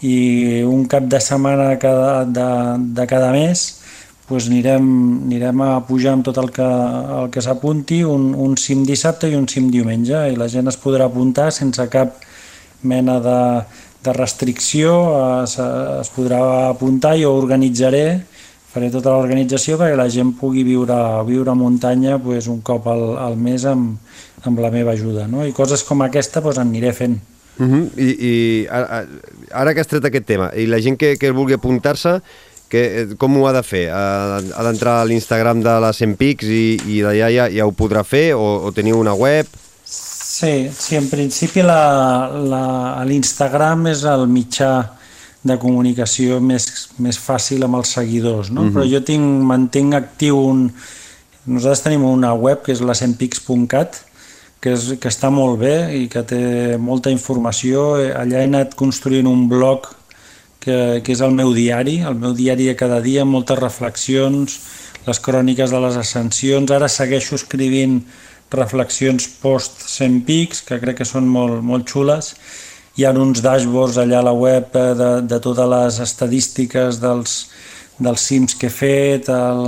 i un cap de setmana cada, de, de cada mes doncs anirem, anirem a pujar amb tot el que, el que s'apunti, un, un cim dissabte i un cim diumenge, i la gent es podrà apuntar sense cap mena de, de restricció es, es podrà apuntar, jo organitzaré, faré tota l'organització perquè la gent pugui viure, viure a muntanya pues, un cop al, al mes amb, amb la meva ajuda. No? I coses com aquesta en aniré fent. Uh -huh. I, i ara, ara que has tret aquest tema, i la gent que, que vulgui apuntar-se, que, com ho ha de fer? Ha, ha d'entrar a l'Instagram de la 100 Pics i, i d'allà ja, ja ho podrà fer? O, o teniu una web? Sí, sí en principi l'Instagram és el mitjà de comunicació més, més fàcil amb els seguidors, no? Uh -huh. però jo tinc, mantinc actiu un... Nosaltres tenim una web que és la que, és, que està molt bé i que té molta informació. Allà he anat construint un blog que, que és el meu diari, el meu diari de cada dia, moltes reflexions, les cròniques de les ascensions. Ara segueixo escrivint reflexions post 100 pics, que crec que són molt, molt xules. Hi ha uns dashboards allà a la web eh, de, de totes les estadístiques dels, dels cims que he fet, el,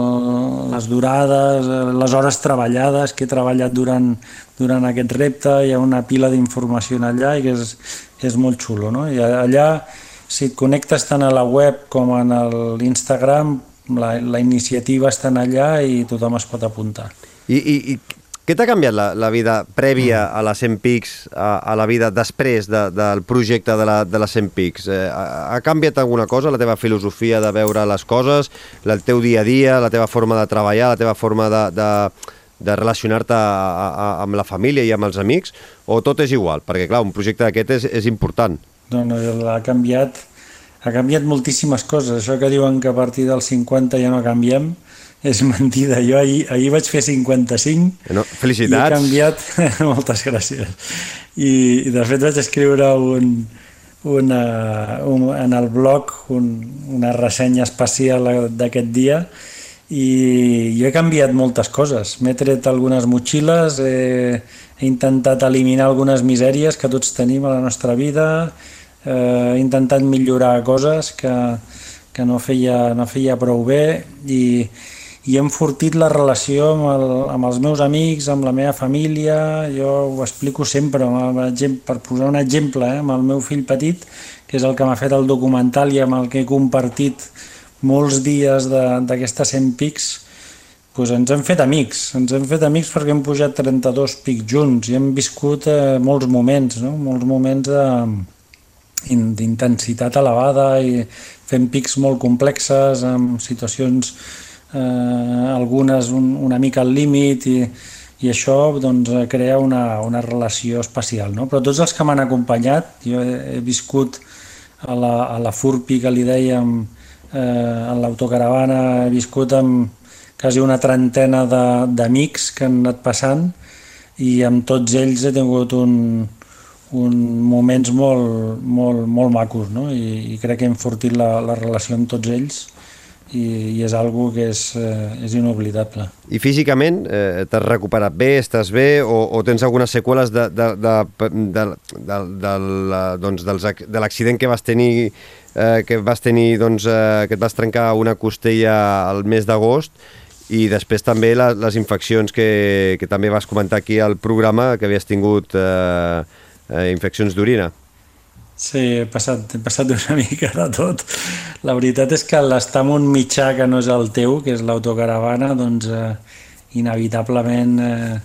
les durades, les hores treballades que he treballat durant, durant aquest repte, hi ha una pila d'informació allà i que és, és molt xulo. No? I allà, si et connectes tant a la web com a l'Instagram, la, la iniciativa està allà i tothom es pot apuntar. I, i, i què t'ha canviat la, la vida prèvia mm. a la 100 Pics, a, a la vida després de, del projecte de la, de la 100 Pics? Eh, ha, ha canviat alguna cosa, la teva filosofia de veure les coses, el teu dia a dia, la teva forma de treballar, la teva forma de, de, de relacionar-te amb la família i amb els amics, o tot és igual? Perquè, clar, un projecte d'aquest és, és important. No, no, ha canviat, ha canviat moltíssimes coses. Això que diuen que a partir dels 50 ja no canviem, és mentida. Jo ahir, ahir vaig fer 55 no, felicitats. i he canviat... [laughs] Moltes gràcies. I, I de fet vaig escriure un, una, un, en el blog un, una ressenya especial d'aquest dia i jo he canviat moltes coses. M'he tret algunes motxilles, he, he intentat eliminar algunes misèries que tots tenim a la nostra vida, eh, intentat millorar coses que, que no, feia, no feia prou bé i, i hem fortit la relació amb, el, amb els meus amics, amb la meva família, jo ho explico sempre, per posar un exemple, eh, amb el meu fill petit, que és el que m'ha fet el documental i amb el que he compartit molts dies d'aquesta 100 pics, doncs ens hem fet amics, ens hem fet amics perquè hem pujat 32 pics junts i hem viscut eh, molts moments, no? molts moments d'intensitat elevada i fent pics molt complexes, amb situacions eh, algunes un, una mica al límit i, i això doncs, crea una, una relació especial. No? Però tots els que m'han acompanyat, jo he, he viscut a la, a la Furpi que li dèiem, eh, en l'autocaravana, he viscut amb quasi una trentena d'amics que han anat passant i amb tots ells he tingut un, un moments molt, molt, molt macos no? I, i crec que hem fortit la, la relació amb tots ells i, i és algo que és, eh, és inoblidable. I físicament eh, t'has recuperat bé, estàs bé o, o tens algunes seqüeles de, de, de, de, de, de, doncs, dels, de l'accident que vas tenir eh, que vas tenir doncs, eh, que et vas trencar una costella al mes d'agost i després també la, les infeccions que, que també vas comentar aquí al programa que havies tingut eh, eh, infeccions d'orina. Sí, he passat, he passat una [laughs] mica de tot. La veritat és que l'estar en un mitjà que no és el teu, que és l'autocaravana, doncs eh, inevitablement eh,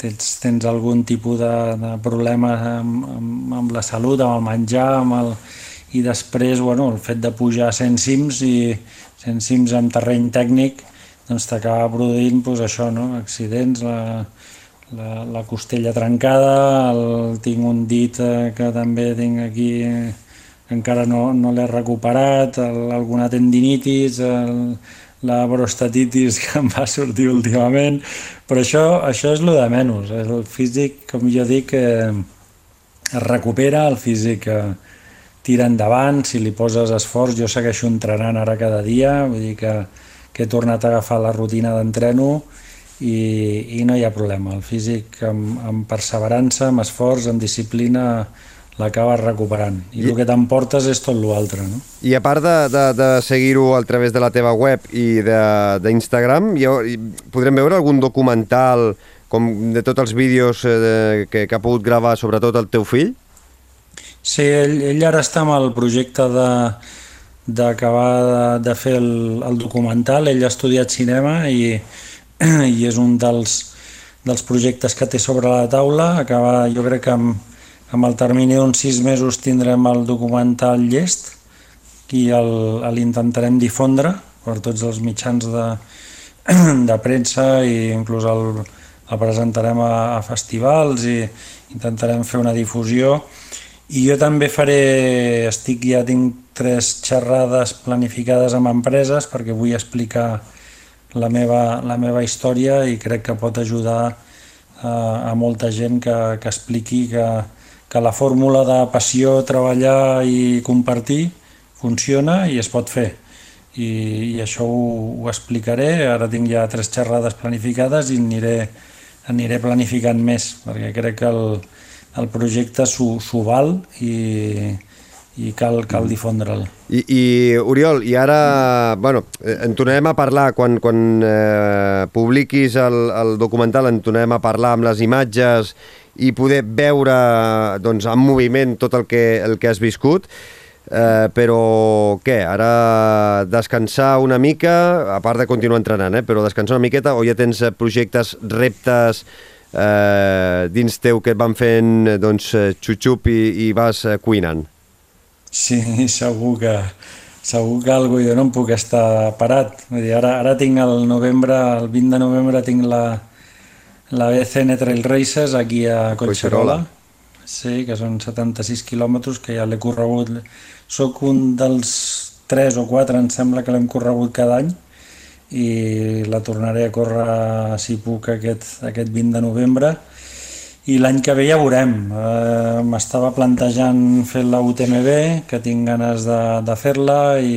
tens, tens algun tipus de, de problema amb, amb, amb la salut, amb el menjar, amb el, i després bueno, el fet de pujar a 100 cims i 100 cims en terreny tècnic doncs t'acaba produint doncs, això, no? accidents, la, la, la costella trencada, el, tinc un dit eh, que també tinc aquí que encara no, no l'he recuperat, el, alguna tendinitis, el, la prostatitis que em va sortir últimament, però això, això és el de menys. El físic, com jo dic, eh, es recupera, el físic eh, tira endavant, si li poses esforç, jo segueixo entrenant ara cada dia, vull dir que, que he tornat a agafar la rutina d'entreno, i, i no hi ha problema. El físic amb, amb perseverança, amb esforç, amb disciplina l'acabes recuperant. I, I el que t'emportes és tot l'altre. No? I a part de, de, de seguir-ho a través de la teva web i d'Instagram, podrem veure algun documental com de tots els vídeos eh, que, que ha pogut gravar sobretot el teu fill? Sí, ell, ell ara està amb el projecte de d'acabar de, de fer el, el documental. Ell ha estudiat cinema i, [clears throat] i és un dels, dels projectes que té sobre la taula. Acaba, jo crec que amb, amb el termini d'uns sis mesos tindrem el documental llest i l'intentarem difondre per tots els mitjans de, [clears throat] de premsa i inclús el, el presentarem a, a festivals i intentarem fer una difusió i jo també faré, estic ja tinc tres xerrades planificades amb empreses perquè vull explicar la meva, la meva història i crec que pot ajudar a, a molta gent que, que expliqui que, que la fórmula de passió, treballar i compartir funciona i es pot fer. I, i això ho, ho explicaré. Ara tinc ja tres xerrades planificades i aniré, aniré planificant més, perquè crec que el, el projecte s'ho val i, i cal, cal difondre'l. I, I, Oriol, i ara, bueno, eh, en tornarem a parlar, quan, quan eh, publiquis el, el documental, en tornarem a parlar amb les imatges i poder veure doncs, en moviment tot el que, el que has viscut. Eh, però què, ara descansar una mica, a part de continuar entrenant, eh, però descansar una miqueta o ja tens projectes, reptes eh, dins teu que et van fent doncs, xup-xup i, i vas eh, cuinant? Sí, [laughs] segur que, segur que algú, jo no em puc estar parat. Vull dir, ara, ara tinc el novembre, el 20 de novembre tinc la, la BCN Trail Races aquí a Collserola. Sí, que són 76 quilòmetres que ja l'he corregut. Soc un dels 3 o 4, em sembla que l'hem corregut cada any i la tornaré a córrer, si puc, aquest, aquest 20 de novembre i l'any que ve ja veurem. Eh, M'estava plantejant fer la UTMB, que tinc ganes de, de fer-la i,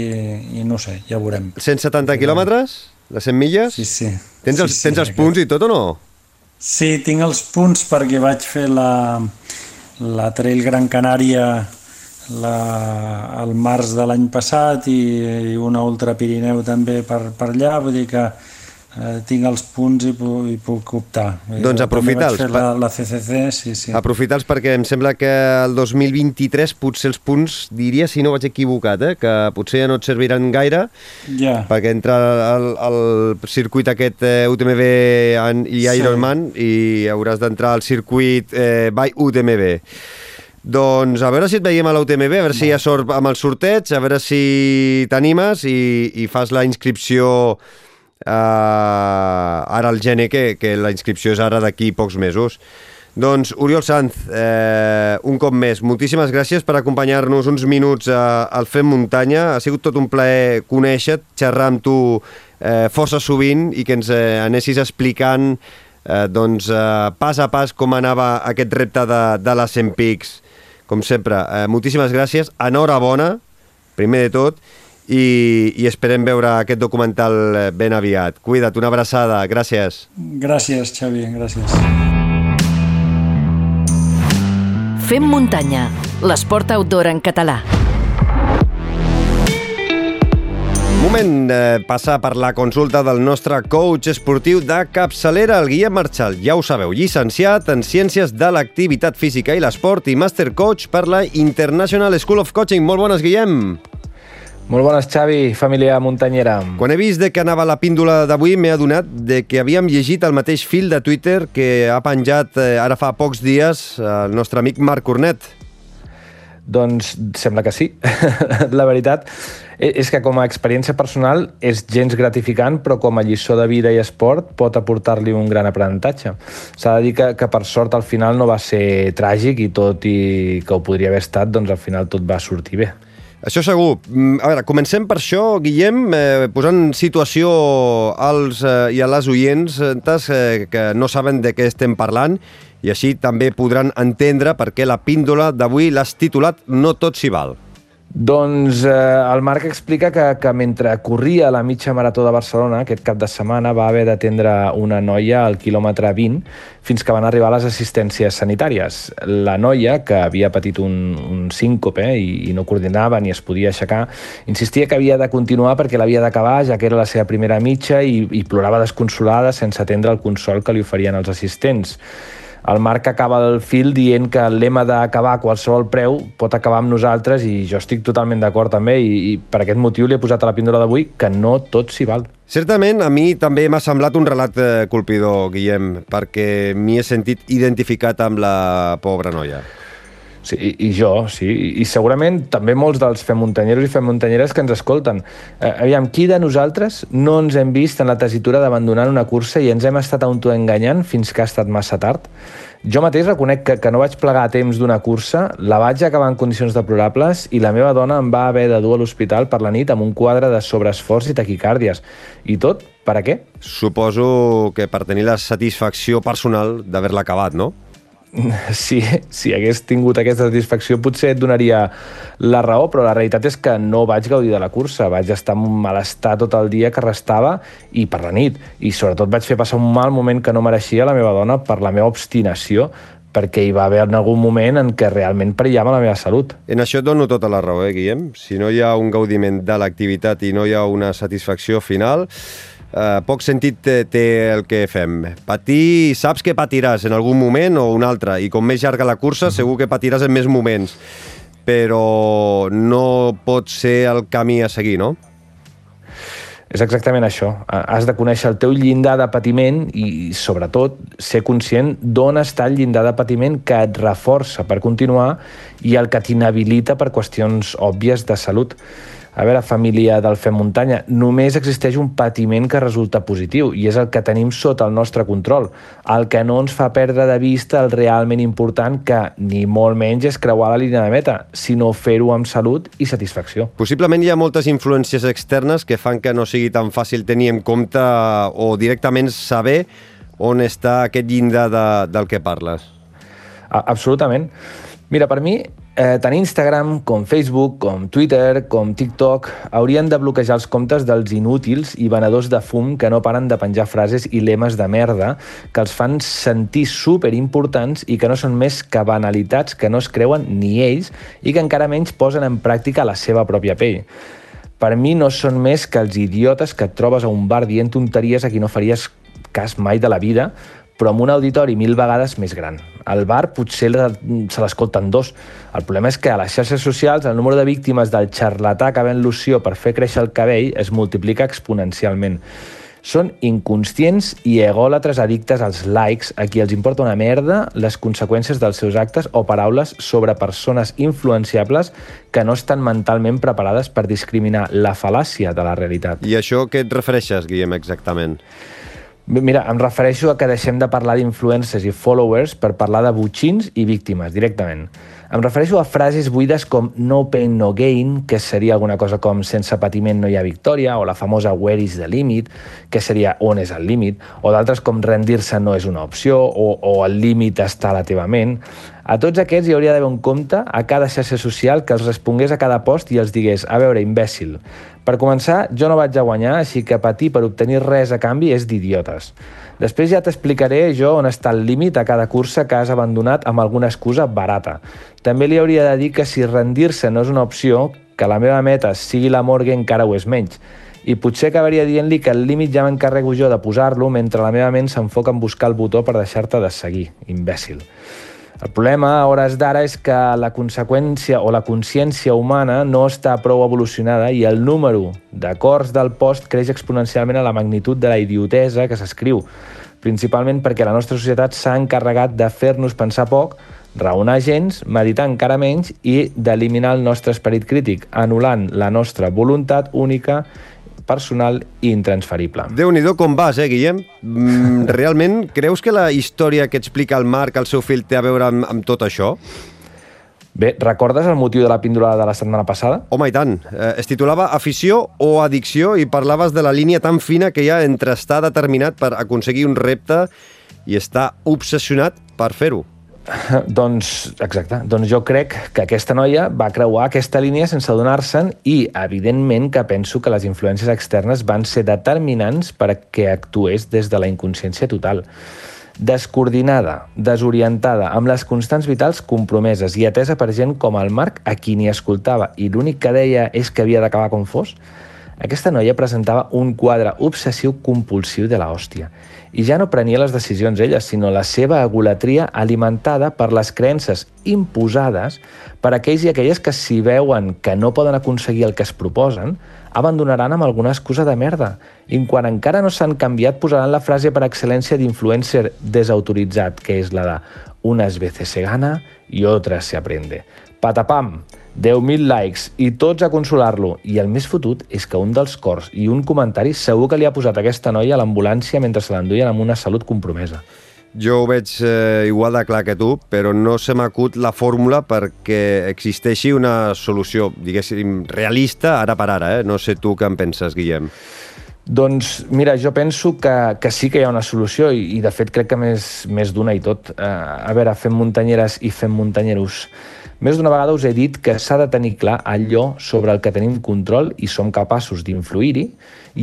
i no sé, ja veurem. 170 quilòmetres? De 100 milles? Sí, sí. Tens els, sí, tens els punts i tot o no? Sí, tinc els punts perquè vaig fer la, la Trail Gran Canària la, el març de l'any passat i, i una Ultra Pirineu també per, per allà, vull dir que eh, tinc els punts i, pu i puc optar. Doncs aprofita'ls. La, la CCC, sí, sí. Aprofita'ls perquè em sembla que el 2023 potser els punts, diria, si no vaig equivocat, eh, que potser ja no et serviran gaire, ja. perquè entra el, el circuit aquest eh, UTMB i Ironman sí. i hauràs d'entrar al circuit eh, by UTMB. Doncs a veure si et veiem a l'UTMB, a veure si hi ha sort amb el sorteig, a veure si t'animes i, i fas la inscripció Uh, ara el gener, que, que la inscripció és ara d'aquí pocs mesos. Doncs, Oriol Sanz, eh, un cop més, moltíssimes gràcies per acompanyar-nos uns minuts a, al Fem Muntanya. Ha sigut tot un plaer conèixer xerrar amb tu eh, força sovint i que ens eh, anessis explicant eh, doncs, eh, pas a pas com anava aquest repte de, de les 100 pics. Com sempre, eh, moltíssimes gràcies, enhorabona, primer de tot, i, i esperem veure aquest documental eh, ben aviat. Cuida't, una abraçada, gràcies. Gràcies, Xavi, gràcies. Fem muntanya, l'esport outdoor en català. Moment de passar per la consulta del nostre coach esportiu de capçalera, el Guillem Marchal. Ja ho sabeu, llicenciat en Ciències de l'Activitat Física i l'Esport i Master Coach per la International School of Coaching. Molt bones, Guillem. Molt bones, Xavi, família muntanyera. Quan he vist de que anava la píndola d'avui, m'he adonat de que havíem llegit el mateix fil de Twitter que ha penjat eh, ara fa pocs dies el nostre amic Marc Cornet. Doncs sembla que sí. [laughs] la veritat e-, és que com a experiència personal és gens gratificant, però com a lliçó de vida i esport pot aportar-li un gran aprenentatge. S'ha de dir que, que per sort al final no va ser tràgic i tot i que ho podria haver estat, doncs al final tot va sortir bé. Això segur. Mm, a veure, comencem per això, Guillem, eh, posant situació als eh, i a les oients eh, que no saben de què estem parlant i així també podran entendre per què la píndola d'avui l'has titulat No tot s'hi val. Doncs eh, el Marc explica que, que mentre corria la mitja marató de Barcelona aquest cap de setmana va haver d'atendre una noia al quilòmetre 20 fins que van arribar les assistències sanitàries. La noia, que havia patit un, un síncope i, i no coordinava ni es podia aixecar, insistia que havia de continuar perquè l'havia d'acabar, ja que era la seva primera mitja i, i plorava desconsolada sense atendre el consol que li oferien els assistents el Marc acaba el fil dient que el lema d'acabar a qualsevol preu pot acabar amb nosaltres i jo estic totalment d'acord també i, i per aquest motiu li he posat a la píndola d'avui que no tot s'hi val. Certament, a mi també m'ha semblat un relat eh, colpidor, Guillem, perquè m'hi he sentit identificat amb la pobra noia. Sí, i, i jo, sí. I segurament també molts dels femuntanyeros i femuntanyeres que ens escolten. Eh, aviam, qui de nosaltres no ens hem vist en la tesitura d'abandonar una cursa i ens hem estat autoenganyant fins que ha estat massa tard? Jo mateix reconec que, que no vaig plegar a temps d'una cursa, la vaig acabar en condicions deplorables i la meva dona em va haver de dur a l'hospital per la nit amb un quadre de sobreesforç i taquicàrdies. I tot, per a què? Suposo que per tenir la satisfacció personal d'haver-la acabat, no? [laughs] si, si hagués tingut aquesta satisfacció potser et donaria la raó, però la realitat és que no vaig gaudir de la cursa, vaig estar en un malestar tot el dia que restava i per la nit, i sobretot vaig fer passar un mal moment que no mereixia la meva dona per la meva obstinació, perquè hi va haver en algun moment en què realment perillava la meva salut. En això et dono tota la raó, eh, Guillem? Si no hi ha un gaudiment de l'activitat i no hi ha una satisfacció final, eh, poc sentit té, té el que fem. Patir, saps que patiràs en algun moment o un altre, i com més llarga la cursa, segur que patiràs en més moments, però no pot ser el camí a seguir, no? És exactament això. Has de conèixer el teu llindar de patiment i, sobretot, ser conscient d'on està el llindar de patiment que et reforça per continuar i el que t'inhabilita per qüestions òbvies de salut. A veure, família del Fem Muntanya, només existeix un patiment que resulta positiu i és el que tenim sota el nostre control, el que no ens fa perdre de vista el realment important que ni molt menys és creuar la línia de meta, sinó fer-ho amb salut i satisfacció. Possiblement hi ha moltes influències externes que fan que no sigui tan fàcil tenir en compte o directament saber on està aquest llindar de, del que parles. Absolutament. Mira, per mi, eh, tant Instagram com Facebook, com Twitter, com TikTok haurien de bloquejar els comptes dels inútils i venedors de fum que no paren de penjar frases i lemes de merda que els fan sentir superimportants i que no són més que banalitats que no es creuen ni ells i que encara menys posen en pràctica la seva pròpia pell. Per mi no són més que els idiotes que et trobes a un bar dient tonteries a qui no faries cas mai de la vida, però amb un auditori mil vegades més gran. Al bar potser se l'escolten dos. El problema és que a les xarxes socials el número de víctimes del xarlatà que ven loció per fer créixer el cabell es multiplica exponencialment. Són inconscients i egòlatres addictes als likes a qui els importa una merda les conseqüències dels seus actes o paraules sobre persones influenciables que no estan mentalment preparades per discriminar la fal·làcia de la realitat. I això què et refereixes, Guillem, exactament? Mira, em refereixo a que deixem de parlar d'influencers i followers per parlar de butxins i víctimes, directament. Em refereixo a frases buides com no pain, no gain, que seria alguna cosa com sense patiment no hi ha victòria, o la famosa where is the limit, que seria on és el límit, o d'altres com rendir-se no és una opció, o, o el límit està a la teva ment. A tots aquests hi hauria d'haver un compte a cada xarxa social que els respongués a cada post i els digués, a veure, imbècil, per començar, jo no vaig a guanyar, així que patir per obtenir res a canvi és d'idiotes. Després ja t'explicaré jo on està el límit a cada cursa que has abandonat amb alguna excusa barata. També li hauria de dir que si rendir-se no és una opció, que la meva meta sigui la morgue encara ho és menys. I potser acabaria dient-li que el límit ja m'encarrego jo de posar-lo mentre la meva ment s'enfoca en buscar el botó per deixar-te de seguir, imbècil. El problema a hores d'ara és que la conseqüència o la consciència humana no està prou evolucionada i el número d'acords del post creix exponencialment a la magnitud de la idiotesa que s'escriu, principalment perquè la nostra societat s'ha encarregat de fer-nos pensar poc, raonar gens, meditar encara menys i d'eliminar el nostre esperit crític, anul·lant la nostra voluntat única personal i intransferible. déu nhi com vas, eh, Guillem? Mm, [laughs] realment, creus que la història que explica el Marc al seu fill té a veure amb, amb tot això? Bé, recordes el motiu de la píndola de la setmana passada? Home, i tant. Eh, es titulava Afició o addicció i parlaves de la línia tan fina que hi ha entre estar determinat per aconseguir un repte i estar obsessionat per fer-ho. [laughs] Doncs, exacte. Doncs jo crec que aquesta noia va creuar aquesta línia sense adonar-se'n i, evidentment, que penso que les influències externes van ser determinants per que actués des de la inconsciència total. Descoordinada, desorientada, amb les constants vitals compromeses i atesa per gent com el Marc, a qui ni escoltava i l'únic que deia és que havia d'acabar com fos, aquesta noia presentava un quadre obsessiu compulsiu de la hòstia i ja no prenia les decisions ella, sinó la seva egolatria alimentada per les creences imposades per aquells i aquelles que si veuen que no poden aconseguir el que es proposen, abandonaran amb alguna excusa de merda. I quan encara no s'han canviat, posaran la frase per excel·lència d'influencer desautoritzat, que és la de unes veces se gana y otras se aprende. Patapam! 10.000 likes i tots a consolar-lo. I el més fotut és que un dels cors i un comentari segur que li ha posat aquesta noia a l'ambulància mentre se l'enduien amb una salut compromesa. Jo ho veig eh, igual de clar que tu, però no se m'acut la fórmula perquè existeixi una solució, diguéssim, realista ara per ara. Eh? No sé tu què en penses, Guillem. Doncs mira, jo penso que, que sí que hi ha una solució i, i de fet crec que més, més d'una i tot. Uh, a veure, fem muntanyeres i fem muntanyeros. Més d'una vegada us he dit que s'ha de tenir clar allò sobre el que tenim control i som capaços d'influir-hi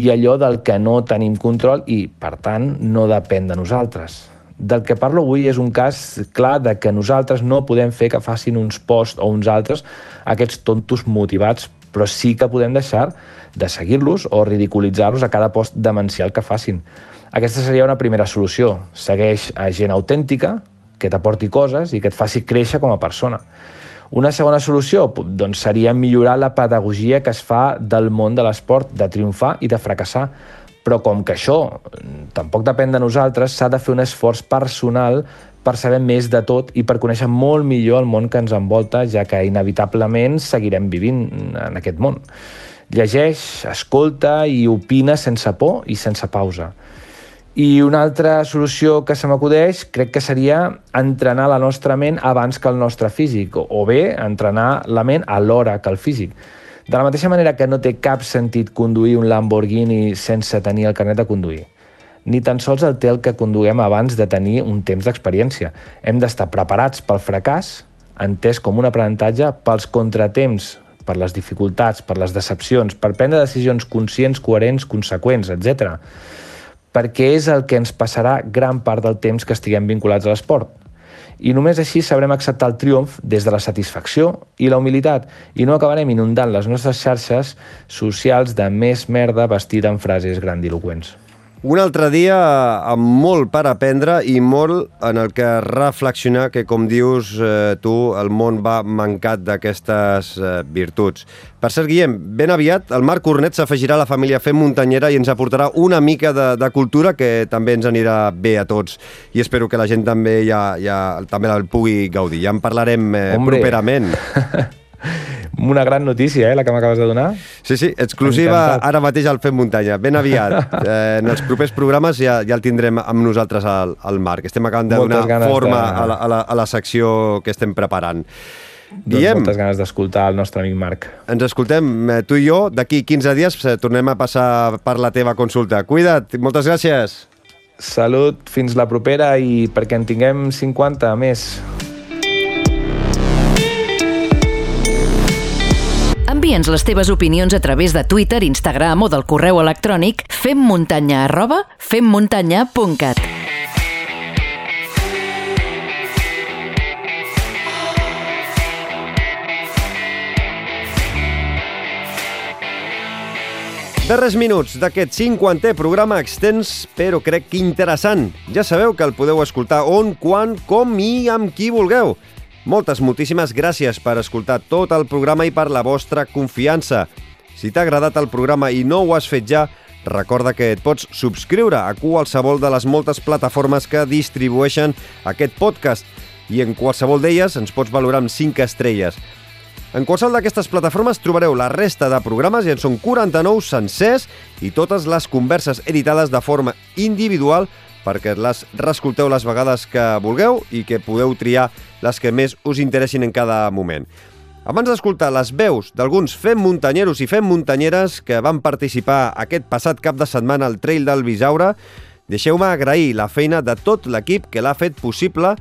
i allò del que no tenim control i, per tant, no depèn de nosaltres. Del que parlo avui és un cas clar de que nosaltres no podem fer que facin uns posts o uns altres aquests tontos motivats, però sí que podem deixar de seguir-los o ridiculitzar-los a cada post demencial que facin. Aquesta seria una primera solució. Segueix a gent autèntica, que t'aporti coses i que et faci créixer com a persona. Una segona solució doncs, seria millorar la pedagogia que es fa del món de l'esport, de triomfar i de fracassar. Però com que això tampoc depèn de nosaltres, s'ha de fer un esforç personal per saber més de tot i per conèixer molt millor el món que ens envolta, ja que inevitablement seguirem vivint en aquest món. Llegeix, escolta i opina sense por i sense pausa. I una altra solució que se m'acudeix crec que seria entrenar la nostra ment abans que el nostre físic, o bé entrenar la ment alhora que el físic. De la mateixa manera que no té cap sentit conduir un Lamborghini sense tenir el carnet de conduir. Ni tan sols el té el que conduguem abans de tenir un temps d'experiència. Hem d'estar preparats pel fracàs, entès com un aprenentatge pels contratemps per les dificultats, per les decepcions, per prendre decisions conscients, coherents, conseqüents, etc. Perquè és el que ens passarà gran part del temps que estiguem vinculats a l'esport. I només així sabrem acceptar el triomf des de la satisfacció i la humilitat i no acabarem inundant les nostres xarxes socials de més merda vestida en frases grandiloquents. Un altre dia amb molt per aprendre i molt en el que reflexionar que, com dius eh, tu, el món va mancat d'aquestes eh, virtuts. Per cert, Guillem, ben aviat el Marc Cornet s'afegirà a la família Fem Muntanyera i ens aportarà una mica de, de cultura que també ens anirà bé a tots i espero que la gent també ja, ja també la pugui gaudir. Ja en parlarem eh, properament. [laughs] Una gran notícia, eh, la que m'acabes de donar. Sí, sí, exclusiva Encantat. ara mateix al Fem Muntanya. Ben aviat. [laughs] Eh, en els propers programes ja, ja el tindrem amb nosaltres al, al Marc. Estem acabant de Moltes donar forma de... a, la, a, la, a la secció que estem preparant. Doncs Guillem, moltes ganes d'escoltar el nostre amic Marc. Ens escoltem, eh, tu i jo, d'aquí 15 dies eh, tornem a passar per la teva consulta. Cuida't, moltes gràcies. Salut, fins la propera i perquè en tinguem 50 més. Envia'ns les teves opinions a través de Twitter, Instagram o del correu electrònic femmuntanya arroba femmuntanya.cat. Darrers minuts d'aquest 50è programa extens, però crec que interessant. Ja sabeu que el podeu escoltar on, quan, com i amb qui vulgueu. Moltes, moltíssimes gràcies per escoltar tot el programa i per la vostra confiança. Si t'ha agradat el programa i no ho has fet ja, recorda que et pots subscriure a qualsevol de les moltes plataformes que distribueixen aquest podcast i en qualsevol d'elles ens pots valorar amb 5 estrelles. En qualsevol d'aquestes plataformes trobareu la resta de programes i en són 49 sencers i totes les converses editades de forma individual perquè les reescolteu les vegades que vulgueu i que podeu triar les que més us interessin en cada moment. Abans d'escoltar les veus d'alguns fem muntanyeros i fem muntanyeres que van participar aquest passat cap de setmana al Trail del Bisaure, deixeu-me agrair la feina de tot l'equip que l'ha fet possible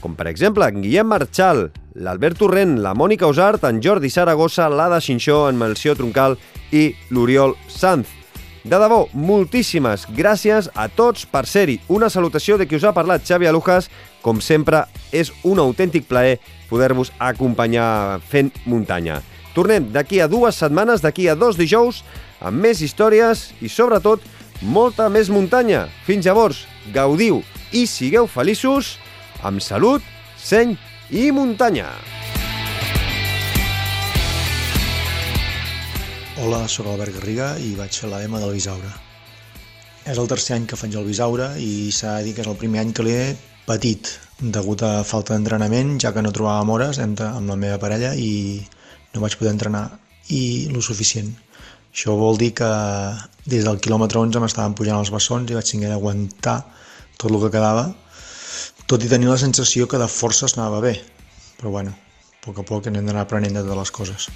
com per exemple en Guillem Marchal, l'Albert Torrent, la Mònica Osart, en Jordi Saragossa, l'Ada Xinxó, en Melció Troncal i l'Oriol Sanz. De debò, moltíssimes gràcies a tots per ser-hi. Una salutació de qui us ha parlat Xavi Alujas. Com sempre, és un autèntic plaer poder-vos acompanyar fent muntanya. Tornem d'aquí a dues setmanes, d'aquí a dos dijous, amb més històries i, sobretot, molta més muntanya. Fins llavors, gaudiu i sigueu feliços amb salut, seny i muntanya. Hola, sóc Albert Garriga i vaig fer la EMA del Bisaure. És el tercer any que faig el Bisaure i s'ha de dir que és el primer any que l'he patit degut a falta d'entrenament, ja que no trobàvem hores amb la meva parella i no vaig poder entrenar i lo suficient. Això vol dir que des del quilòmetre 11 m'estaven pujant els bessons i vaig tenir d'aguantar tot el que quedava tot i tenir la sensació que de es anava bé. Però bueno, a poc a poc hem d'anar aprenent de totes les coses.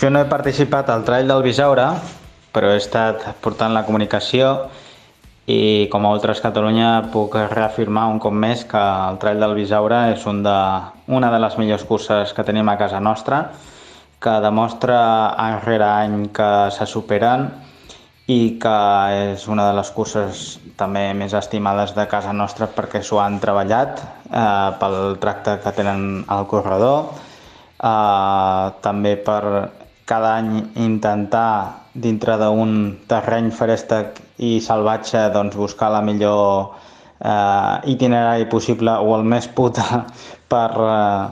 Jo no he participat al Trail del Bisaure, però he estat portant la comunicació i com a Ultras Catalunya puc reafirmar un cop més que el Trail del Bisaure és un de, una de les millors curses que tenim a casa nostra, que demostra any rere any que se superen i que és una de les curses també més estimades de casa nostra perquè s'ho han treballat eh, pel tracte que tenen al corredor, eh, també per cada any intentar dintre d'un terreny ferèstec i salvatge doncs, buscar la millor eh, itinerari possible o el més puta [laughs] per, eh,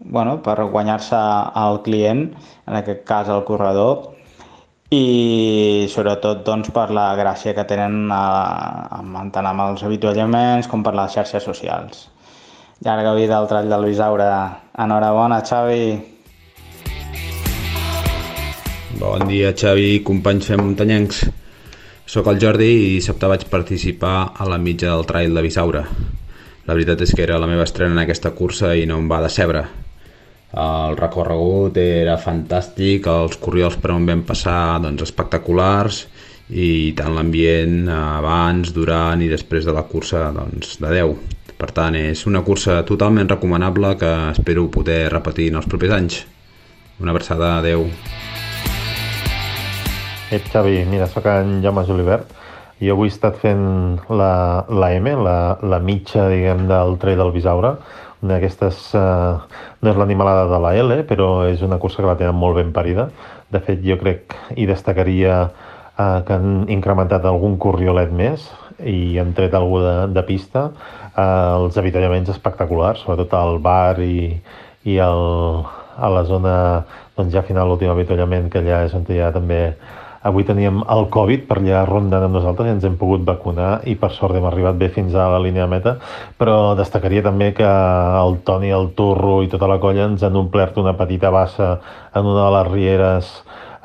bueno, per guanyar-se al client, en aquest cas el corredor, i sobretot doncs, per la gràcia que tenen a, a, tant amb els avituallaments com per les xarxes socials. Llarga vida al trall del Bisaure. Enhorabona, Xavi. Bon dia, Xavi, companys fem muntanyencs. Soc el Jordi i dissabte vaig participar a la mitja del trail de Bisaura. La veritat és que era la meva estrena en aquesta cursa i no em va decebre. El recorregut era fantàstic, els corriols per on vam passar doncs, espectaculars i tant l'ambient abans, durant i després de la cursa doncs, de 10. Per tant, és una cursa totalment recomanable que espero poder repetir en els propers anys. Una abraçada, adeu. Ep, Xavi, mira, sóc en Jaume Julibert i avui he estat fent la, la M, la, la mitja, diguem, del trail del Bisaure. Una d'aquestes, eh, no és l'animalada de la L, però és una cursa que la tenen molt ben parida. De fet, jo crec i destacaria eh, que han incrementat algun corriolet més i han tret algú de, de pista. Eh, els avituallaments espectaculars, sobretot al bar i, i el, a la zona doncs ja final l'últim avituallament que allà és on hi ha també Avui teníem el Covid per allà rondant amb nosaltres i ens hem pogut vacunar i per sort hem arribat bé fins a la línia de meta, però destacaria també que el Toni, el Turro i tota la colla ens han omplert una petita bassa en una de les rieres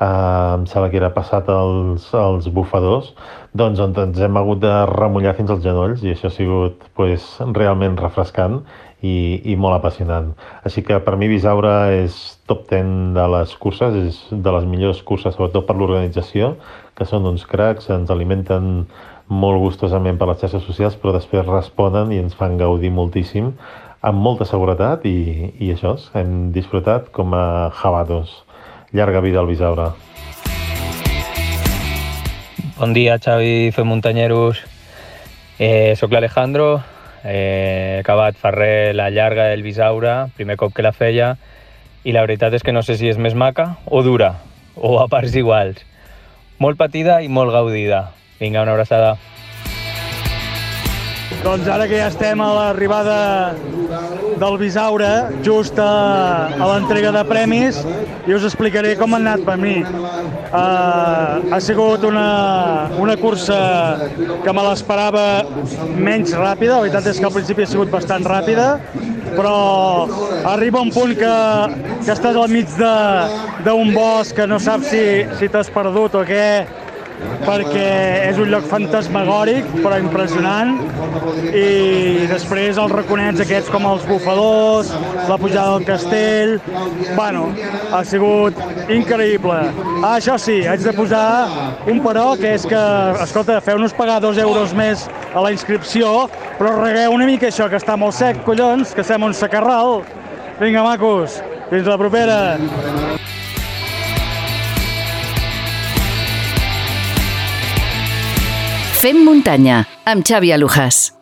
eh, em sembla que era passat els, els bufadors, doncs on ens hem hagut de remullar fins als genolls i això ha sigut pues, realment refrescant i, i molt apassionant. Així que per mi Bisaura és top 10 de les curses, és de les millors curses, sobretot per l'organització, que són uns cracs, ens alimenten molt gustosament per les xarxes socials, però després responen i ens fan gaudir moltíssim amb molta seguretat i, i això, hem disfrutat com a jabatos. Llarga vida al Bisaura. Bon dia, Xavi, fem muntanyeros. Eh, soc l'Alejandro, Eh, he acabat Ferrer la llarga del Bisaure, primer cop que la feia, i la veritat és que no sé si és més maca o dura, o a parts iguals. Molt patida i molt gaudida. Vinga, una abraçada. Doncs ara que ja estem a l'arribada del Bisaure, just a, a l'entrega de premis, i us explicaré com ha anat per mi. Uh, ha sigut una, una cursa que me l'esperava menys ràpida, la veritat és que al principi ha sigut bastant ràpida, però arriba un punt que, que estàs al mig d'un bosc que no saps si, si t'has perdut o què, perquè és un lloc fantasmagòric però impressionant. I després els raconets aquests com els bufadors, la pujada del castell. Bueno, ha sigut increïble. Ah, això sí, haig de posar un però que és que, escolta, feu-nos pagar dos euros més a la inscripció però regueu una mica això que està molt sec, collons, que sem un sacarral. Vinga, macos, fins la propera Fem muntanya amb Xavi Alujas.